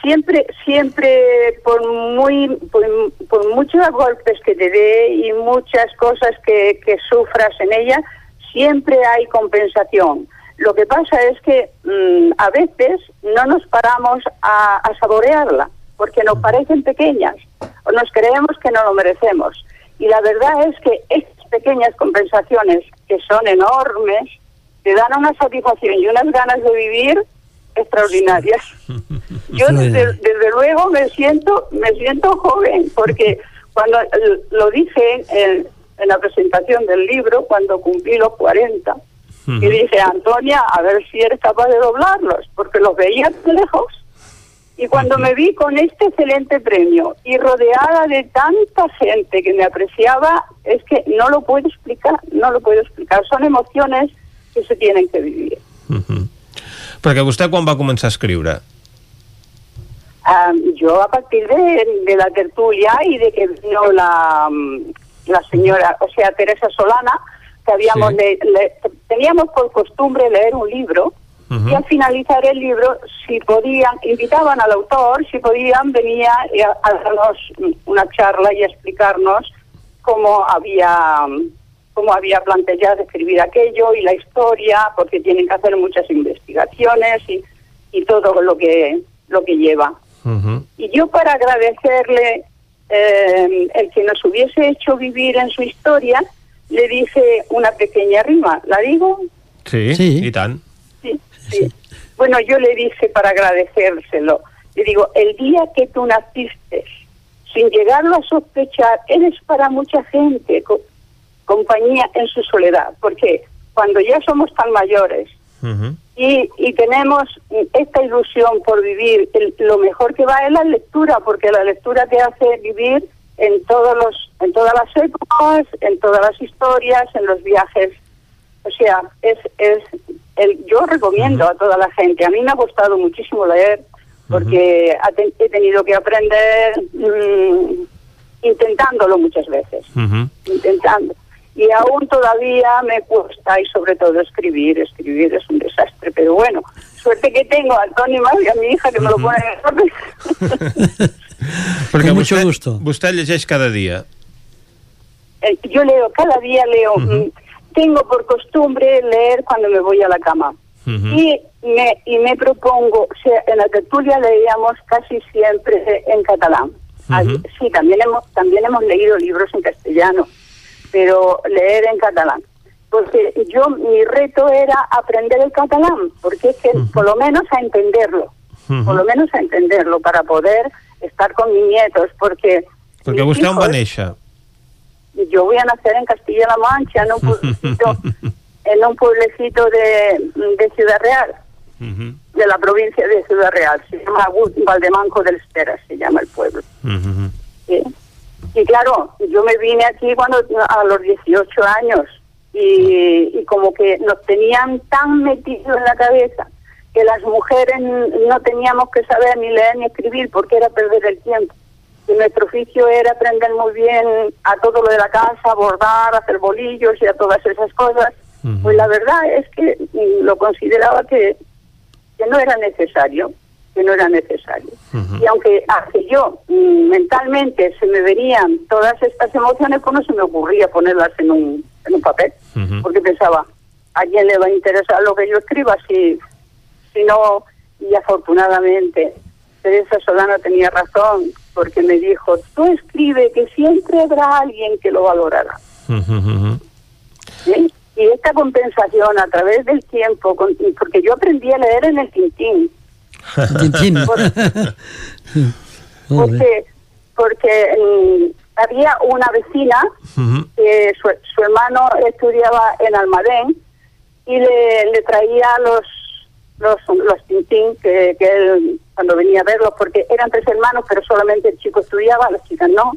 S38: siempre, siempre, por muy, por, por muchos golpes que te dé y muchas cosas que, que sufras en ella, siempre hay compensación. Lo que pasa es que mm, a veces no nos paramos a, a saborearla, porque nos parecen pequeñas o nos creemos que no lo merecemos. Y la verdad es que estas pequeñas compensaciones, que son enormes, te dan una satisfacción y unas ganas de vivir extraordinarias. Yo desde, desde luego me siento me siento joven porque cuando eh, lo dije en, en la presentación del libro cuando cumplí los 40 y dije Antonia a ver si eres capaz de doblarlos porque los veía de lejos. Y cuando me vi con este excelente premio y rodeada de tanta gente que me apreciaba es que no lo puedo explicar no lo puedo explicar. Son emociones que se tienen que vivir.
S1: Perquè vostè quan va començar a escriure?
S38: Ah, yo a partir de, de la tertulia y de que vino la, mm, la señora, o sea, Teresa Solana, que habíamos
S39: Sí.
S38: le- le- teníamos por costumbre leer un libro y al finalizar el libro, si podían, invitaban al autor, si podían, venía a, a darnos una charla y a explicarnos cómo había cómo había planteado escribir aquello y la historia, porque tienen que hacer muchas investigaciones y, y todo lo que lo que lleva. Y yo para agradecerle eh, el que nos hubiese hecho vivir en su historia, le dije una pequeña rima. ¿La digo?
S1: Sí,
S37: Sí.
S1: i tant.
S38: Sí, sí. Bueno, yo le dije para agradecérselo, le digo, el día que tú naciste, sin llegarlo a sospechar, eres para mucha gente co- compañía en su soledad, porque cuando ya somos tan mayores y, y tenemos esta ilusión por vivir, el- lo mejor que va es la lectura, porque la lectura te hace vivir en todos los, en todas las épocas, en todas las historias, en los viajes. O sea, es, es el, yo recomiendo a toda la gente. A mí me ha costado muchísimo leer porque ha te- he tenido que aprender mm, intentándolo muchas veces, intentando. Y aún todavía me cuesta y sobre todo escribir, escribir es un desastre, pero bueno, suerte que tengo a Tony Mar y a mi hija que me lo ponen en orden.
S1: Perquè
S37: mucho
S1: vostè,
S37: gusto.
S1: vostè llegeix cada dia.
S38: Eh, Yo leo, cada día leo. mm, Tengo por costumbre leer cuando me voy a la cama. Y me, y me propongo, o sea, en la tertulia leíamos casi siempre en catalán. Sí, también hemos, también hemos leído libros en castellano, pero leer en catalán. Porque yo, mi reto era aprender el catalán, porque es que por lo menos a entenderlo, por lo menos a entenderlo, para poder estar con mis nietos, porque...
S1: On va
S38: hijos-
S1: néixer?
S38: yo voy a nacer en Castilla-La Mancha, en un pueblecito, en un pueblecito de, de Ciudad Real, de la provincia de Ciudad Real. Se llama Valdemanco del Espera, se llama el pueblo. ¿sí? Y claro, yo me vine aquí cuando a los 18 años y, y como que nos tenían tan metidos en la cabeza que las mujeres no teníamos que saber ni leer ni escribir porque era perder el tiempo. Y nuestro oficio era aprender muy bien a todo lo de la casa, bordar, hacer bolillos y a todas esas cosas. Pues la verdad es que lo consideraba que, que no era necesario, que no era necesario. Y aunque, aunque yo mm, mentalmente se me venían todas estas emociones, pues no se me ocurría ponerlas en un, en un papel, porque pensaba, ¿a quién le va a interesar lo que yo escriba si, si no? Y afortunadamente, Teresa Solano tenía razón, porque me dijo, tú escribe que siempre habrá alguien que lo valorará. ¿sí? Y esta compensación a través del tiempo, con- porque yo aprendí a leer en el Tintín. porque porque mm, había una vecina que su, su hermano estudiaba en Almadén y le, le traía los los los tintín que, que él cuando venía a verlos porque eran tres hermanos pero solamente el chico estudiaba las chicas no.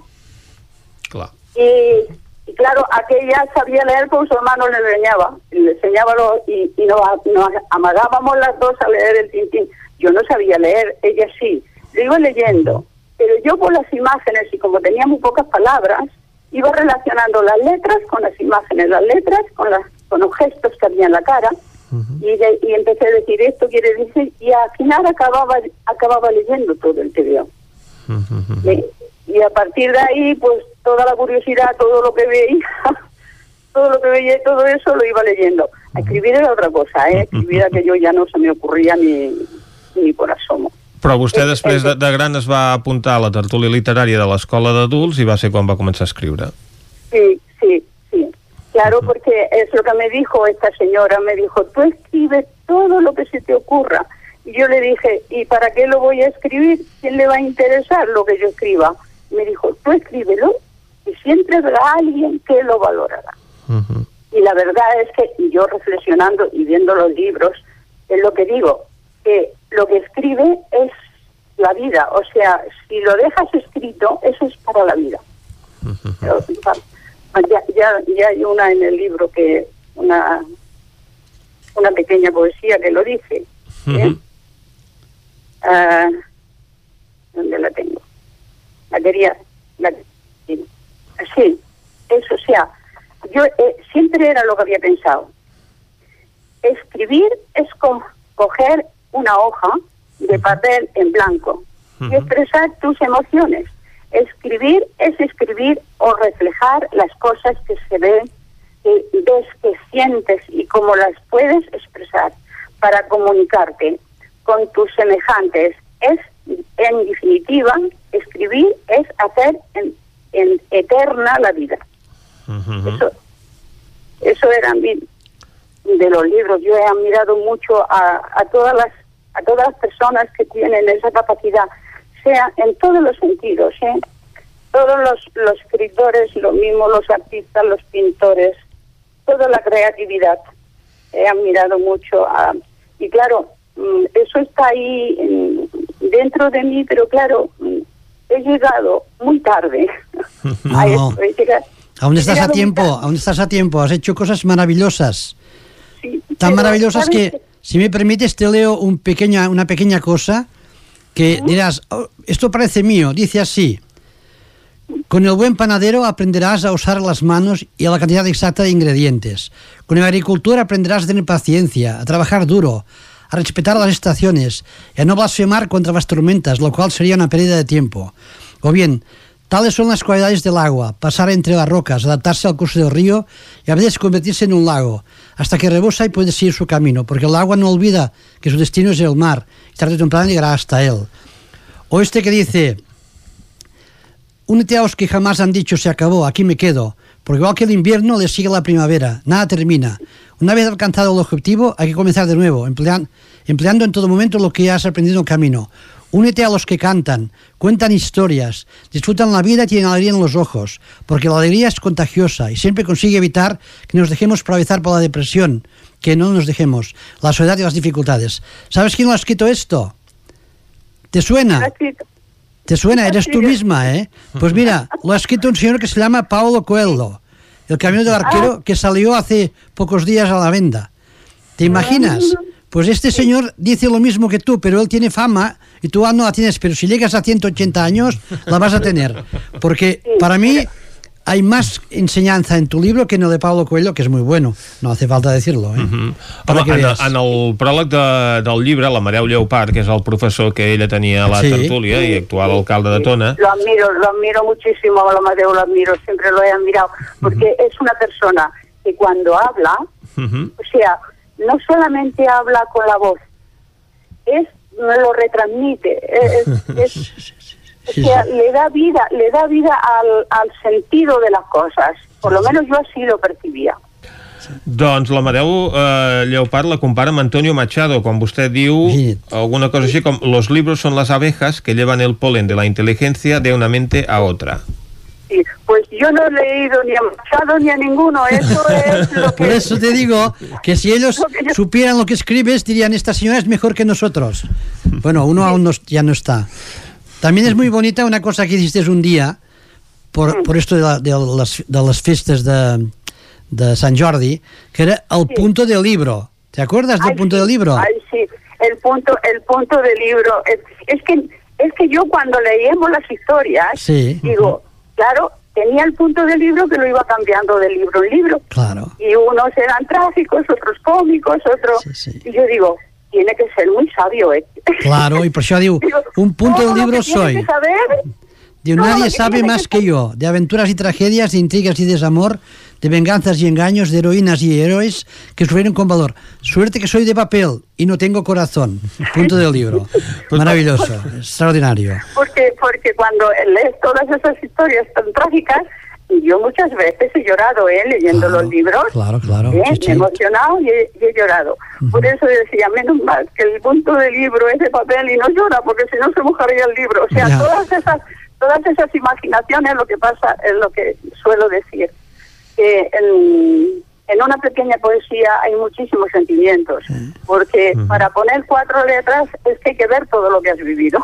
S1: Clar.
S38: y, y claro aquella sabía leer con su hermano le enseñaba y le enseñaba lo- y, y nos, nos amagábamos las dos a leer el tintín yo no sabía leer ella sí lo iba leyendo pero yo por las imágenes y como tenía muy pocas palabras iba relacionando las letras con las imágenes las letras con las con los gestos que había en la cara y, de- y empecé a decir esto quiere decir y al final acababa acababa leyendo todo el TVO y, y a partir de ahí pues toda la curiosidad todo lo que veía todo lo que veía todo eso lo iba leyendo. Escribir era otra cosa, ¿eh? Escribir aquello ya no se me ocurría ni, ni por asomo.
S1: Però vostè després de, de gran es va apuntar a la tertúlia literària de l'escola d'adults i va ser quan va començar a escriure.
S38: Sí, sí, sí. Claro, porque es lo que me dijo esta señora, me dijo, tú escribes todo lo que se te ocurra. Y yo le dije, ¿y para qué lo voy a escribir? ¿Quién le va a interesar lo que yo escriba? Me dijo, tú escríbelo y siempre habrá alguien que lo valorará. Y la verdad es que yo reflexionando y viendo los libros, es lo que digo, que lo que escribe es la vida. O sea, si lo dejas escrito, eso es para la vida. Pero, ya, ya, ya hay una en el libro que, una, una pequeña poesía que lo dice. ¿eh? Ah, ¿Dónde la tengo? La quería. La, sí, eso, o sea, yo eh, siempre era lo que había pensado. Escribir es como coger una hoja de papel en blanco y expresar tus emociones. Escribir es escribir o reflejar las cosas que se ven, que ves, que sientes y cómo las puedes expresar para comunicarte con tus semejantes. Es, en definitiva, escribir es hacer en, en eterna la vida. Eso, eso era mi, de los libros. Yo he admirado mucho a, a todas las a todas las personas que tienen esa capacidad, sea en todos los sentidos, ¿eh? todos los, los escritores, lo mismo los artistas, los pintores, toda la creatividad. He admirado mucho a, y claro, mm, eso está ahí mm, dentro de mí, pero claro, mm, he llegado muy tarde a
S37: No.
S38: esto. He llegado-
S37: Aún estás a tiempo, aún estás a tiempo. Has hecho cosas maravillosas. Tan
S38: pero,
S37: maravillosas
S38: ¿sabes
S37: que, si me permites, te leo un pequeña, una pequeña cosa que dirás, "Oh, esto parece mío. Dice así. Con el buen panadero aprenderás a usar las manos y a la cantidad exacta de ingredientes. Con el agricultor aprenderás a tener paciencia, a trabajar duro, a respetar las estaciones y a no blasfemar contra las tormentas, lo cual sería una pérdida de tiempo. O bien, tales son las cualidades del agua, pasar entre las rocas, adaptarse al curso del río y a veces convertirse en un lago, hasta que rebosa y puede seguir su camino, porque el agua no olvida que su destino es el mar y tarde o temprano llegará hasta él. O este que dice, Únete a los que jamás han dicho se acabó, aquí me quedo. Porque igual que el invierno le sigue la primavera, nada termina. Una vez alcanzado el objetivo, hay que comenzar de nuevo, emplean- empleando en todo momento lo que has aprendido en el camino. Únete a los que cantan, cuentan historias, disfrutan la vida y tienen alegría en los ojos, porque la alegría es contagiosa y siempre consigue evitar que nos dejemos paralizar por la depresión, que no nos dejemos, la soledad y las dificultades. ¿Sabes quién lo ha escrito esto? ¿Te suena? ¿Te suena? Eres tú misma, ¿eh? Pues mira, lo ha escrito un señor que se llama Paulo Coelho, el camino del arquero que salió hace pocos días a la venda. ¿Te imaginas? Pues este señor dice lo mismo que tú, pero él tiene fama y tú aún no la tienes, pero si llegas a 180 años la vas a tener. Porque para mí hay más enseñanza en tu libro que en el de Paulo Coelho, que es muy bueno, no hace falta decirlo. ¿eh? Para
S1: Home,
S37: que
S1: en, el pròleg de, del llibre, la Mareu Lleopard, que és el professor que ella tenia a la
S37: Sí.
S1: tertúlia i actual alcalde de Tona,
S38: Lo admiro, lo admiro muchísimo, a Amadeo lo admiro, siempre lo he admirado, porque es una persona que cuando habla, o sea, no solamente habla con la voz, es me lo retransmite, es, es- o sea, le da vida, le da vida al, al sentido de las cosas. Por lo menos yo así lo percibía.
S1: doncs la Mareu eh, Lleopard la compara amb Antonio Machado, quan vostè diu alguna cosa així com los libros son las abejas que llevan el polen de la inteligencia de una mente a otra.
S38: Sí, pues yo no he leído ni a Machado ni a ninguno, eso es lo
S37: Por eso te digo que si ellos supieran lo que escribes, dirían, esta señora es mejor que nosotros. Bueno, uno aún no- ya no está. También es muy bonita una cosa que hiciste un día, por, por esto de, la- de las, de las fiestas de, de San Jordi, que era el punto del libro. ¿Te acuerdas del punto del libro?
S38: Ay, sí, el punto, el punto del libro. Es, es que es que yo cuando leíamos las historias,
S37: Sí.
S38: digo, claro, tenía el punto del libro que lo iba cambiando de libro en libro.
S37: Claro.
S38: Y unos eran trágicos, otros cómicos, otros... Y yo digo, tiene que ser muy sabio, ¿eh?
S37: Claro, y por eso digo, un punto del libro
S38: que
S37: soy.
S38: que saber,
S37: nadie
S38: que
S37: sabe más que yo, de aventuras y tragedias, de intrigas y desamor, de venganzas y engaños, de heroínas y héroes que sufrieron con valor. Suerte que soy de papel y no tengo corazón. Punto del libro. Maravilloso, extraordinario.
S38: Porque, porque cuando lees todas esas historias tan trágicas, yo muchas veces he llorado ¿eh? leyendo los libros.
S37: Claro, claro.
S38: ¿eh?
S37: sí, sí.
S38: Me he emocionado y he, y he llorado. Por eso decía, menos mal que el punto del libro es de papel y no llora, porque si no se mojaría el libro. O sea,
S37: Ya.
S38: todas esas todas esas imaginaciones, lo que pasa es lo que suelo decir, que en, en una pequeña poesía hay muchísimos sentimientos, porque para poner cuatro letras es que hay que ver todo lo que has vivido.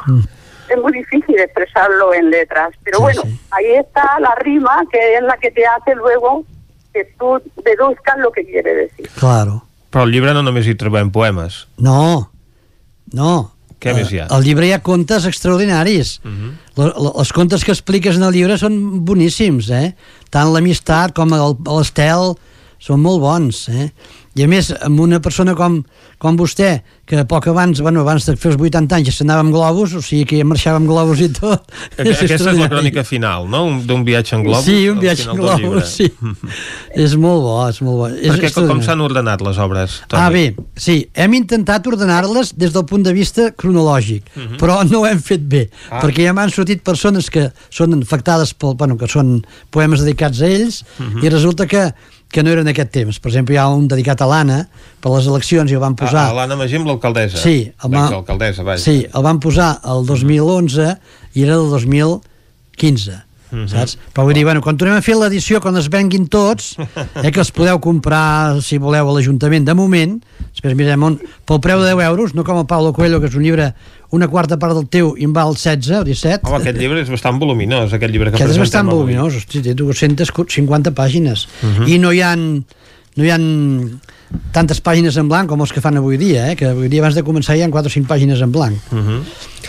S38: Es muy difícil expresarlo en letras, pero bueno, ahí está la rima que es la que te hace luego que tú deduzcas lo que quiere decir.
S37: Claro.
S1: Però al llibre no només hi trobem poemes.
S37: No, no.
S1: Què més hi ha?
S37: Al llibre hi ha contes extraordinaris.
S1: Mhm.
S37: La- la- els contes que expliques en el llibre són boníssims, eh? Tant l'amistat com el- l'estel són molt bons, eh? I a més, amb una persona com, com vostè, que poc abans, bueno, abans de fer els 80 anys ja s'anava amb globus, o sigui que ja marxava amb globus i tot.
S1: Aquesta és la
S37: extraordinari.
S1: crònica final, no? Un- D'un viatge en globus.
S37: Sí, un viatge en globus, sí. és molt bo, és molt bo. És
S1: Perquè com
S37: extraordinari.
S1: s'han ordenat les obres? Toni?
S37: Ah, bé, sí, hem intentat ordenar-les des del punt de vista cronològic,
S1: Mhm.
S37: però no ho hem fet bé,
S1: Ah.
S37: perquè ja m'han sortit persones que són afectades pel, bueno, que són poemes dedicats a ells,
S1: Mhm.
S37: i resulta que, que no eren aquest temps. Per exemple, hi ha un dedicat a l'Anna, per les eleccions, i el van posar...
S1: Ah, l'Anna Magí amb l'alcaldessa.
S37: Sí, el va-
S1: L'exalcaldessa, vaja.
S37: Sí, el van posar el 2011 i era del 2015.
S1: Mhm.
S37: saps? Però vull dir, bueno, quan tornem a fer l'edició, quan es venguin tots, eh, que els podeu comprar, si voleu, a l'Ajuntament, de moment, després mirem on, pel preu de 10 euros, no com el Paulo Coelho, que és un llibre, una quarta part del teu i en val 16 o 17.
S1: Home, aquest llibre és bastant voluminós, aquest llibre que
S37: Aquest és bastant voluminós, hosti, té 250 pàgines.
S1: Mhm.
S37: I no hi han no hi han tantes pàgines en blanc com els que fan avui dia, eh? que avui dia abans de començar hi ha 4 o 5 pàgines en blanc.
S1: Mhm.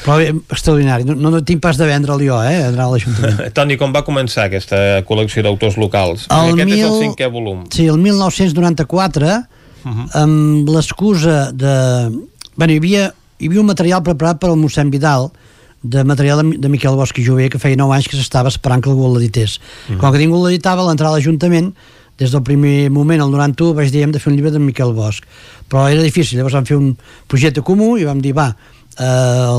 S37: Però bé, extraordinari, no, no tinc pas de vendre'l jo, eh, anar a l'Ajuntament.
S1: Toni, com va començar aquesta col·lecció d'autors locals?
S37: El
S1: aquest és el
S37: mil-
S1: cinquè volum.
S37: Sí, el 1994,
S1: Mhm.
S37: amb l'excusa de... Bueno, hi havia, hi havia un material preparat per al mossèn Vidal, de material de, de Miquel Bosch i Jové, que feia 9 anys que s'estava esperant que algú l'edités.
S1: Mhm.
S37: Com que ningú l'editava, a l'entrar a l'Ajuntament, des del primer moment, el 91, vaig dir hem de fer un llibre de Miquel Bosch. Però era difícil, llavors vam fer un projecte comú i vam dir, va, eh,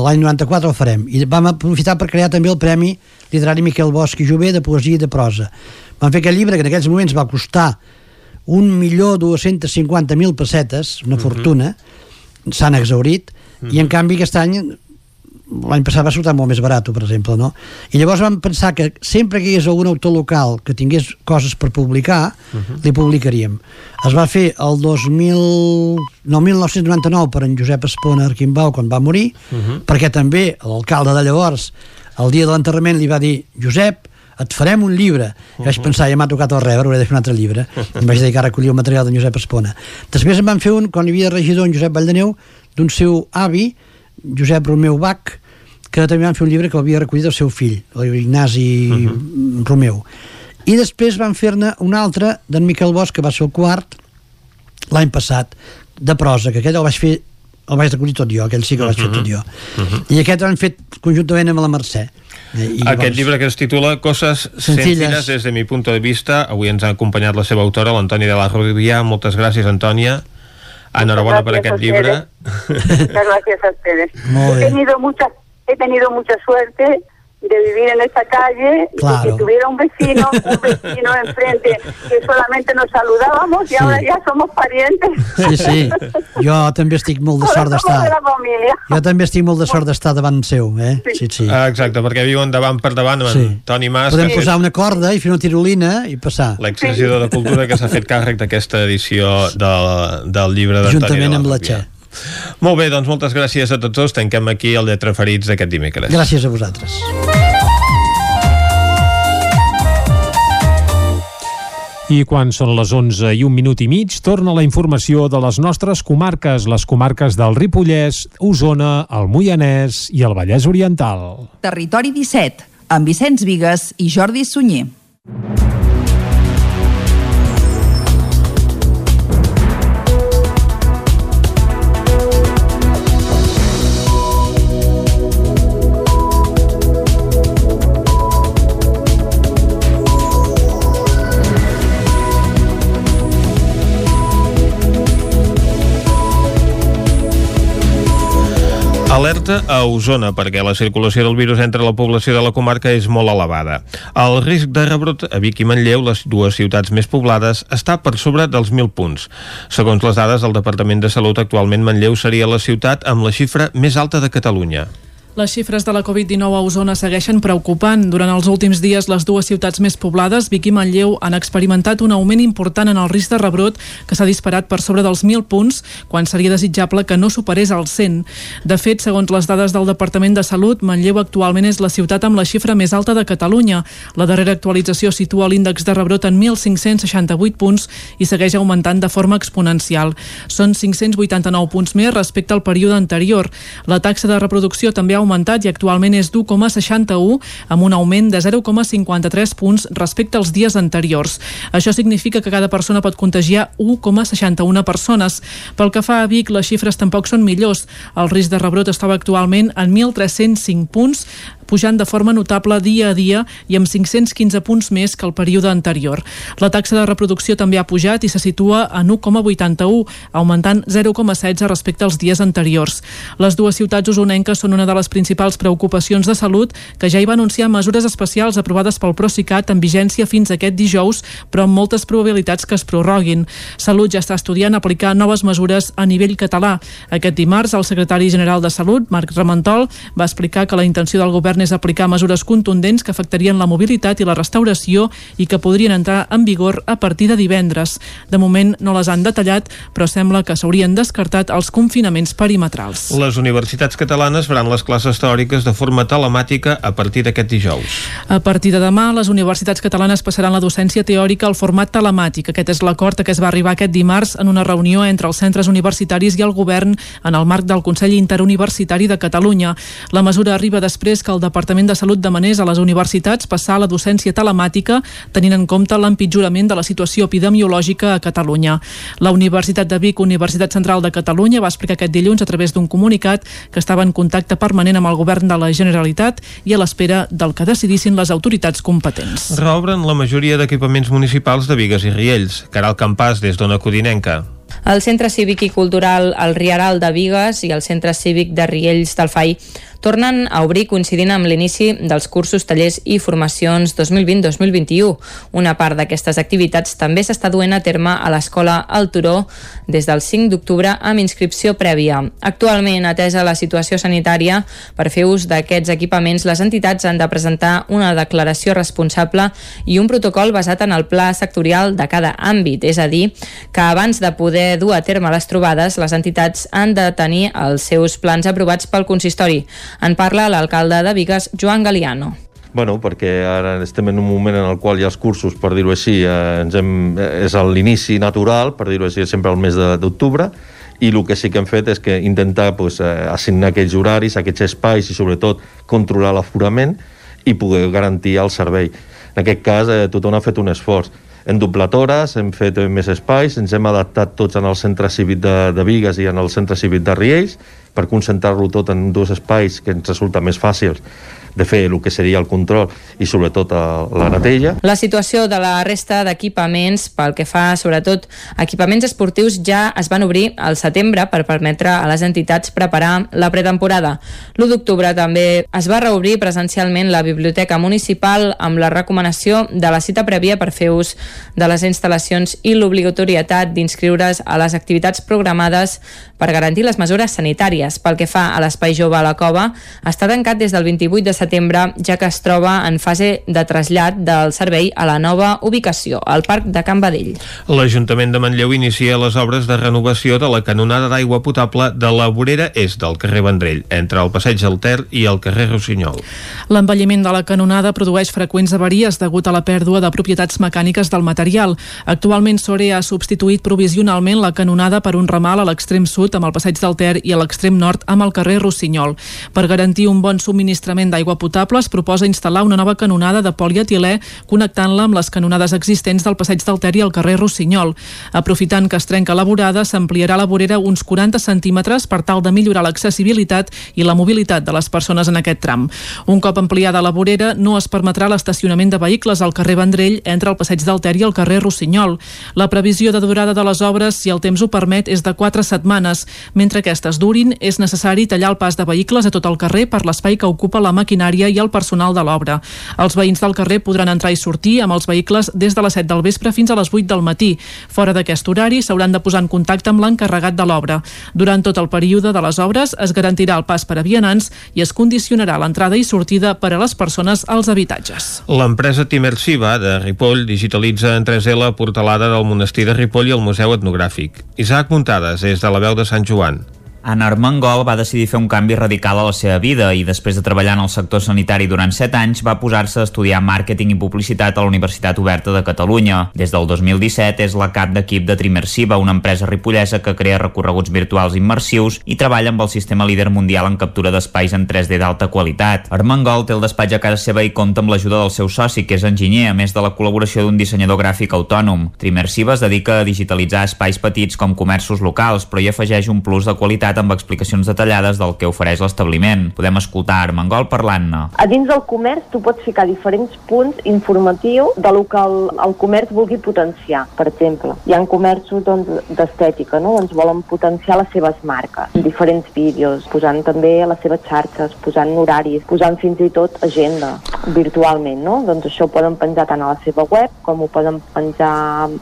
S37: l'any 94 el farem. I vam aprofitar per crear també el Premi Literari Miquel Bosch i Jové de Poesia i de Prosa. Vam fer aquest llibre que en aquells moments va costar 1.250.000 pessetes, una fortuna, s'han exaurit, i en canvi aquest any l'any passat va sortir molt més barat, per exemple, no? I llavors vam pensar que sempre que hi hagués algun autor local que tingués coses per publicar, li publicaríem. Es va fer el 2000... no, 1999 per en Josep Espona Arquimbau quan va morir, perquè també l'alcalde de llavors, el dia de l'enterrament li va dir Josep, et farem un llibre. I vaig pensar, ja m'ha tocat el rebre, hauré de fer un altre llibre. Em vaig dedicar a recollir el material de Josep Espona. Després em van fer un, quan hi havia regidor en Josep Valldoneu, d'un seu avi, Josep Romeu Bach, que també van fer un llibre que l'havia recollit el seu fill, l'Ignasi uh -huh. Romeu. I després van fer-ne un altre d'en Miquel Bosch, que va ser el quart, l'any passat, de prosa, que aquell el vaig fer el vaig recollir tot jo, aquell sí que el vaig fer tot jo.
S1: Uh -huh.
S37: I aquest l'han fet conjuntament amb la Mercè. I
S1: Aquest llibre que es titula Coses
S37: Sencilles.
S1: sencilles des de mi punto de vista. Avui ens ha acompanyat la seva autora, l'Antònia de la Rubia. Moltes gràcies, Antònia. Enhorabona per
S38: gracias
S1: aquest
S38: a
S1: llibre.
S38: Muchas gracias a ustedes. He tenido mucha, he tenido mucha suerte de vivir en esta calle
S37: Claro.
S38: y que tuviera un vecino, un vecino enfrente que solamente nos saludábamos y
S37: Sí.
S38: ahora ya somos parientes.
S37: Sí, sí. Jo també estic molt de sort
S38: de
S37: d'estar... Jo també estic molt de sort d'estar davant seu, eh? Sí, sí.
S1: Ah, exacte, perquè viuen davant per davant amb
S37: Sí.
S1: Toni Mas,
S37: Podem posar una corda i fer una tirolina i passar.
S1: l'exregidor de Cultura que s'ha fet càrrec d'aquesta edició del, del llibre d'Antònia de
S37: Juntament
S1: la
S37: amb la. Txè.
S1: Molt bé, doncs moltes gràcies a tots dos. Tanquem aquí el Lletra Ferits d'aquest dimecres.
S37: Gràcies a vosaltres.
S3: I quan són les 11 i un minut i mig, torna la informació de les nostres comarques, les comarques del Ripollès, Osona, el Moianès i el Vallès Oriental.
S39: Territori 17, amb Vicenç Vigues i Jordi Sunyer.
S1: Alerta a Osona perquè la circulació del virus entre la població de la comarca és molt elevada. El risc de rebrot a Vic i Manlleu, les dues ciutats més poblades, està per sobre dels 1.000 punts. Segons les dades del Departament de Salut, actualment Manlleu seria la ciutat amb la xifra més alta de Catalunya.
S40: Les xifres de la Covid-19 a Osona segueixen preocupant. Durant els últims dies, les dues ciutats més poblades, Vic i Manlleu, han experimentat un augment important en el risc de rebrot que s'ha disparat per sobre dels 1.000 punts, quan seria desitjable que no superés els 100. De fet, segons les dades del Departament de Salut, Manlleu actualment és la ciutat amb la xifra més alta de Catalunya. La darrera actualització situa l'índex de rebrot en 1.568 punts i segueix augmentant de forma exponencial. Són 589 punts més respecte al període anterior. La taxa de reproducció també ha augmentat i actualment és d'1,61 amb un augment de 0,53 punts respecte als dies anteriors. Això significa que cada persona pot contagiar 1,61 persones. Pel que fa a Vic, les xifres tampoc són millors. El risc de rebrot estava actualment en 1.305 punts, pujant de forma notable dia a dia i amb 515 punts més que el període anterior. La taxa de reproducció també ha pujat i se situa en 1,81, augmentant 0,16 respecte als dies anteriors. Les dues ciutats usonenques són una de les principals preocupacions de salut que ja hi va anunciar mesures especials aprovades pel Procicat en vigència fins aquest dijous, però amb moltes probabilitats que es prorroguin. Salut ja està estudiant aplicar noves mesures a nivell català. Aquest dimarts, el secretari general de Salut, Marc Ramentol, va explicar que la intenció del govern és aplicar mesures contundents que afectarien la mobilitat i la restauració i que podrien entrar en vigor a partir de divendres. De moment no les han detallat, però sembla que s'haurien descartat els confinaments perimetrals.
S1: Les universitats catalanes faran les classes teòriques de forma telemàtica a partir d'aquest dijous.
S40: A partir de demà, les universitats catalanes passaran la docència teòrica al format telemàtic. Aquest és l'acord a què es va arribar aquest dimarts en una reunió entre els centres universitaris i el govern en el marc del Consell Interuniversitari de Catalunya. La mesura arriba després que el Departament de Salut demanés a les universitats passar a la docència telemàtica tenint en compte l'empitjorament de la situació epidemiològica a Catalunya. La Universitat de Vic, Universitat Central de Catalunya, va explicar aquest dilluns a través d'un comunicat que estava en contacte permanent amb el govern de la Generalitat i a l'espera del que decidissin les autoritats competents.
S1: Reobren la majoria d'equipaments municipals de Vigues i Riells. Caral Campàs, des d'Ona Codinenca.
S6: El Centre Cívic i Cultural El Rieral de Vigues i el Centre Cívic de Riells del FAI tornen a obrir coincidint amb l'inici dels cursos, tallers i formacions 2020-2021. Una part d'aquestes activitats també s'està duent a terme a l'Escola El Turó des del 5 d'octubre amb inscripció prèvia. Actualment, atesa la situació sanitària, per fer ús d'aquests equipaments, les entitats han de presentar una declaració responsable i un protocol basat en el pla sectorial de cada àmbit, és a dir, que abans de poder dur a terme les trobades, les entitats han de tenir els seus plans aprovats pel consistori. En parla l'alcalde de Vigues, Joan Galiano.
S41: Bueno, perquè ara estem en un moment en el qual hi ha els cursos, per dir-ho així, eh, ens hem, eh, és l'inici natural, per dir-ho així, sempre al mes d'octubre, i el que sí que hem fet és que intentar pues, eh, assignar aquells horaris, aquests espais i sobretot controlar l'aforament i poder garantir el servei. En aquest cas, eh, tothom ha fet un esforç. Hem doblat hores, hem fet més espais, ens hem adaptat tots en el centre cívic de, de Vigues i en el centre cívic de Riells per concentrar-lo tot en dos espais que ens resulta més fàcils de fer el que seria el control i sobretot la neteja.
S6: La situació de la resta d'equipaments pel que fa sobretot equipaments esportius ja es van obrir al setembre per permetre a les entitats preparar la pretemporada. L'1 d'octubre també es va reobrir presencialment la biblioteca municipal amb la recomanació de la cita prèvia per fer ús de les instal·lacions i l'obligatorietat d'inscriure's a les activitats programades per garantir les mesures sanitàries. Pel que fa a l'Espai Jove a la Cova, està tancat des del 28 de setembre, ja que es troba en fase de trasllat del servei a la nova ubicació, al Parc de Can Badell.
S1: L'Ajuntament de Manlleu inicia les obres de renovació de la canonada d'aigua potable de la vorera est del carrer Vendrell, entre el passeig del Ter i el carrer Rossinyol.
S40: L'envelliment de la canonada produeix freqüents avaries degut a la pèrdua de propietats mecàniques del material. Actualment Sore ha substituït provisionalment la canonada per un ramal a l'extrem sud amb el passeig del Ter i a l'extrem nord amb el carrer Rossinyol. Per garantir un bon subministrament d'aigua potable es proposa instal·lar una nova canonada de polietilè connectant-la amb les canonades existents del passeig del Ter i el carrer Rossinyol. Aprofitant que es trenca la vorada, s'ampliarà la vorera uns 40 centímetres per tal de millorar l'accessibilitat i la mobilitat de les persones en aquest tram. Un cop ampliada la vorera, no es permetrà l'estacionament de vehicles al carrer Vendrell entre el passeig del Ter i el carrer Rossinyol. La previsió de durada de les obres, si el temps ho permet, és de 4 setmanes. Mentre aquestes durin, és necessari tallar el pas de vehicles a tot el carrer per l'espai que ocupa la maquinària i el personal de l'obra. Els veïns del carrer podran entrar i sortir amb els vehicles des de les 7 del vespre fins a les 8 del matí. Fora d'aquest horari s'hauran de posar en contacte amb l'encarregat de l'obra. Durant tot el període de les obres es garantirà el pas per a vianants i es condicionarà l'entrada i sortida per a les persones als habitatges.
S1: L'empresa Timersiva de Ripoll digitalitza en 3D la portalada del monestir de Ripoll i el Museu Etnogràfic. Isaac Muntades, des de la veu de Sant Joan.
S5: En Armengol va decidir fer un canvi radical a la seva vida i després de treballar en el sector sanitari durant 7 anys va posar-se a estudiar màrqueting i publicitat a la Universitat Oberta de Catalunya. Des del 2017 és la cap d'equip de Trimersiva, una empresa ripollesa que crea recorreguts virtuals immersius i treballa amb el sistema líder mundial en captura d'espais en 3D d'alta qualitat. Armengol té el despatx a casa seva i compta amb l'ajuda del seu soci, que és enginyer, a més de la col·laboració d'un dissenyador gràfic autònom. Trimersiva es dedica a digitalitzar espais petits com comerços locals, però hi afegeix un plus de qualitat amb explicacions detallades del que ofereix l'establiment. Podem escoltar Armengol parlant-ne.
S42: A dins del comerç tu pots ficar diferents punts informatius de lo que el, el comerç vulgui potenciar. Per exemple, hi ha comerços doncs, d'estètica, no? doncs volen potenciar les seves marques, diferents vídeos, posant també a les seves xarxes, posant horaris, posant fins i tot agenda virtualment. No? Doncs això ho poden penjar tant a la seva web com ho poden penjar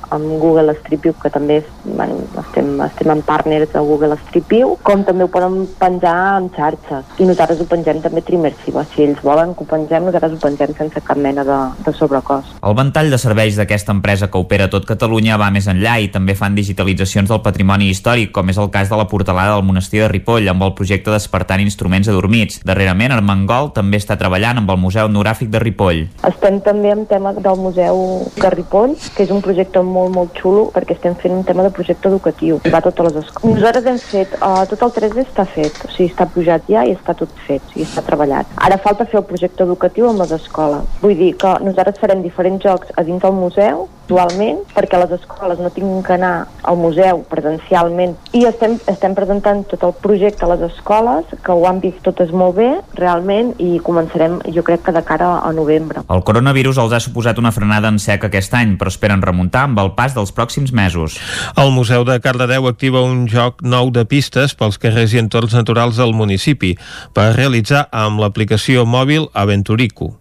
S42: amb Google Street View, que també bueno, estem, estem en partners a Google Street View, com també ho poden penjar en xarxes. I nosaltres ho pengem també trimersiva. Si ells volen que ho pengem, nosaltres ho pengem sense cap mena de, de sobrecost.
S5: El ventall de serveis d'aquesta empresa que opera tot Catalunya va més enllà i també fan digitalitzacions del patrimoni històric, com és el cas de la portalada del monestir de Ripoll amb el projecte Despertant Instruments Adormits. Darrerament, Armengol també està treballant amb el Museu Etnogràfic de Ripoll.
S42: Estem també en tema del Museu de Ripoll, que és un projecte molt, molt xulo, perquè estem fent un tema de projecte educatiu. Va a totes les escoles. Nosaltres hem fet, uh, tot el 3D està fet, o sigui, està pujat ja i està tot fet, o sigui, està treballat. Ara falta fer el projecte educatiu amb les escoles. Vull dir que nosaltres farem diferents jocs a dins del museu, actualment, perquè les escoles no tinguin que anar al museu presencialment i estem, estem presentant tot el projecte a les escoles, que ho han vist totes molt bé, realment, i començarem, jo crec que de cara a novembre.
S5: El coronavirus els ha suposat una frenada en sec aquest any, però esperen remuntar amb el pas dels pròxims mesos.
S1: El Museu de Cardedeu activa un joc nou de pistes pels carrers i entorns naturals del municipi per realitzar amb l'aplicació mòbil Aventurico.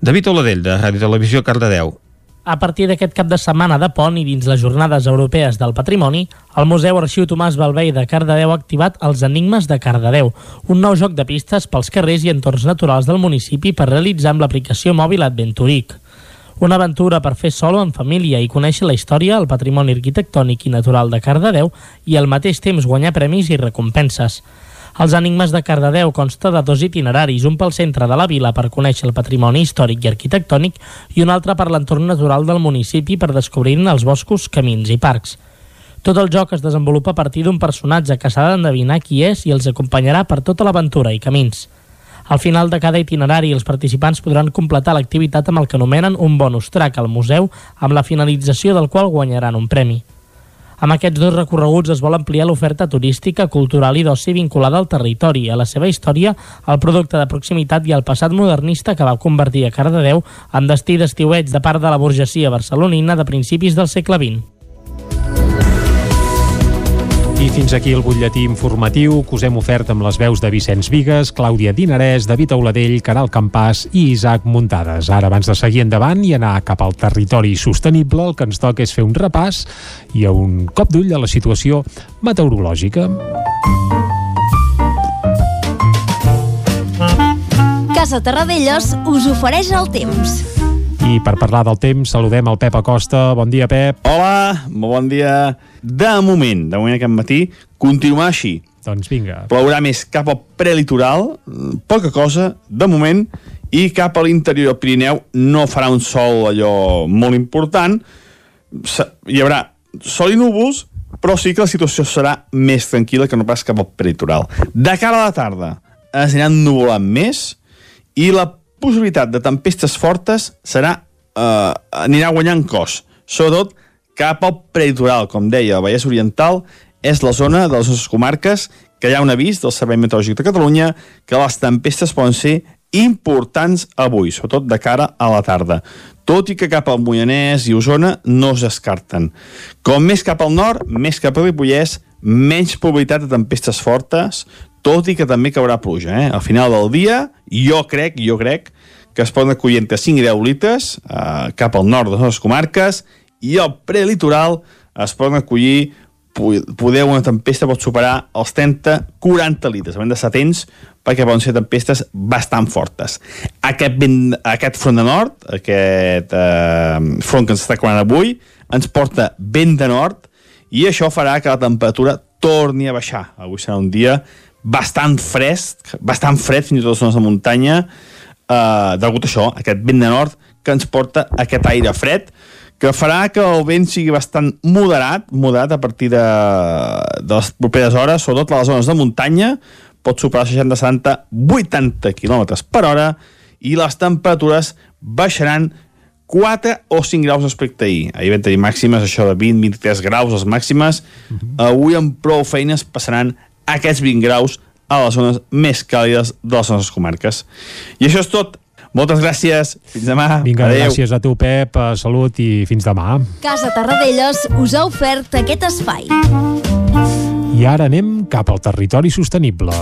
S1: David Oladell, de Ràdio Televisió Cardedeu.
S24: A partir d'aquest cap de setmana de pont i dins les Jornades Europees del Patrimoni, el Museu Arxiu Tomàs Balvei de Cardedeu ha activat els Enigmes de Cardedeu, un nou joc de pistes pels carrers i entorns naturals del municipi per realitzar amb l'aplicació mòbil Adventuric. Una aventura per fer solo en família i conèixer la història, el patrimoni arquitectònic i natural de Cardedeu i al mateix temps guanyar premis i recompenses. Els Enigmes de Cardedeu consta de dos itineraris, un pel centre de la vila per conèixer el patrimoni històric i arquitectònic i un altre per l'entorn natural del municipi per descobrir els boscos, camins i parcs. Tot el joc es desenvolupa a partir d'un personatge que s'ha d'endevinar qui és i els acompanyarà per tota l'aventura i camins. Al final de cada itinerari, els participants podran completar l'activitat amb el que anomenen un bonus track al museu, amb la finalització del qual guanyaran un premi. Amb aquests dos recorreguts es vol ampliar l'oferta turística, cultural i d'oci vinculada al territori, a la seva història, al producte de proximitat i al passat modernista que va convertir a Cardedeu en destí d'estiuets de part de la burgesia barcelonina de principis del segle XX.
S3: I fins aquí el butlletí informatiu que us hem ofert amb les veus de Vicenç Vigues, Clàudia Dinarès, David Auladell, Caral Campàs i Isaac Muntades. Ara, abans de seguir endavant i anar cap al territori sostenible, el que ens toca és fer un repàs i un cop d'ull a la situació meteorològica.
S11: Casa Terradellos us ofereix el temps.
S3: I per parlar del temps, saludem el Pep Acosta. Bon dia, Pep.
S12: Hola, bon dia. De moment, de moment aquest matí, continuar així.
S3: Doncs vinga.
S12: Plourà més cap al prelitoral, poca cosa, de moment, i cap a l'interior del Pirineu no farà un sol allò molt important. Hi haurà sol i núvols, però sí que la situació serà més tranquil·la que no pas cap al prelitoral. De cara a la tarda es aniran nuvolant més i la possibilitat de tempestes fortes serà, eh, anirà guanyant cos, sobretot cap al prelitoral, com deia, el Vallès Oriental és la zona de les nostres comarques que hi ha un avís del Servei Meteorològic de Catalunya que les tempestes poden ser importants avui, sobretot de cara a la tarda. Tot i que cap al Moianès i Osona no es descarten. Com més cap al nord, més cap al Ripollès, menys probabilitat de tempestes fortes, tot i que també caurà pluja. Eh? Al final del dia, jo crec, jo crec que es poden acollir entre 5 i 10 litres eh, cap al nord de les comarques i al prelitoral es poden acollir poder una tempesta pot superar els 30-40 litres. Hem d'estar atents perquè poden ser tempestes bastant fortes. Aquest, vent, aquest front de nord, aquest eh, front que ens està creuant avui, ens porta vent de nord i això farà que la temperatura torni a baixar. Avui serà un dia bastant fresc, bastant fred fins i tot a les zones de muntanya, eh, degut a això, aquest vent de nord que ens porta aquest aire fred, que farà que el vent sigui bastant moderat, moderat a partir de, de les properes hores, sobretot a les zones de muntanya, pot superar 60, 70, 80 km per hora i les temperatures baixaran 4 o 5 graus respecte a ahir. Ahir vam tenir màximes, això de 20-23 graus, les màximes. Uh -huh. Avui amb prou feines passaran aquests 20 graus a les zones més càlides de les nostres comarques. I això és tot. Moltes gràcies. Fins demà.
S3: Vinga,
S12: Adéu.
S3: gràcies a tu, Pep. Salut i fins demà.
S11: Casa Tarradellas us ha ofert aquest espai.
S3: I ara anem cap al territori sostenible.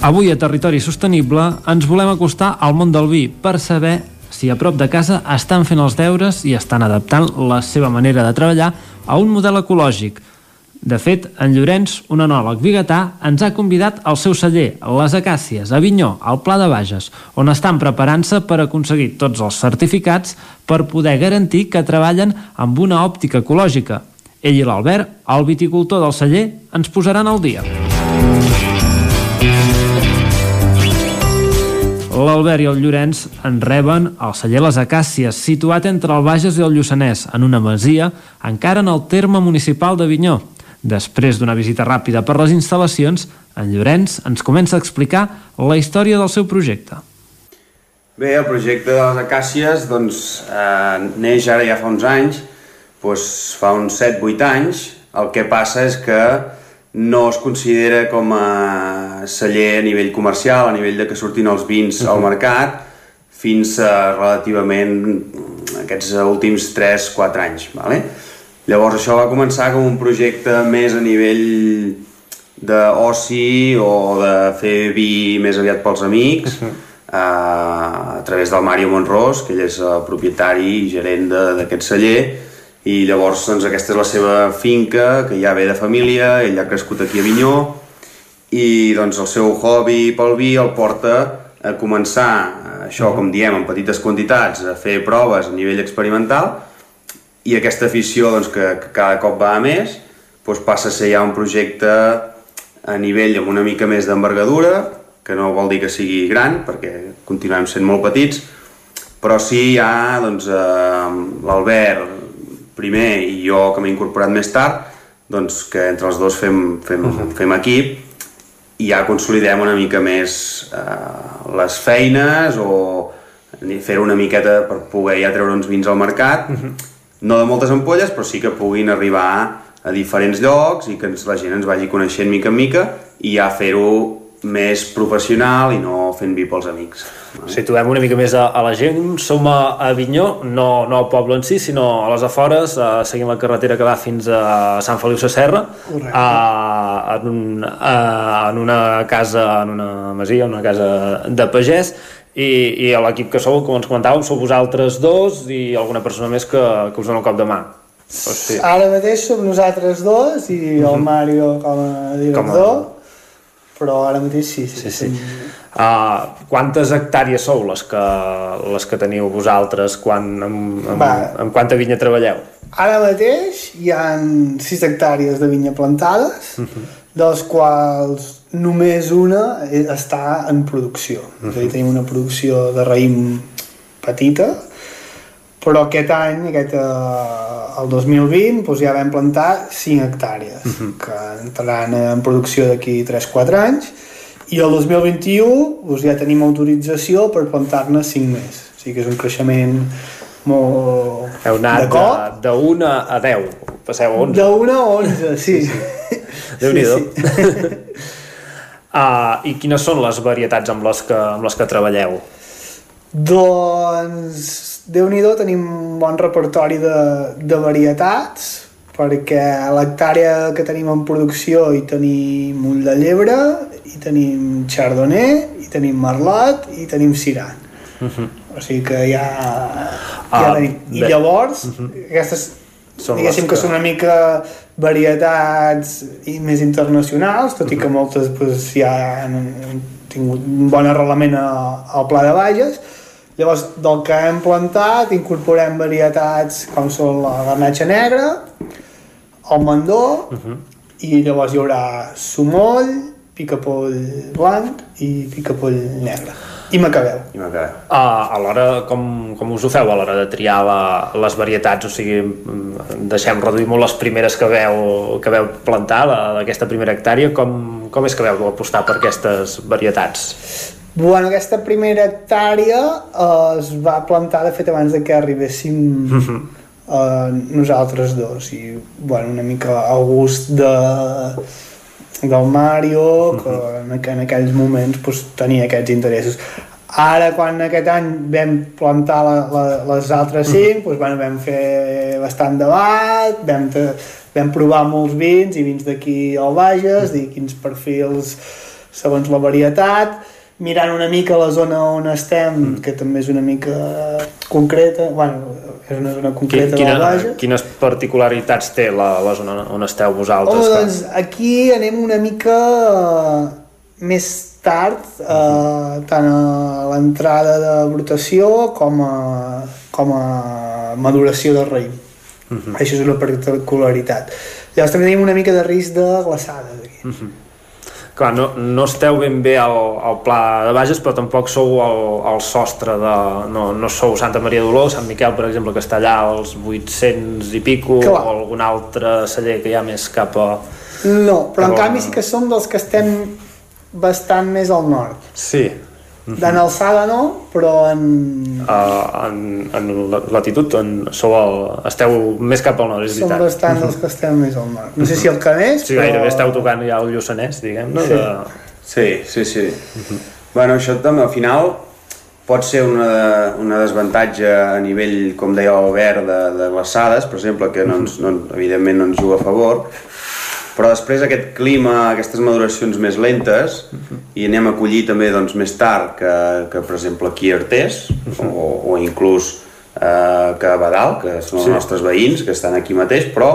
S43: Avui a Territori Sostenible ens volem acostar al món del vi per saber si a prop de casa estan fent els deures i estan adaptant la seva manera de treballar a un model ecològic. De fet, en Llorenç, un enòleg biguetà, ens ha convidat al seu celler, Les Acàcies, a Vinyó, al Pla de Bages, on estan preparant-se per aconseguir tots els certificats per poder garantir que treballen amb una òptica ecològica. Ell i l'Albert, el viticultor del celler, ens posaran al dia. L'Albert i el Llorenç en reben al celler Les Acàcies, situat entre el Bages i el Lluçanès, en una masia, encara en el terme municipal de Vinyó. Després d'una visita ràpida per les instal·lacions, en Llorenç ens comença a explicar la història del seu projecte.
S44: Bé, el projecte de les Acàcies doncs, eh, neix ara ja fa uns anys, doncs fa uns 7-8 anys. El que passa és que no es considera com a celler a nivell comercial, a nivell de que surtin els vins al mercat, fins a relativament aquests últims 3-4 anys. Vale? Llavors això va començar com un projecte més a nivell d'oci o de fer vi més aviat pels amics, uh -huh. a, a través del Mario Monrós, que ell és el propietari i gerent d'aquest celler, i llavors doncs, aquesta és la seva finca, que ja ve de família, ell ha crescut aquí a Vinyó, i doncs el seu hobby pel vi el porta a començar, això com diem, en petites quantitats, a fer proves a nivell experimental, i aquesta afició doncs, que, que cada cop va a més doncs passa a ser ja un projecte a nivell amb una mica més d'envergadura, que no vol dir que sigui gran, perquè continuem sent molt petits, però sí ja doncs, eh, l'Albert primer i jo que m'he incorporat més tard, doncs que entre els dos fem, fem, uh -huh. fem equip i ja consolidem una mica més eh, les feines o fer una miqueta per poder ja treure uns vins al mercat, uh -huh. no de moltes ampolles, però sí que puguin arribar a diferents llocs i que ens, la gent ens vagi coneixent mica en mica i ja fer-ho més professional i no fent vi pels amics.
S43: Situem una mica més a, a la gent. Som a Avinyó, no, no al poble en si, sinó a les afores, a, seguint la carretera que va fins a Sant Feliu Sasserra, a, en, un, a, en una casa, en una masia, una casa de pagès, i, i l'equip que sou, com ens comentàveu, sou vosaltres dos i alguna persona més que, que us dona un cop de mà.
S45: Sigui... Ara mateix som nosaltres dos i el Mario com a director, com a però ara mateix sí.
S43: Sí, sí. sí. Uh, quantes hectàrees sou les que, les que teniu vosaltres quan, amb, amb, amb quanta vinya treballeu?
S45: Ara mateix hi ha 6 hectàrees de vinya plantades, uh -huh. dels quals només una està en producció. Uh -huh. És a dir, tenim una producció de raïm petita, però aquest any, aquest, eh, el 2020, doncs ja vam plantar 5 hectàrees, uh -huh. que entraran en producció d'aquí 3-4 anys, i el 2021 doncs ja tenim autorització per plantar-ne 5 més. O sigui que és un creixement molt...
S43: Heu anat de, cop. de, de 1 a 10, passeu a 11.
S45: De 1 a 11, sí. sí, sí.
S43: Déu-n'hi-do. Sí, sí. uh, I quines són les varietats amb les que, amb les que treballeu?
S45: Doncs, déu nhi tenim un bon repertori de, de varietats, perquè a l'hectàrea que tenim en producció hi tenim ull de llebre, hi tenim chardonnay, hi tenim merlot i tenim sirà. Uh -huh. O sigui que ja, ja
S46: Ah,
S45: tenim. I
S46: bé.
S45: llavors,
S46: Uh -huh.
S45: aquestes
S46: Són
S45: diguéssim que...
S46: que-
S45: són una mica varietats i més internacionals, tot i que moltes pues, ja han, han tingut un bon arrelament a- al Pla de Bages. Llavors, del que hem plantat, incorporem varietats com són la garnatxa negra, el mandó,
S46: Uh -huh.
S45: i llavors hi haurà sumoll, picapoll blanc i picapoll negre. I macabeu.
S44: I macabeu.
S46: Uh, a l'hora, com, com us ho feu a l'hora de triar la, les varietats? O sigui, mm, deixem reduir molt les primeres que veu, que veu plantar, la- d'aquesta primera hectàrea. Com, com és que veu apostar per aquestes varietats?
S45: Bueno, aquesta primera hectàrea eh, es va plantar, de fet, abans de que arribéssim eh, nosaltres dos. I, bueno, una mica al gust de, del Mario, que en, aqu- en aquells moments pues, tenia aquests interessos. Ara, quan aquest any vam plantar la, la, les altres cinc, doncs, bueno, vam fer bastant debat, vam, te, vam provar molts vins i vins d'aquí al Bages, dir quins perfils segons la varietat, mirant una mica la zona on estem, que també és una mica concreta, bueno, és una zona concreta
S46: Quina,
S45: del Bages.
S46: quines particularitats té la, la zona on esteu vosaltres? que-
S45: doncs aquí anem una mica eh, més tard, eh, tant a l'entrada de brotació com a, com a maduració del raïm.
S46: Uh -huh.
S45: Això és una particularitat. Llavors també tenim una mica de risc de glaçades aquí.
S46: Uh -huh. Clar, no, no esteu ben bé al, al pla de Bages, però tampoc sou al, al sostre de... No, no sou Santa Maria d'Oló, Sant Miquel, per exemple, que està allà als 800 i pico,
S45: Clar.
S46: o algun altre celler que hi ha més cap a...
S45: No, però en canvi sí que som dels que estem bastant més al nord.
S46: Sí.
S45: En alçada no, però en...
S46: Uh, en, en la- latitud en sou el, esteu més cap al nord, és
S45: som
S46: veritat.
S45: bastant dels que estem més al nord. No sé si el que més,
S46: Sí, gairebé esteu tocant ja el Lluçanès, diguem, no?
S45: Sí.
S46: De...
S44: Sí, sí, sí. Bueno, això també al final pot ser una, una desavantatge a nivell, com deia l'Albert, de, de glaçades, per exemple, que no ens, no, evidentment no ens juga a favor, però després aquest clima, aquestes maduracions més lentes, i anem a collir també doncs, més tard que, que per exemple aquí a Artés, o, o inclús eh, que a Badal, que són els
S46: Sí.
S44: nostres veïns, que estan aquí mateix, però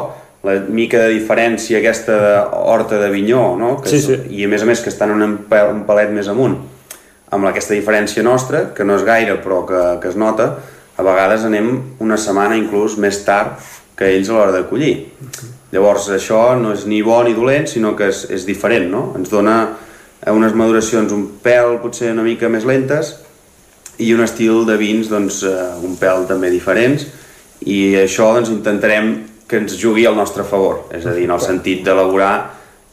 S44: la mica de diferència aquesta de horta de vinyó, no? que
S46: Sí, sí.
S44: i a més a més que estan un, un palet més amunt, amb aquesta diferència nostra, que no és gaire però que, que es nota, a vegades anem una setmana inclús més tard que ells a l'hora de collir. Llavors això no és ni bo ni dolent, sinó que és, és diferent, no? Ens dona eh, unes maduracions un pèl potser una mica més lentes i un estil de vins doncs, eh, un pèl també diferents i això doncs, intentarem que ens jugui al nostre favor, és a dir, en el sentit d'elaborar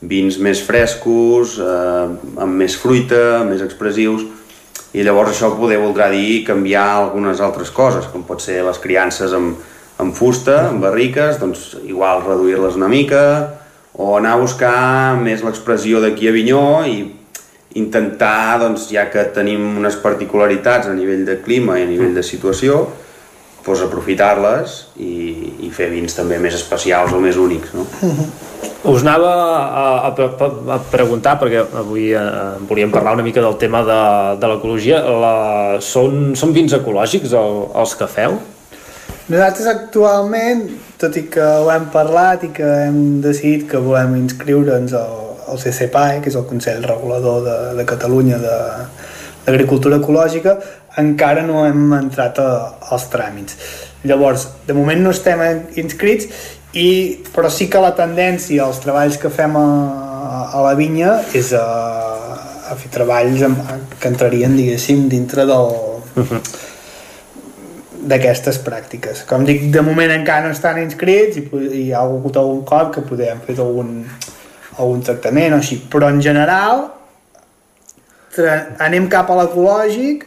S44: vins més frescos, eh, amb més fruita, més expressius, i llavors això poder voldrà dir canviar algunes altres coses, com pot ser les criances amb, amb fusta, amb barriques, doncs igual reduir-les una mica, o anar a buscar més l'expressió d'aquí a Vinyó i intentar, doncs, ja que tenim unes particularitats a nivell de clima i a nivell de situació, doncs aprofitar-les i, i fer vins també més especials o més únics, no?
S46: Us anava a, a, a, preguntar, perquè avui eh, volíem parlar una mica del tema de, de l'ecologia. Són, són vins ecològics el, els que feu?
S45: Nosaltres actualment, tot i que ho hem parlat i que hem decidit que volem inscriure'ns al, al CCPAE, que és el Consell Regulador de, de Catalunya de l'Agricultura Ecològica, encara no hem entrat a, als tràmits. Llavors, de moment no estem inscrits, i, però sí que la tendència als treballs que fem a, a la vinya és a, a fer treballs amb, que entrarien, diguéssim, dintre del, d'aquestes pràctiques. Com dic, de moment encara no estan inscrits i, i hi ha hagut algun cop que podem fer algun, algun tractament o així, però en general anem cap a l'ecològic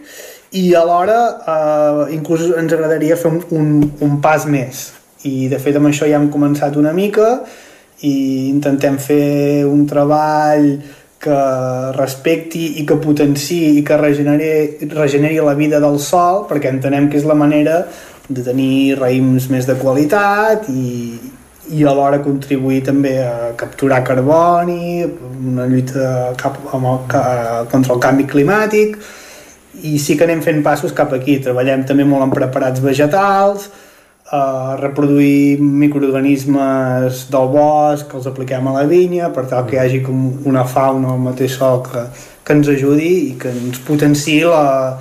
S45: i alhora eh, inclús ens agradaria fer un, un, un pas més i de fet amb això ja hem començat una mica i intentem fer un treball que respecti i que potenciï i que regeneri, regeneri la vida del sol perquè entenem que és la manera de tenir raïms més de qualitat i, i alhora contribuir també a capturar carboni, una lluita cap, amb el, contra el canvi climàtic i sí que anem fent passos cap aquí. Treballem també molt en preparats vegetals, a reproduir microorganismes del bosc que els apliquem a la vinya per tal que hi hagi com una fauna al mateix sol que, que ens ajudi i que ens potenciï la,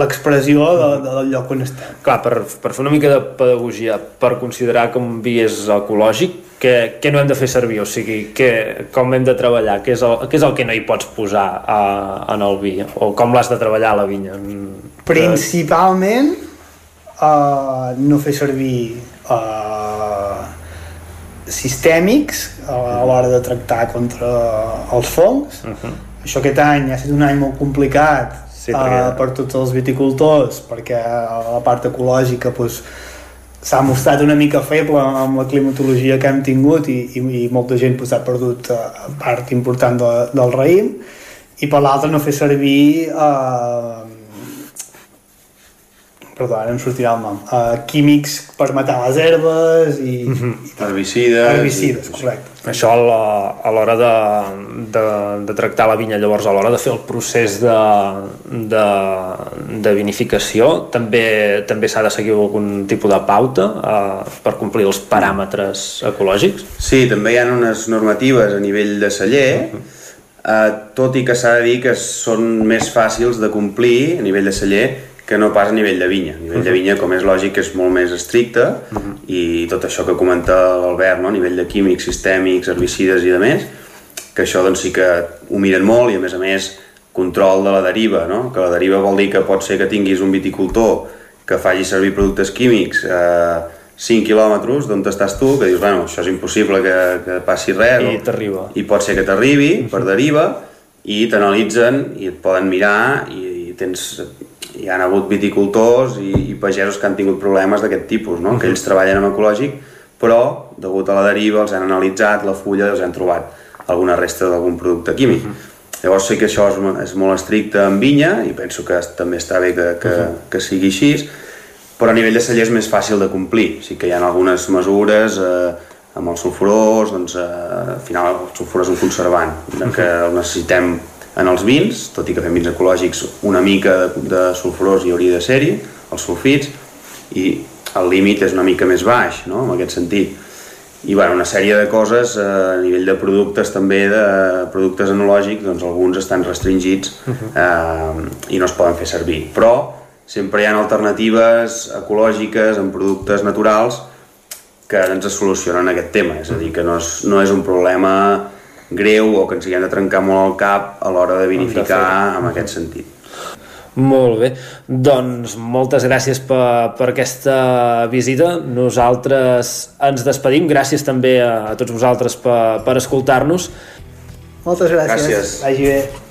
S45: l'expressió de, de, del lloc on estem.
S46: Clar, per, per fer una mica de pedagogia, per considerar que un vi és ecològic, què, què no hem de fer servir? O sigui, què, com hem de treballar? Què és, el, què és el que no hi pots posar a, en el vi? O com l'has de treballar a la vinya?
S45: Principalment uh, no fer servir uh, sistèmics a l'hora de tractar contra els fongs. Uh -huh. Això aquest any ha estat un any molt complicat sí, perquè... uh, per tots els viticultors perquè la part ecològica pues, s'ha mostrat una mica feble amb la climatologia que hem tingut i, i, i molta gent pues, ha perdut uh, part important de, del raïm i per l'altre no fer servir uh, perdó, ara em sortirà el nom, uh, químics per matar les herbes i...
S44: Mm -hmm. Herbicides.
S45: Herbicides, correcte.
S46: Això a l'hora de, de, de tractar la vinya, llavors a l'hora de fer el procés de, de, de vinificació, també també s'ha de seguir algun tipus de pauta uh, per complir els paràmetres ecològics?
S44: Sí, també hi ha unes normatives a nivell de celler, uh -huh. Uh, tot i que s'ha de dir que són més fàcils de complir a nivell de celler que no pas a nivell de vinya. A nivell uh -huh. de vinya, com és lògic, és molt més estricte uh -huh. i tot això que comenta l'Albert, no? a nivell de químics, sistèmics, herbicides i de més, que això doncs, sí que ho miren molt i a més a més control de la deriva, no? que la deriva vol dir que pot ser que tinguis un viticultor que faci servir productes químics a 5 quilòmetres d'on estàs tu, que dius, bueno, això és impossible que, que passi res.
S46: I t'arriba.
S44: I pot ser que t'arribi per deriva i t'analitzen i et poden mirar i, i tens hi han hagut viticultors i, i pagesos que han tingut problemes d'aquest tipus, no? Uh -huh. que ells treballen en ecològic, però, degut a la deriva, els han analitzat la fulla i els han trobat alguna resta d'algun producte químic. Uh -huh. Llavors sé que això és, és molt estricte en vinya i penso que també està bé que, que, uh -huh. que sigui així, però a nivell de celler és més fàcil de complir. Sí que hi ha algunes mesures eh, amb els sulfurós, doncs, eh, al final el sulfur és un conservant, que el necessitem en els vins, tot i que fem vins ecològics, una mica de, de sulfurós hi hauria de ser-hi, els sulfits, i el límit és una mica més baix, no?, en aquest sentit. I bueno, una sèrie de coses eh, a nivell de productes també, de productes enològics, doncs alguns estan restringits eh, i no es poden fer servir. Però sempre hi ha alternatives ecològiques en productes naturals que ens solucionen aquest tema, és a dir, que no és, no és un problema greu o que ens hi hem de trencar molt el cap a l'hora de vinificar en aquest sentit.
S46: Molt bé, doncs moltes gràcies per, per aquesta visita. Nosaltres ens despedim. Gràcies també a, a tots vosaltres per, per escoltar-nos.
S45: Moltes gràcies.
S44: Gràcies.
S45: Vagi bé.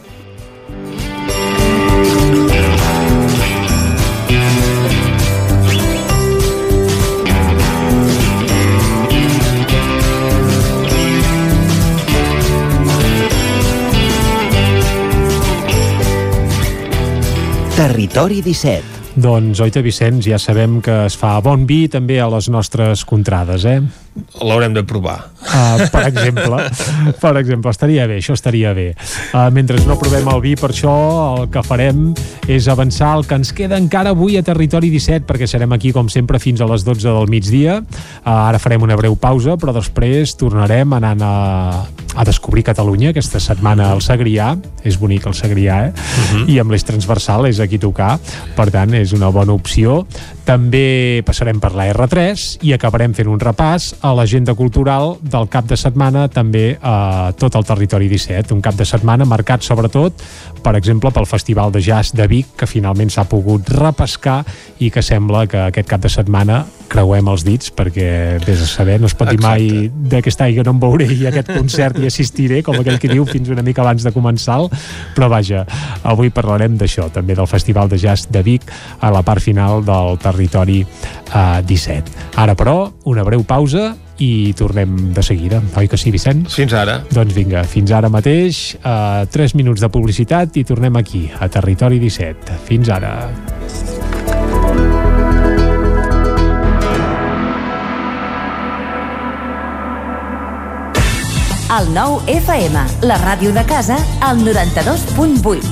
S31: Territori 17.
S3: Doncs, oita, Vicenç, ja sabem que es fa bon vi també a les nostres contrades, eh?
S1: L'haurem de provar.
S3: Uh, per exemple, per exemple, estaria bé, això estaria bé. Uh, mentre no provem el vi, per això el que farem és avançar el que ens queda encara avui a Territori 17, perquè serem aquí, com sempre, fins a les 12 del migdia. Uh, ara farem una breu pausa, però després tornarem anant a, a descobrir Catalunya aquesta setmana al Segrià. És bonic el Segrià, eh? Uh -huh. I amb l'eix transversal és aquí tocar. Per tant, és una bona opció. També passarem per la R3 i acabarem fent un repàs a l'agenda cultural del cap de setmana també a tot el territori 17. Un cap de setmana marcat sobretot, per exemple, pel Festival de Jazz de Vic, que finalment s'ha pogut repescar i que sembla que aquest cap de setmana creuem els dits perquè, vés a saber, no es pot dir mai d'aquesta aigua no em veuré i aquest concert hi assistiré, com aquell que diu, fins una mica abans de començar però vaja, avui parlarem d'això, també del Festival de Jazz de Vic a la part final del territori eh, 17. Ara, però, una breu pausa i tornem de seguida, oi que sí, Vicenç?
S1: Fins ara.
S3: Doncs vinga, fins ara mateix, uh, 3 minuts de publicitat i tornem aquí, a Territori 17. Fins ara.
S20: El nou FM, la ràdio de casa, al 92.8.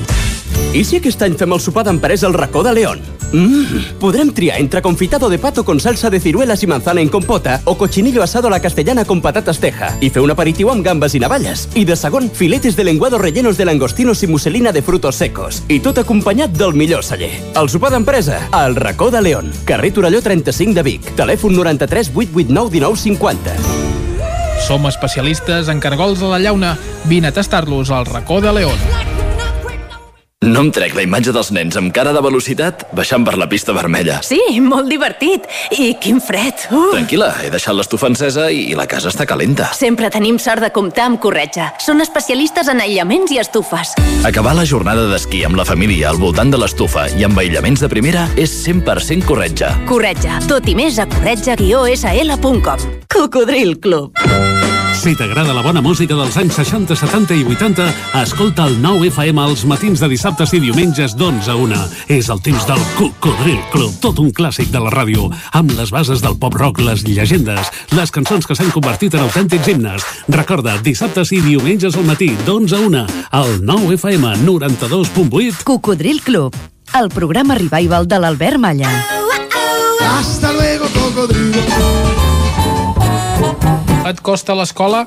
S47: I si aquest any fem el sopar d'empresa al racó de León? Mmm, podrem triar entre confitado de pato con salsa de ciruelas y manzana en compota o cochinillo asado a la castellana con patatas teja i fer un aperitiu amb gambes i navalles. I de segon, filetes de lenguado rellenos de langostinos i muselina de frutos secos. I tot acompanyat del millor celler. El sopar d'empresa, al racó de León. Carrer Torelló 35 de Vic. Telèfon 93 889 1950.
S14: Som especialistes en cargols de la llauna. Vine a tastar-los al racó de León.
S48: No em trec la imatge dels nens amb cara de velocitat baixant per la pista vermella.
S49: Sí, molt divertit. I quin fred. Uh.
S48: Tranquil·la, he deixat l'estufa encesa i la casa està calenta.
S49: Sempre tenim sort de comptar amb Corretja. Són especialistes en aïllaments i estufes.
S48: Acabar la jornada d'esquí amb la família al voltant de l'estufa i amb aïllaments de primera és 100% corretja.
S49: Corretja. Tot i més a corretja-sl.com. Cocodril Club.
S50: Si t'agrada la bona música dels anys 60, 70 i 80, escolta el 9 FM els matins de dissabtes i diumenges d'11 a 1. És el temps del Cocodril Club, tot un clàssic de la ràdio, amb les bases del pop-rock, les llegendes, les cançons que s'han convertit en autèntics himnes. Recorda, dissabtes i diumenges al matí, d'11 a 1, al 9 FM 92.8.
S51: Cocodril Club, el programa revival de l'Albert Malla.
S52: Hasta luego, cocodrilo.
S14: Et costa l'escola?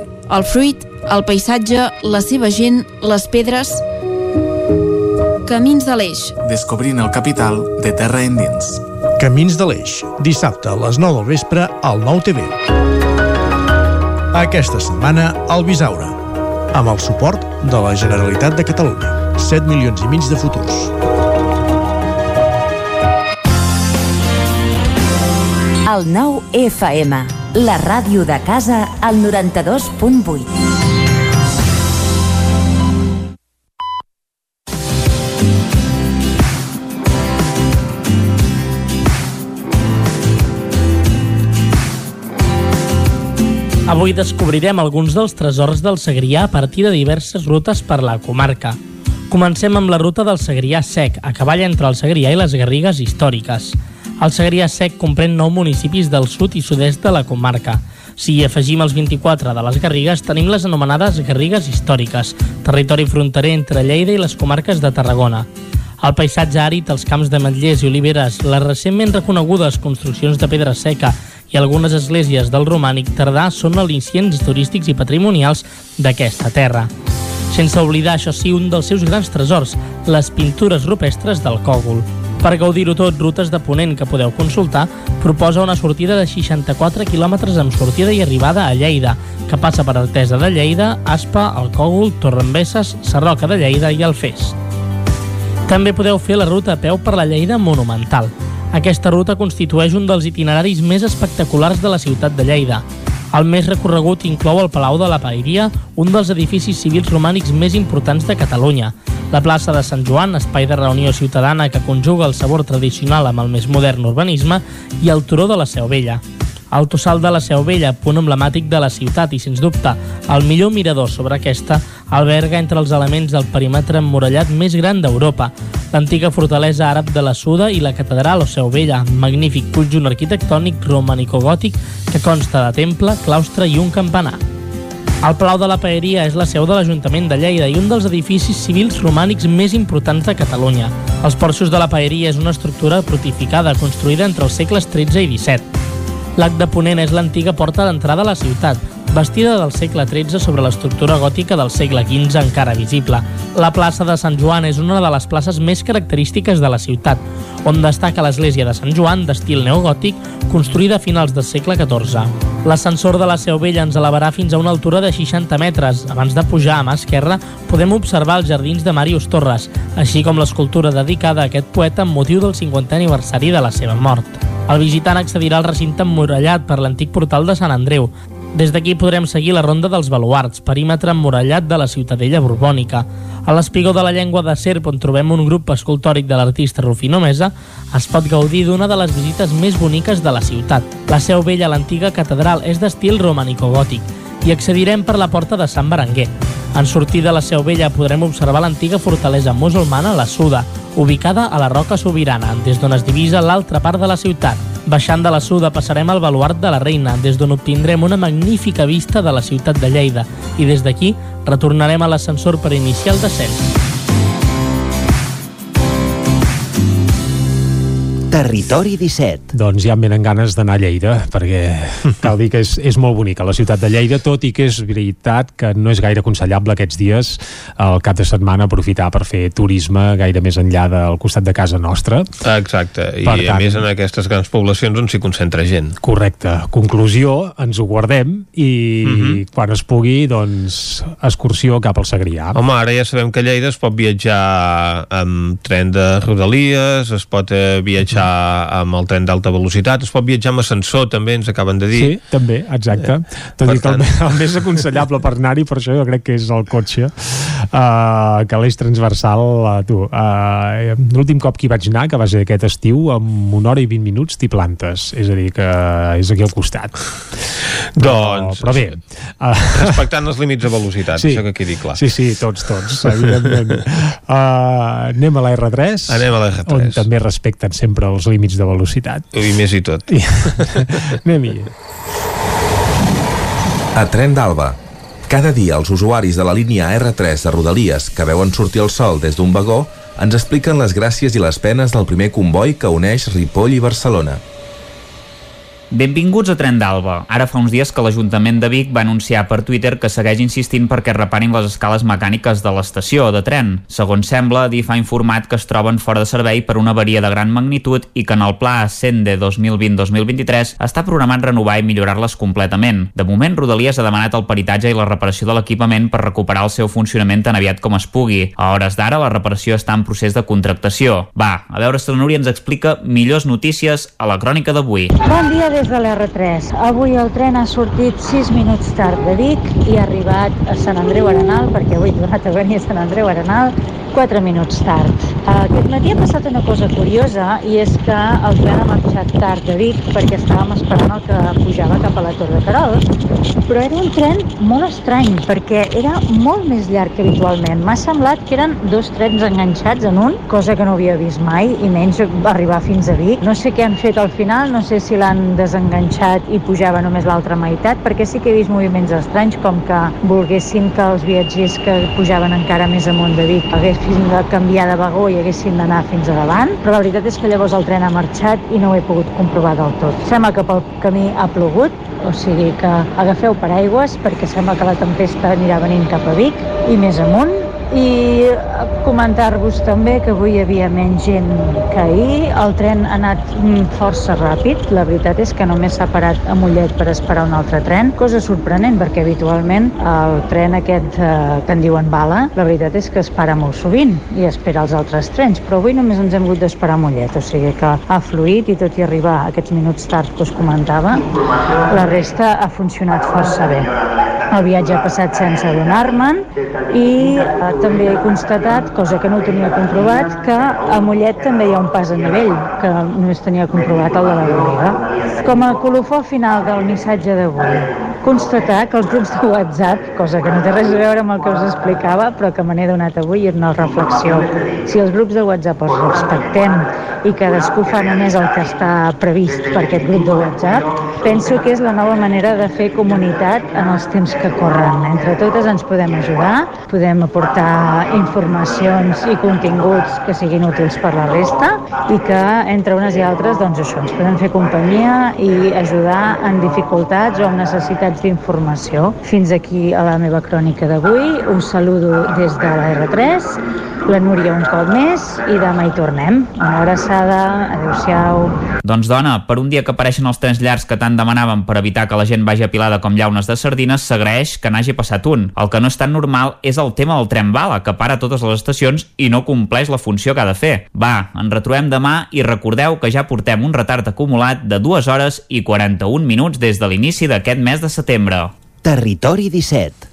S18: El fruit, el paisatge, la seva gent, les pedres... Camins de l'Eix.
S53: Descobrint el capital de terra endins.
S54: Camins de l'Eix, dissabte a les 9 del vespre al 9 TV. Aquesta setmana al Bisaure, amb el suport de la Generalitat de Catalunya. 7 milions i mig de futurs.
S20: El 9 FM, la ràdio de casa, al 92.8.
S24: Avui descobrirem alguns dels tresors del Segrià a partir de diverses rutes per la comarca. Comencem amb la ruta del Segrià Sec, a cavall entre el Segrià i les Garrigues històriques. El Segrià Sec comprèn nou municipis del sud i sud-est de la comarca. Si hi afegim els 24 de les Garrigues, tenim les anomenades Garrigues històriques, territori fronterer entre Lleida i les comarques de Tarragona. El paisatge àrid, els camps de matllers i oliveres, les recentment reconegudes construccions de pedra seca i algunes esglésies del romànic tardà són al·licients turístics i patrimonials d'aquesta terra. Sense oblidar, això sí, un dels seus grans tresors, les pintures rupestres del Cògol. Per gaudir-ho tot, Rutes de Ponent, que podeu consultar, proposa una sortida de 64 quilòmetres amb sortida i arribada a Lleida, que passa per Artesa de Lleida, Aspa, el Cògol, Torrembesses, Sarroca de Lleida i Alfés. També podeu fer la ruta a peu per la Lleida Monumental. Aquesta ruta constitueix un dels itineraris més espectaculars de la ciutat de Lleida. El més recorregut inclou el Palau de la Paeria, un dels edificis civils romànics més importants de Catalunya, la plaça de Sant Joan, espai de reunió ciutadana que conjuga el sabor tradicional amb el més modern urbanisme, i el Turó de la Seu Vella. El Tossal de la Seu Vella, punt emblemàtic de la ciutat i, sens dubte, el millor mirador sobre aquesta, alberga entre els elements del perímetre emmurallat més gran d'Europa, l'antiga fortalesa àrab de la Suda i la catedral o Seu Vella, magnífic conjunt arquitectònic romanicogòtic que consta de temple, claustre i un campanar. El Palau de la Paeria és la seu de l'Ajuntament de Lleida i un dels edificis civils romànics més importants de Catalunya. Els porxos de la Paeria és una estructura protificada construïda entre els segles XIII i XVII. L'arc de Ponent és l'antiga porta d'entrada a la ciutat, bastida del segle XIII sobre l'estructura gòtica del segle XV encara visible. La plaça de Sant Joan és una de les places més característiques de la ciutat, on destaca l'església de Sant Joan d'estil neogòtic, construïda a finals del segle XIV. L'ascensor de la Seu Vella ens elevarà fins a una altura de 60 metres. Abans de pujar a mà esquerra, podem observar els jardins de Màrius Torres, així com l'escultura dedicada a aquest poeta amb motiu del 50è aniversari de la seva mort. El visitant accedirà al recinte emmurallat per l'antic portal de Sant Andreu, des d'aquí podrem seguir la ronda dels baluarts, perímetre emmurallat de la ciutadella borbònica. A l'espigó de la llengua de serp, on trobem un grup escultòric de l'artista Rufino Mesa, es pot gaudir d'una de les visites més boniques de la ciutat. La Seu Vella, l'antiga catedral, és d'estil romànico-gòtic i accedirem per la porta de Sant Berenguer. En sortir de la Seu Vella podrem observar l'antiga fortalesa musulmana, la Suda, ubicada a la Roca Sobirana, des d'on es divisa l'altra part de la ciutat. Baixant de la Suda passarem al baluart de la Reina, des d'on obtindrem una magnífica vista de la ciutat de Lleida i des d'aquí retornarem a l'ascensor per iniciar el descens.
S31: Territori 17.
S3: Doncs ja em venen ganes d'anar a Lleida, perquè cal dir que és, és molt bonica la ciutat de Lleida, tot i que és veritat que no és gaire aconsellable aquests dies al cap de setmana aprofitar per fer turisme gaire més enllà del costat de casa nostra.
S1: Exacte, i
S3: Per
S1: a
S3: tant-
S1: més en aquestes grans poblacions on s'hi concentra gent.
S3: Correcte. Conclusió, ens ho guardem i
S1: Mhm.
S3: quan es pugui, doncs, excursió cap al Segrià.
S1: Home, ara ja sabem que a Lleida es pot viatjar amb tren de Rodalies, es pot eh, viatjar amb el tren d'alta velocitat, es pot viatjar amb ascensor, també, ens acaben de dir.
S3: Sí, també, exacte. Tot
S1: per
S3: i que el,
S1: tant-
S3: me- el més aconsellable per anar-hi, per això jo crec que és el cotxe, uh, que l'eix transversal, uh, tu, uh, l'últim cop que hi vaig anar, que va ser aquest estiu, amb una hora i 20 minuts t'hi plantes, és a dir, que és aquí al costat.
S1: Doncs,
S3: Però, però bé, uh,
S1: respectant els límits de velocitat,
S3: Sí.
S1: això que quedi clar.
S3: Sí, sí, tots, tots, evidentment. Uh, anem a la R3,
S1: Anem a la R3.
S3: on també respecten sempre els límits de velocitat.
S1: I més i tot.
S3: I, anem-hi.
S55: A Tren d'Alba. Cada dia els usuaris de la línia R3 de Rodalies que veuen sortir el sol des d'un vagó ens expliquen les gràcies i les penes del primer comboi que uneix Ripoll i Barcelona.
S5: Benvinguts a Tren d'Alba. Ara fa uns dies que l'Ajuntament de Vic va anunciar per Twitter que segueix insistint perquè reparin les escales mecàniques de l'estació de tren. Segons sembla, DIF ha informat que es troben fora de servei per una avaria de gran magnitud i que en el pla Ascende 2020-2023 està programat renovar i millorar-les completament. De moment, Rodalies ha demanat el peritatge i la reparació de l'equipament per recuperar el seu funcionament tan aviat com es pugui. A hores d'ara, la reparació està en procés de contractació. Va, a veure si la Núria ens explica millors notícies a la crònica d'avui.
S56: Bon dia des de l'R3. Avui el tren ha sortit 6 minuts tard de Vic i ha arribat a Sant Andreu Arenal, perquè avui tornat a venir a Sant Andreu Arenal 4 minuts tard. Aquest matí ha passat una cosa curiosa i és que el tren ha marxat tard de Vic perquè estàvem esperant el que pujava cap a la Torre Carol. Però era un tren molt estrany perquè era molt més llarg que habitualment. M'ha semblat que eren dos trens enganxats en un, cosa que no havia vist mai i menys arribar fins a Vic. No sé què han fet al final, no sé si l'han desenganxat i pujava només l'altra meitat, perquè sí que he vist moviments estranys com que volguessin que els viatgers que pujaven encara més amunt de Vic haguessin de canviar de vagó i haguessin d'anar fins a davant, però la veritat és que llavors el tren ha marxat i no ho he pogut comprovar del tot. Sembla que pel camí ha plogut, o sigui que agafeu paraigües perquè sembla que la tempesta anirà venint cap a Vic i més amunt i comentar-vos també que avui hi havia menys gent que ahir. El tren ha anat mm, força ràpid. La veritat és que només s'ha parat a Mollet per esperar un altre tren. Cosa sorprenent perquè habitualment el tren aquest eh, que en diuen bala, la veritat és que es para molt sovint i espera els altres trens, però avui només ens hem hagut d'esperar a Mollet, o sigui que ha fluït i tot i arribar aquests minuts tard que us comentava, la resta ha funcionat força bé. El viatge ha passat sense adonar-me'n i eh, també he constatat, cosa que no ho tenia comprovat, que a Mollet també hi ha un pas a nivell, que només tenia comprovat el de la Garriga. Com a colofó final del missatge d'avui, constatar que els grups de WhatsApp, cosa que no té res a veure amb el que us explicava, però que me n'he donat avui, és una reflexió. Si els grups de WhatsApp els respectem i cadascú fa només el que està previst per aquest grup de WhatsApp, penso que és la nova manera de fer comunitat en els temps que corren. Entre totes ens podem ajudar, podem aportar informacions i continguts que siguin útils per la resta i que entre unes i altres doncs això, ens podem fer companyia i ajudar en dificultats o en necessitats d'informació. Fins aquí a la meva crònica d'avui. Us saludo des de la R3, la Núria un cop més i demà hi tornem. Una abraçada, adeu-siau.
S5: Doncs dona, per un dia que apareixen els trens llargs que tant demanaven per evitar que la gent vagi apilada com llaunes de sardines, s'agraeix que n'hagi passat un. El que no és tan normal és el tema del tren bala, que para a totes les estacions i no compleix la funció que ha de fer. Va, ens retrobem demà i recordeu que ja portem un retard acumulat de 2 hores i 41 minuts des de l'inici d'aquest mes de setembre.
S31: Territori 17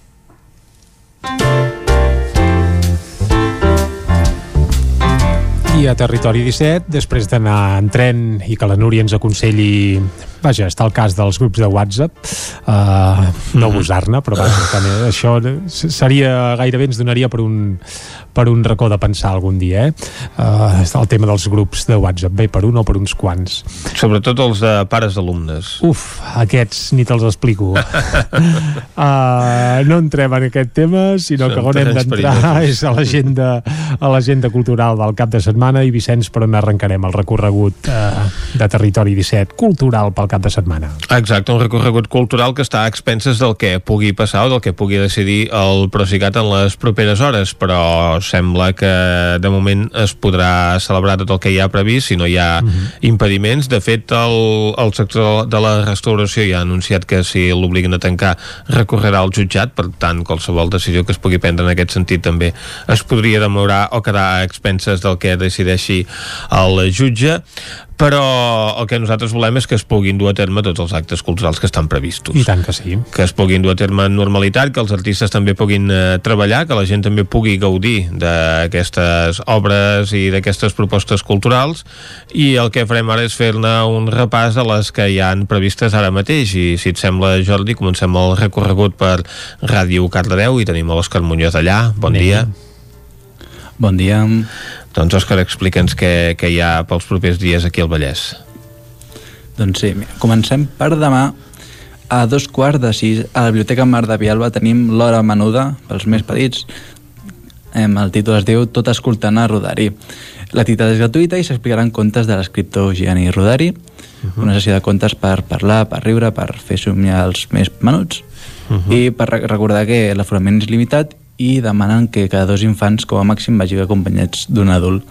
S3: I a Territori 17, després d'anar en tren i que la Núria ens aconselli vaja, està el cas dels grups de WhatsApp. Uh, no abusar-ne però vaja, eh, això seria gairebé ens donaria per un per un racó de pensar algun dia eh? uh, el tema dels grups de WhatsApp. Bé per un o per uns quants.
S1: Sobretot els de pares d'alumnes.
S3: Uf, aquests ni te'ls explico. Uh, no entrem en aquest tema sinó Són que on hem d'entrar és a l'agenda a l'agenda cultural del cap de setmana. I Vicenç per on arrencarem el recorregut uh, de Territori 17 cultural pel cap de setmana.
S1: Exacte, un recorregut cultural que està a expenses del que pugui passar o del que pugui decidir el Procicat en les properes hores, però sembla que de moment es podrà celebrar tot el que hi ha previst si no hi ha mhm. -huh. impediments. De fet, el, el sector de la restauració ja ha anunciat que si l'obliguen a tancar recorrerà al jutjat, per tant, qualsevol decisió que es pugui prendre en aquest sentit també es podria demorar o quedar a expenses del que decideixi el jutge però el que nosaltres volem és que es puguin dur a terme tots els actes culturals que estan previstos.
S3: I tant que sí.
S1: Que es puguin dur a terme en normalitat, que els artistes també puguin eh, treballar, que la gent també pugui gaudir d'aquestes obres i d'aquestes propostes culturals i el que farem ara és fer-ne un repàs de les que hi han previstes ara mateix i si et sembla Jordi, comencem el recorregut per Ràdio Cardedeu i tenim l'Òscar Muñoz allà. Bon Bé. dia.
S57: Bon dia.
S1: Doncs Òscar, explica'ns què, què hi ha pels propers dies aquí al Vallès.
S57: Doncs sí, comencem per demà a dos quarts de sis a la Biblioteca Mar de Vialba tenim l'hora menuda pels més petits el títol es diu Tot escoltant a Rodari l'activitat és gratuïta i s'explicaran contes de l'escriptor Gianni Rodari uh mhm. -huh. una sessió de contes per parlar, per riure per fer somiar els més menuts uh mhm. -huh. i per recordar que l'aforament és limitat i demanen que cada dos infants com a màxim vagi acompanyats d'un adult.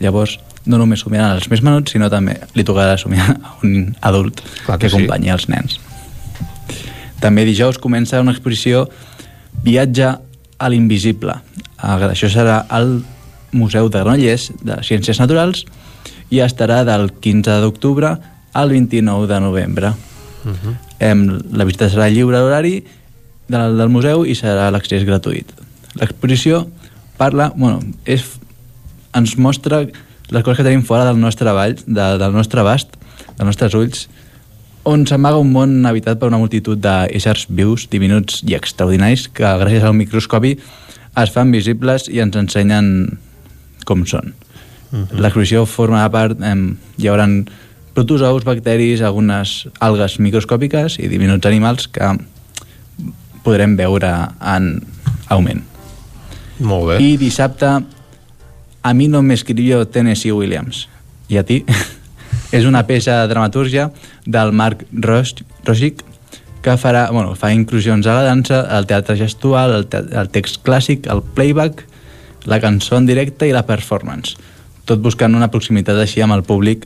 S57: Llavors, no només somiaran els més menuts, sinó també li tocarà somiar a un adult Clar que, que acompanyi sí. els nens. També dijous comença una exposició Viatge a l'invisible. Això serà al Museu de Granollers de Ciències Naturals i estarà del 15 d'octubre al 29 de novembre. Uh -huh. la visita serà lliure d'horari del, del museu i serà l'accés gratuït. L'exposició parla, bueno, és, ens mostra les coses que tenim fora del nostre vall, de, del nostre abast, dels nostres ulls, on s'amaga un món habitat per una multitud d'éssers vius, diminuts i extraordinaris que gràcies al microscopi es fan visibles i ens ensenyen com són. Uh mhm. -huh. L'exposició forma part, eh, hi haurà protozous, bacteris, algunes algues microscòpiques i diminuts animals que podrem veure en augment.
S1: Molt bé.
S57: I dissabte a mi no m'escrivió Tennessee Williams. I a ti? és una peça de dramatúrgia del Marc Rosic que farà, bueno, fa inclusions a la dansa, al teatre gestual, el, te text clàssic, el playback, la cançó en directe i la performance. Tot buscant una proximitat així amb el públic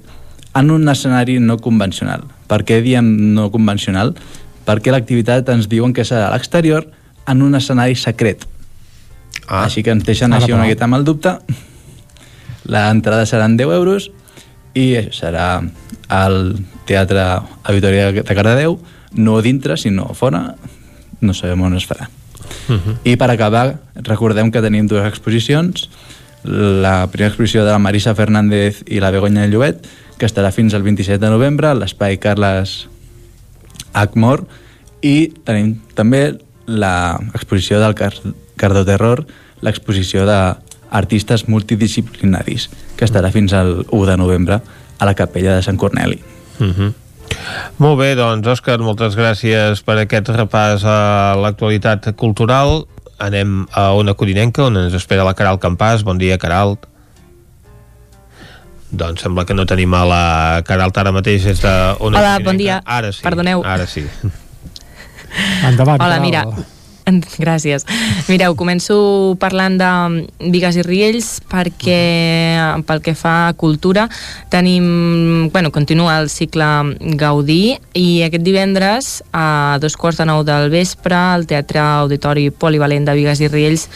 S57: en un escenari no convencional. Per què diem no convencional? Perquè l'activitat ens diuen que serà a l'exterior en un escenari secret, Ah. Així que ens deixen Ara, així una miqueta amb el dubte. L'entrada seran 10 euros i serà al Teatre Auditoria de Cardedeu, no dintre, sinó fora, no sabem on es farà. Uh mhm. -huh. I per acabar, recordem que tenim dues exposicions, la primera exposició de la Marisa Fernández i la Begoña Llobet, que estarà fins al 27 de novembre a l'espai Carles Acmor, I tenim també l'exposició del Car Cardo Terror, l'exposició d'artistes multidisciplinaris, que estarà fins al 1 de novembre a la capella de Sant Corneli.
S1: Uh -huh. Molt bé, doncs, Òscar, moltes gràcies per aquest repàs a l'actualitat cultural. Anem a Ona Codinenca, on ens espera la Caral Campàs. Bon dia, Caral. Doncs sembla que no tenim a la Caralt ara mateix des de
S6: Hola, bon dia.
S1: Ara sí.
S6: Perdoneu.
S1: Ara sí.
S3: Endavant,
S6: Hola,
S3: Caral.
S6: mira, gràcies. Mireu, començo parlant de Vigues i Riells perquè pel que fa a cultura tenim, bueno, continua el cicle Gaudí i aquest divendres a dos quarts de nou del vespre al Teatre Auditori Polivalent de Vigues i Riells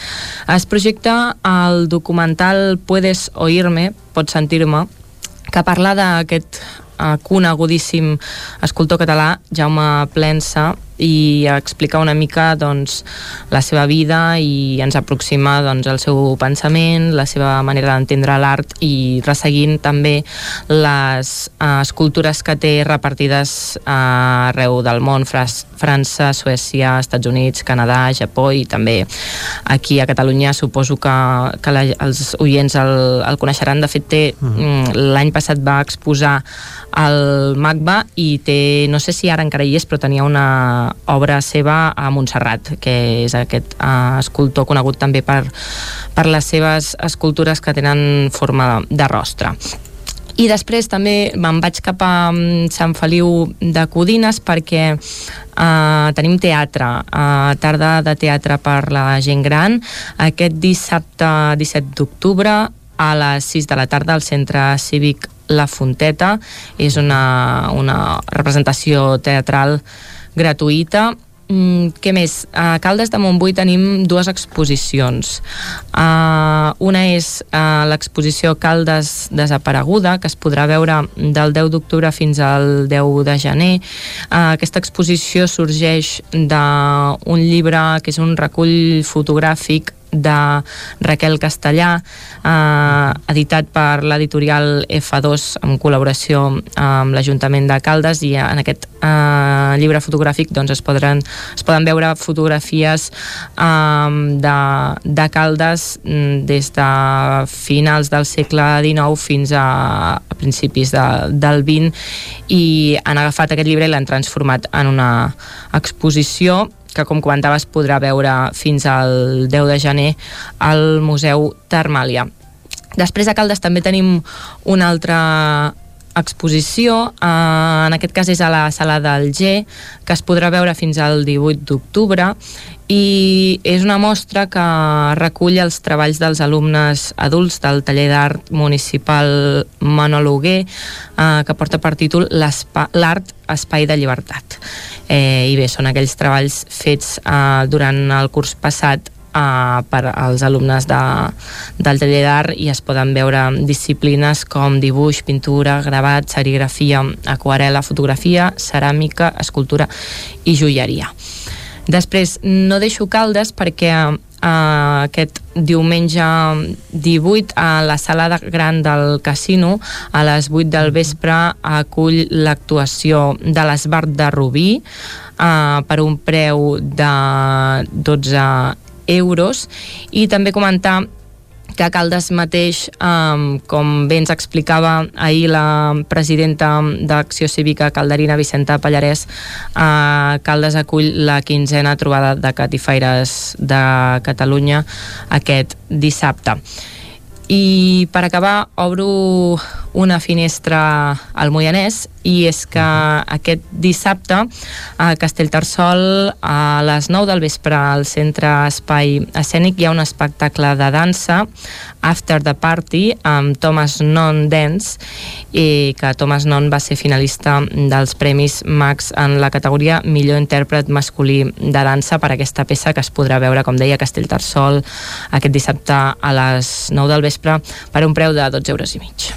S6: es projecta el documental Puedes oírme, pots sentir-me que parla d'aquest eh, conegudíssim escultor català, Jaume Plensa, i explica una mica doncs, la seva vida i ens aproxima doncs, el seu pensament, la seva manera d'entendre l'art i resseguint també les uh, escultures que té repartides uh, arreu del món, França, Suècia, Estats Units, Canadà, Japó i també aquí a Catalunya suposo que, que la, els oients el, el coneixeran. De fet, té, mm. l'any passat va exposar al MACBA i té, no sé si ara encara hi és, però tenia una obra seva a Montserrat, que és aquest uh, escultor conegut també per, per les seves escultures que tenen forma de rostre. I després també me'n vaig cap a mm, Sant Feliu de Codines perquè uh, tenim teatre, uh, tarda de teatre per la gent gran, aquest dissabte 17 d'octubre a les 6 de la tarda al Centre Cívic La Fonteta. És una, una representació teatral gratuïta Mm, què més? A Caldes de Montbui tenim dues exposicions. Uh, una és uh, l'exposició Caldes desapareguda, que es podrà veure del 10 d'octubre fins al 10 de gener. Uh, aquesta exposició sorgeix d'un llibre que és un recull fotogràfic de Raquel Castellà, eh, editat per l'editorial F2 en col·laboració amb l'Ajuntament de Caldes i en aquest eh, llibre fotogràfic doncs, es, podran, es poden veure fotografies eh, de, de Caldes mm, des de finals del segle XIX fins a, principis de, del XX i han agafat aquest llibre i l'han transformat en una exposició que com comentaves podrà veure fins al 10 de gener al Museu Termàlia. Després a Caldes també tenim una altra exposició, eh, en aquest cas és a la sala del G, que es podrà veure fins al 18 d'octubre i és una mostra que recull els treballs dels alumnes adults del taller d'art municipal Manologuer eh, que porta per títol L'art espai de llibertat eh, i bé, són aquells treballs fets eh, durant el curs passat uh, per als alumnes de, del taller d'art i es poden veure disciplines com dibuix, pintura, gravat, serigrafia, aquarela, fotografia, ceràmica, escultura i joieria. Després, no deixo caldes perquè uh, aquest diumenge 18 a la sala de gran del casino a les 8 del vespre acull l'actuació de l'Esbart de Rubí uh, per un preu de 12 euros. I també comentar que Caldes mateix, um, com bé ens explicava ahir la presidenta d'Acció Cívica Calderina Vicenta Pallarès, uh, Caldes acull la quinzena trobada de catifaires de Catalunya aquest dissabte. I per acabar, obro una finestra al Moianès i és que aquest dissabte a Castellterçol a les 9 del vespre al centre Espai Escènic hi ha un espectacle de dansa After the Party amb Thomas Non Dance i que Thomas Non va ser finalista dels Premis Max en la categoria millor intèrpret masculí de dansa per aquesta peça que es podrà veure, com deia, a Castellterçol aquest dissabte a les 9 del vespre per un preu de 12 euros i mig.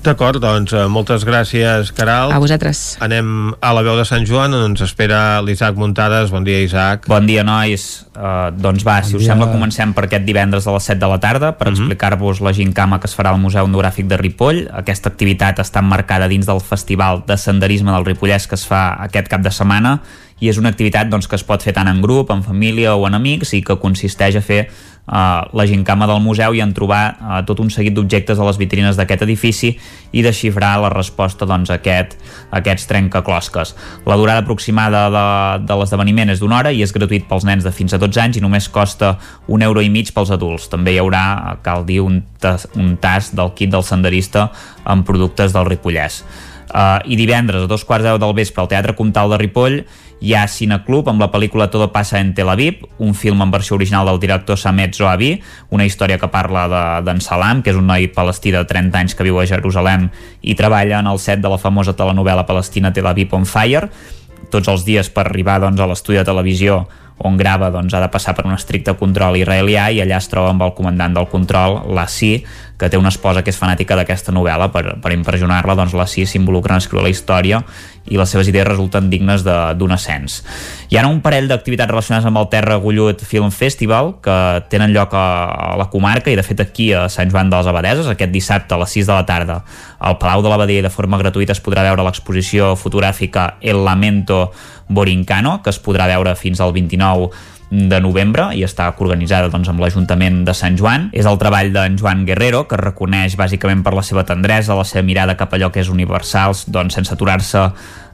S1: D'acord, doncs eh, moltes gràcies, Caral.
S6: A vosaltres.
S1: Anem a la veu de Sant Joan, on ens espera l'Isaac Muntades. Bon dia, Isaac.
S5: Bon dia, nois. Uh, doncs va, bon si us
S1: dia.
S5: sembla, comencem per aquest divendres a les 7 de la tarda per uh -huh. explicar-vos la gincama que es farà al Museu Etnogràfic de Ripoll. Aquesta activitat està emmarcada dins del Festival de Senderisme del Ripollès que es fa aquest cap de setmana i és una activitat doncs, que es pot fer tant en grup, en família o en amics i que consisteix a fer la gincama del museu i en trobar uh, tot un seguit d'objectes a les vitrines d'aquest edifici i desxifrar la resposta doncs, a, aquest, a aquests trencaclosques. La durada aproximada de, de l'esdeveniment és d'una hora i és gratuït pels nens de fins a 12 anys i només costa un euro i mig pels adults. També hi haurà, cal dir, un, tas, un tas del kit del senderista amb productes del Ripollès. Uh, I divendres a dos quarts de del vespre al Teatre Comtal de Ripoll hi ha Cineclub amb la pel·lícula Todo pasa en Tel Aviv, un film en versió original del director Samet Zoabi, una història que parla d'en de, Salam, que és un noi palestí de 30 anys que viu a Jerusalem i treballa en el set de la famosa telenovela palestina Tel Aviv on Fire. Tots els dies per arribar doncs, a l'estudi de televisió on grava doncs, ha de passar per un estricte control israelià i allà es troba amb el comandant del control, l'Assi, que té una esposa que és fanàtica d'aquesta novel·la per, per impressionar-la, doncs l'Assi s'involucra en escriure la història i les seves idees resulten dignes d'un ascens. Hi ha un parell d'activitats relacionades amb el Terra Gullut Film Festival que tenen lloc a, a la comarca i de fet aquí a Sant Joan de les Abadeses aquest dissabte a les 6 de la tarda al Palau de l'Abadia i de forma gratuïta es podrà veure l'exposició fotogràfica El Lamento Borincano, que es podrà veure fins al 29 de novembre i està organitzada doncs, amb l'Ajuntament de Sant Joan. És el treball d'en Joan Guerrero, que reconeix bàsicament per la seva tendresa, la seva mirada cap allò que és universal, doncs, sense aturar-se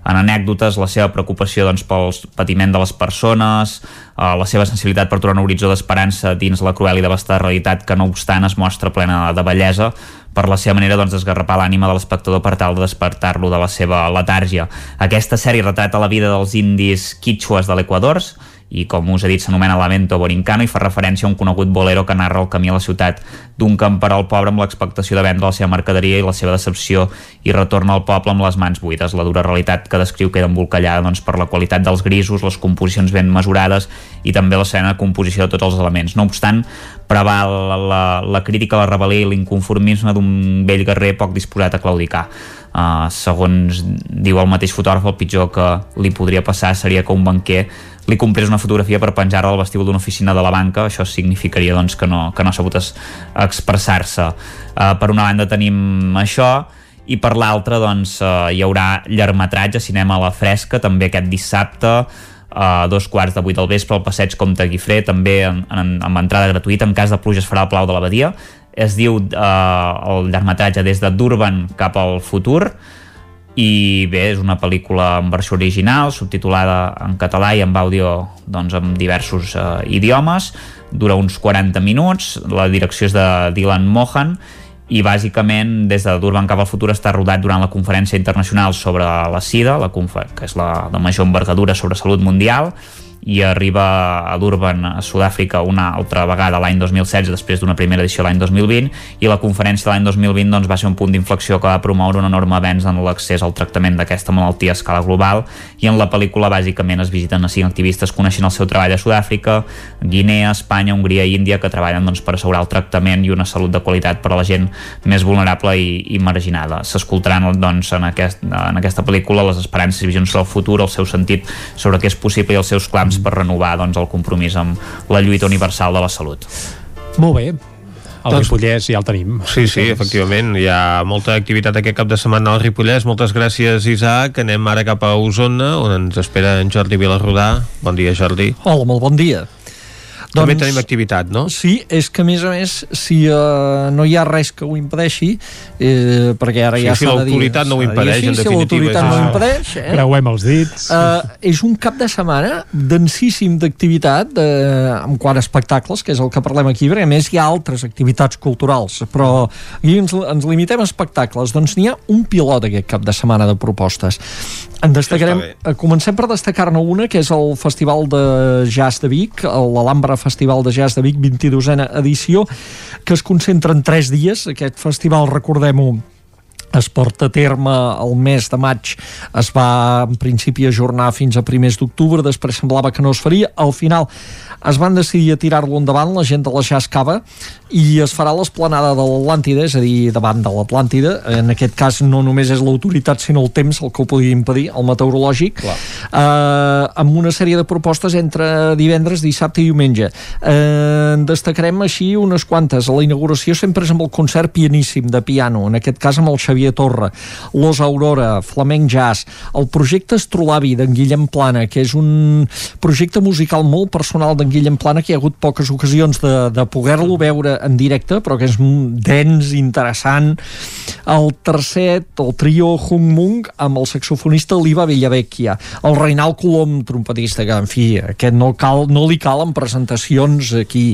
S5: en anècdotes, la seva preocupació doncs, pel patiment de les persones, eh, la seva sensibilitat per trobar un horitzó d'esperança dins la cruel i devastada realitat que no obstant es mostra plena de bellesa per la seva manera doncs, d'esgarrapar l'ànima de l'espectador per tal de despertar-lo de la seva letàrgia. Aquesta sèrie retrata la vida dels indis quichuas de l'Equador i com us he dit s'anomena Lamento Borincano i fa referència a un conegut bolero que narra el camí a la ciutat d'un camperol pobre amb l'expectació de vendre la seva mercaderia i la seva decepció i retorna al poble amb les mans buides. La dura realitat que descriu queda embolcallada doncs, per la qualitat dels grisos, les composicions ben mesurades i també la de composició de tots els elements. No obstant, preval la, la, la crítica, la rebel·lia i l'inconformisme d'un vell guerrer poc disposat a claudicar. Uh, segons diu el mateix fotògraf, el pitjor que li podria passar seria que un banquer li comprés una fotografia per penjar-la al vestíbul d'una oficina de la banca, això significaria doncs, que no, que no ha sabut expressar-se. Uh, per una banda tenim això, i per l'altra doncs, uh, hi haurà llargmetratge, cinema a la fresca, també aquest dissabte, a dos quarts de vuit del vespre al passeig Comte Guifré, també en, en, amb entrada gratuïta, en cas de pluja es farà el Plau de l'Abadia. Es diu eh, el llargmetratge des de Durban cap al futur, i bé, és una pel·lícula en versió original, subtitulada en català i amb àudio doncs, amb diversos uh, idiomes, dura uns 40 minuts, la direcció és de Dylan Mohan i bàsicament des de Durban cap al futur està rodat durant la conferència internacional sobre la SIDA, la que és la de major envergadura sobre salut mundial, i arriba a Durban, a Sud-àfrica, una altra vegada l'any 2016, després d'una primera edició l'any 2020, i la conferència de l'any 2020 doncs, va ser un punt d'inflexió que va promoure un enorme avenç en l'accés al tractament d'aquesta malaltia a escala global, i en la pel·lícula bàsicament es visiten a cinc activistes coneixent el seu treball a Sud-àfrica, Guinea, Espanya, Hongria i Índia, que treballen doncs, per assegurar el tractament i una salut de qualitat per a la gent més vulnerable i, i marginada. S'escoltaran doncs, en, aquest, en aquesta pel·lícula les esperances i visions sobre el futur, el seu sentit sobre què és possible i els seus clams per renovar doncs, el compromís amb la lluita universal de la salut.
S3: Molt bé, el doncs, Ripollès ja el tenim.
S1: Sí, sí, efectivament. Hi ha molta activitat aquest cap de setmana al Ripollès. Moltes gràcies, Isaac. Anem ara cap a Osona, on ens espera en Jordi Vilarrodà. Bon dia, Jordi.
S58: Hola, molt bon dia.
S1: Doncs, També tenim activitat, no?
S58: Sí, és que a més a més, si uh, no hi ha res que ho impedeixi, eh, perquè ara
S1: sí,
S58: ja
S1: si l'autoritat no ho impedeix,
S58: sí,
S1: en
S58: si
S1: definitiva.
S58: Si l'autoritat no ho impedeix... Eh?
S3: Creuem els dits.
S58: Uh, és un cap de setmana densíssim d'activitat uh, en quant a espectacles, que és el que parlem aquí, perquè a més hi ha altres activitats culturals, però aquí ens, ens limitem a espectacles. Doncs n'hi ha un pilot aquest cap de setmana de propostes. En destacarem, comencem per destacar-ne una, que és el Festival de Jazz de Vic, l'Alhambra Festival de Jazz de Vic, 22a edició, que es concentra en tres dies. Aquest festival, recordem-ho, es porta a terme el mes de maig. Es va en principi ajornar fins a primers d'octubre. Després semblava que no es faria, al final es van decidir a tirar-lo endavant la gent de la Jazz Cava i es farà l'esplanada de l'Atlàntida, és a dir, davant de l'Atlàntida. En aquest cas no només és l'autoritat, sinó el temps el que ho podia impedir, el meteorològic, eh, amb una sèrie de propostes entre divendres, dissabte i diumenge. Eh, en destacarem així unes quantes. La inauguració sempre és amb el concert pianíssim de piano, en aquest cas amb el Xavier Torra, Los Aurora, Flamenc Jazz, el projecte Astrolabi d'en Guillem Plana, que és un projecte musical molt personal d'en Guillem Plana, que hi ha hagut poques ocasions de, de poder-lo veure en directe, però que és dens, interessant. El tercet, el trio Hung Mung, amb el saxofonista Liva Villavecchia. El Reinald Colom, trompetista, que, en fi, aquest no, cal, no li calen presentacions aquí.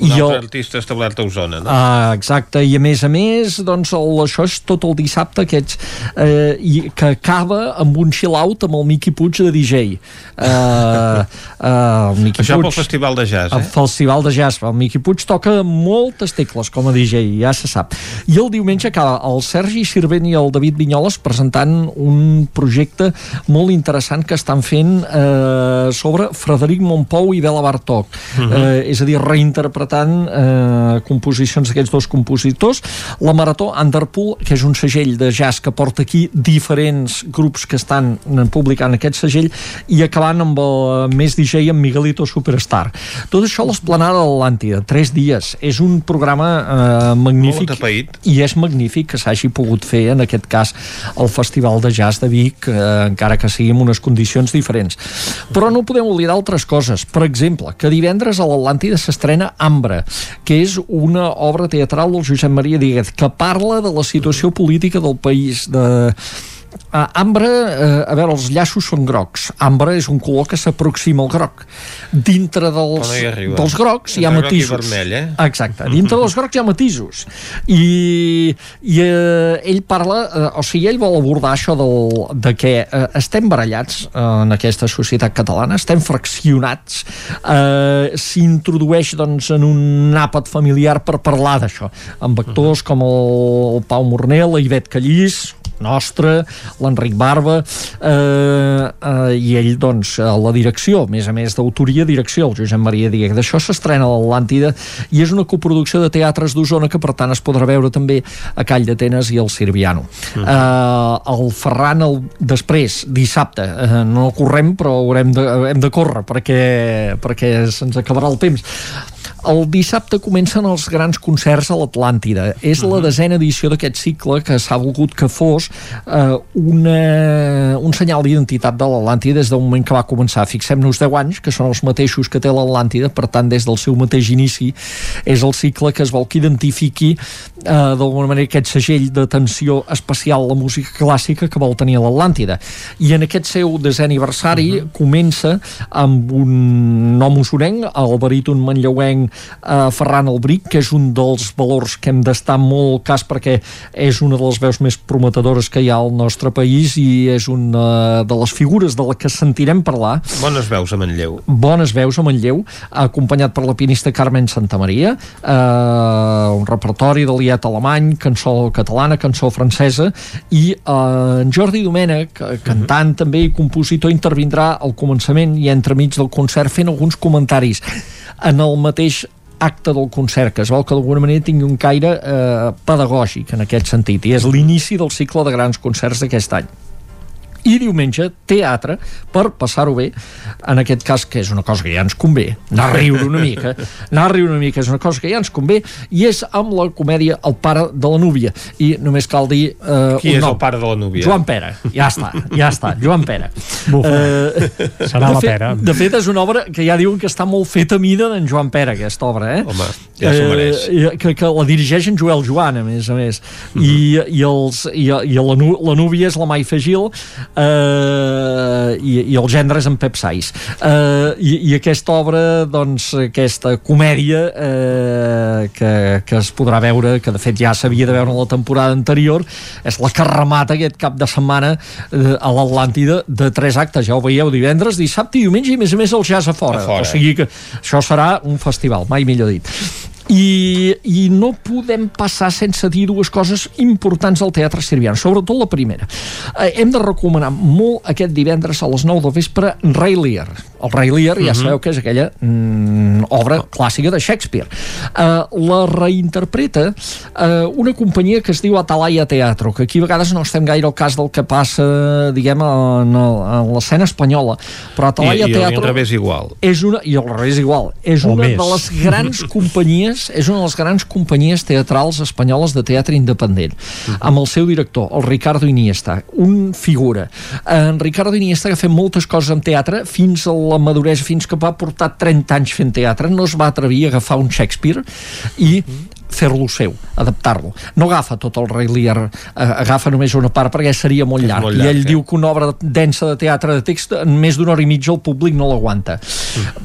S1: Un I altre el... artista establert a Osona, no?
S58: Ah, exacte, i a més a més, doncs, el, això és tot el dissabte, aquests, eh, i, que acaba amb un chill-out amb el Miqui Puig de DJ. Eh, uh,
S1: el Miqui això Puig, Festival de Jazz, eh?
S58: El Festival de Jazz. El Miqui Puig toca moltes tecles com a DJ, ja se sap. I el diumenge acaba el Sergi Sirvent i el David Vinyoles presentant un projecte molt interessant que estan fent eh, sobre Frederic Montpou i Bela Bartók. Uh mhm. -huh. eh, és a dir, reinterpretant eh, composicions d'aquests dos compositors. La Marató Underpool, que és un segell de jazz que porta aquí diferents grups que estan publicant aquest segell, i acabant amb el més DJ amb Miguelito Superstar. Tot això a l'esplanada de l'Atlàntida, tres dies. És un programa eh, magnífic i és magnífic que s'hagi pogut fer en aquest cas el Festival de Jazz de Vic eh, encara que sigui en unes condicions diferents. Però no podem oblidar altres coses. Per exemple, que divendres a l'Atlàntida s'estrena Ambra, que és una obra teatral del Josep Maria Díguez que parla de la situació política del país de Uh, ambre, uh, a veure, els llaços són grocs. Ambre és un color que s'aproxima al groc. Dintre dels, no dels grocs hi ha matisos.
S1: Vermell, eh?
S58: Exacte. Dintre dels grocs hi ha matisos. I, i uh, ell parla, uh, o sigui, ell vol abordar això del, de que uh, estem barallats uh, en aquesta societat catalana, estem fraccionats, uh, s'introdueix doncs, en un àpat familiar per parlar d'això, amb actors com el, el Pau Mornell, la Ivet Callís, nostre, l'Enric Barba eh, eh, i ell doncs a la direcció, a més a més d'autoria direcció, el Josep Maria Diegue d'això s'estrena a l'Atlàntida i és una coproducció de teatres d'Osona que per tant es podrà veure també a Call d'Atenes i el Sirviano mm. eh, el Ferran el, després, dissabte eh, no correm però haurem de, hem de córrer perquè, perquè se'ns acabarà el temps el dissabte comencen els grans concerts a l'Atlàntida. És la desena edició d'aquest cicle que s'ha volgut que fos eh, una, un senyal d'identitat de l'Atlàntida des del moment que va començar. Fixem-nos 10 anys, que són els mateixos que té l'Atlàntida, per tant, des del seu mateix inici és el cicle que es vol que identifiqui eh, d'alguna manera aquest segell d'atenció especial a la música clàssica que vol tenir l'Atlàntida. I en aquest seu desè aniversari uh -huh. comença amb un nom usonenc, el baríton manlleuenc eh, Ferran Albric, que és un dels valors que hem d'estar molt cas perquè és una de les veus més prometedores que hi ha al nostre país i és una de les figures de la que sentirem parlar.
S1: Bones veus a Manlleu.
S58: Bones veus a Manlleu, acompanyat per la pianista Carmen Santamaria, eh, un repertori de liat alemany, cançó catalana, cançó francesa, i eh, en Jordi Domènech, cantant uh -huh. també i compositor, intervindrà al començament i entremig del concert fent alguns comentaris en el mateix acte del concert, que es vol que d'alguna manera tingui un caire eh, pedagògic en aquest sentit, i és l'inici del cicle de grans concerts d'aquest any i diumenge teatre per passar-ho bé en aquest cas que és una cosa que ja ens convé anar a riure una mica anar a riure una mica és una cosa que ja ens convé i és amb la comèdia El pare de la núvia i només cal dir
S1: eh, qui és nom. el pare de la núvia?
S58: Joan Pera, ja està, ja està Joan Pera
S3: eh, serà la pera
S58: de fet és una obra que ja diuen que està molt feta a mida d'en Joan Pera aquesta obra eh?
S1: home, ja s'ho mereix
S58: eh, que, que la dirigeix en Joel Joan a més a més uh -huh. I, i, els, i, i la, la núvia és la Maifa Gil eh, i, i el gendre és en Pep Sais. Eh, i, i aquesta obra doncs aquesta comèdia eh, que, que es podrà veure que de fet ja s'havia de veure en la temporada anterior és la que remata aquest cap de setmana eh, a l'Atlàntida de tres actes, ja ho veieu divendres, dissabte i diumenge i a més a més el jazz a fora, a fora. o sigui que això serà un festival, mai millor dit I, i no podem passar sense dir dues coses importants al Teatre Sirviano, sobretot la primera. Eh, hem de recomanar molt aquest divendres a les 9 del vespre Ray Lear. El Ray Lear ja
S59: Mhm.
S58: sabeu que és aquella mm, obra clàssica de Shakespeare. Eh, la reinterpreta eh, una companyia que es diu Atalaya Teatro, que aquí a vegades no estem gaire al cas del que passa, diguem, en, en l'escena espanyola, però
S1: I,
S58: Atalaya
S1: i
S58: Teatro
S1: al revés igual.
S58: és una, i al revés igual, és
S1: O
S58: una
S1: més.
S58: de les grans companyies, és una de les grans companyies teatrals espanyoles de teatre independent, amb el seu director, el Ricardo Iniesta, un figura. En Ricardo Iniesta que ha fet moltes coses en teatre fins a la maduresa, fins que va portar 30 anys fent teatre, no es va atrevir a agafar un Shakespeare i fer-lo seu, adaptar-lo. No agafa tot el Rei Lear, eh, agafa només una part perquè seria molt llarg.
S1: molt
S58: I
S1: llarg,
S58: ell
S1: eh?
S58: diu que una obra densa de teatre de text en més d'una hora i mitja el públic no l'aguanta.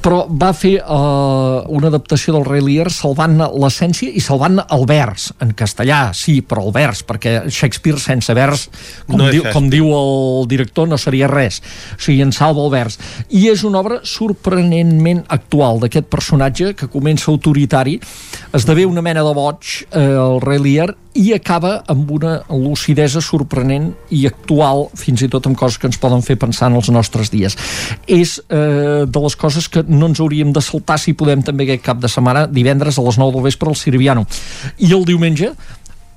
S58: Però va fer uh, una adaptació del Rei Lear salvant l'essència i salvant el vers, en castellà, sí, però el vers, perquè Shakespeare sense vers, com,
S1: No
S58: diu, com diu el director, no seria res. O sigui, en salva el vers. I és una obra sorprenentment actual d'aquest personatge que comença autoritari, esdevé una mena de boig, eh, el Rei Lear, i acaba amb una lucidesa sorprenent i actual, fins i tot amb coses que ens poden fer pensar en els nostres dies. És eh, de les coses que no ens hauríem de saltar si podem també aquest cap de setmana, divendres a les 9 del vespre al Sirviano. I el diumenge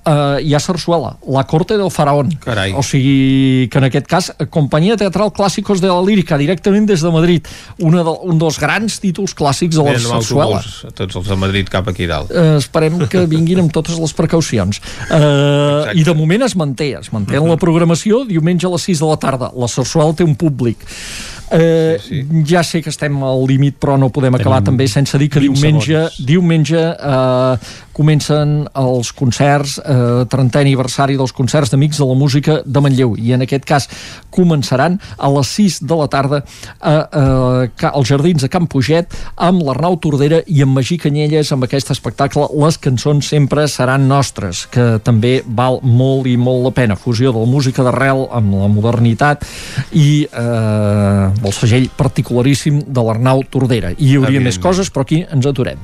S58: Uh, hi ha Sarsuela, La Corte del Faraón.
S1: Carai.
S58: O sigui que en aquest cas, Companyia Teatral Clàssicos de la Lírica, directament des de Madrid, una de, un dels grans títols clàssics de la
S1: Venen amb
S58: Sarsuela.
S1: autobús, tots els de Madrid cap aquí dalt.
S58: Uh, esperem que vinguin amb totes les precaucions. Uh, I de moment es manté, es manté en la programació diumenge a les 6 de la tarda. La Sarsuela té un públic. Sí, sí. Ja sé que estem al límit, però no podem acabar també sense dir que
S3: 20
S58: diumenge,
S3: segons.
S58: diumenge uh, comencen els concerts, uh, 30è aniversari dels concerts d'Amics de la Música de Manlleu, i en aquest cas començaran a les 6 de la tarda a, a, a, als Jardins de Can Puget amb l'Arnau Tordera i amb Magí Canyelles amb aquest espectacle Les cançons sempre seran nostres, que també val molt i molt la pena, fusió de la música d'arrel amb la modernitat i eh, del segell particularíssim de l'Arnau Tordera. I hi hauria més coses, però aquí ens aturem.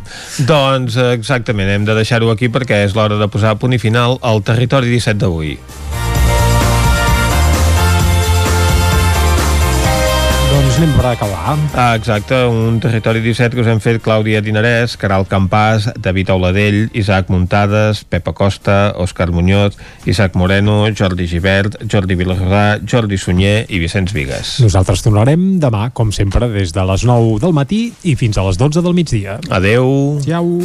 S1: Doncs eh, exactament, hem de deixar-ho aquí perquè és l'hora de posar punt i final al territori 17 d'avui.
S3: Doncs anem per acabar.
S1: Ah, exacte, un territori 17 que us hem fet Clàudia Dinarès, Caral Campàs, David Auladell, Isaac Muntades, Pepa Costa, Òscar Muñoz, Isaac Moreno, Jordi Givert, Jordi Vilarrodà, Jordi Sunyer i Vicenç Vigues.
S3: Nosaltres tornarem demà, com sempre, des de les 9 del matí i fins a les 12 del migdia.
S1: Adeu.
S3: Ciao.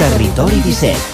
S31: Territori 17,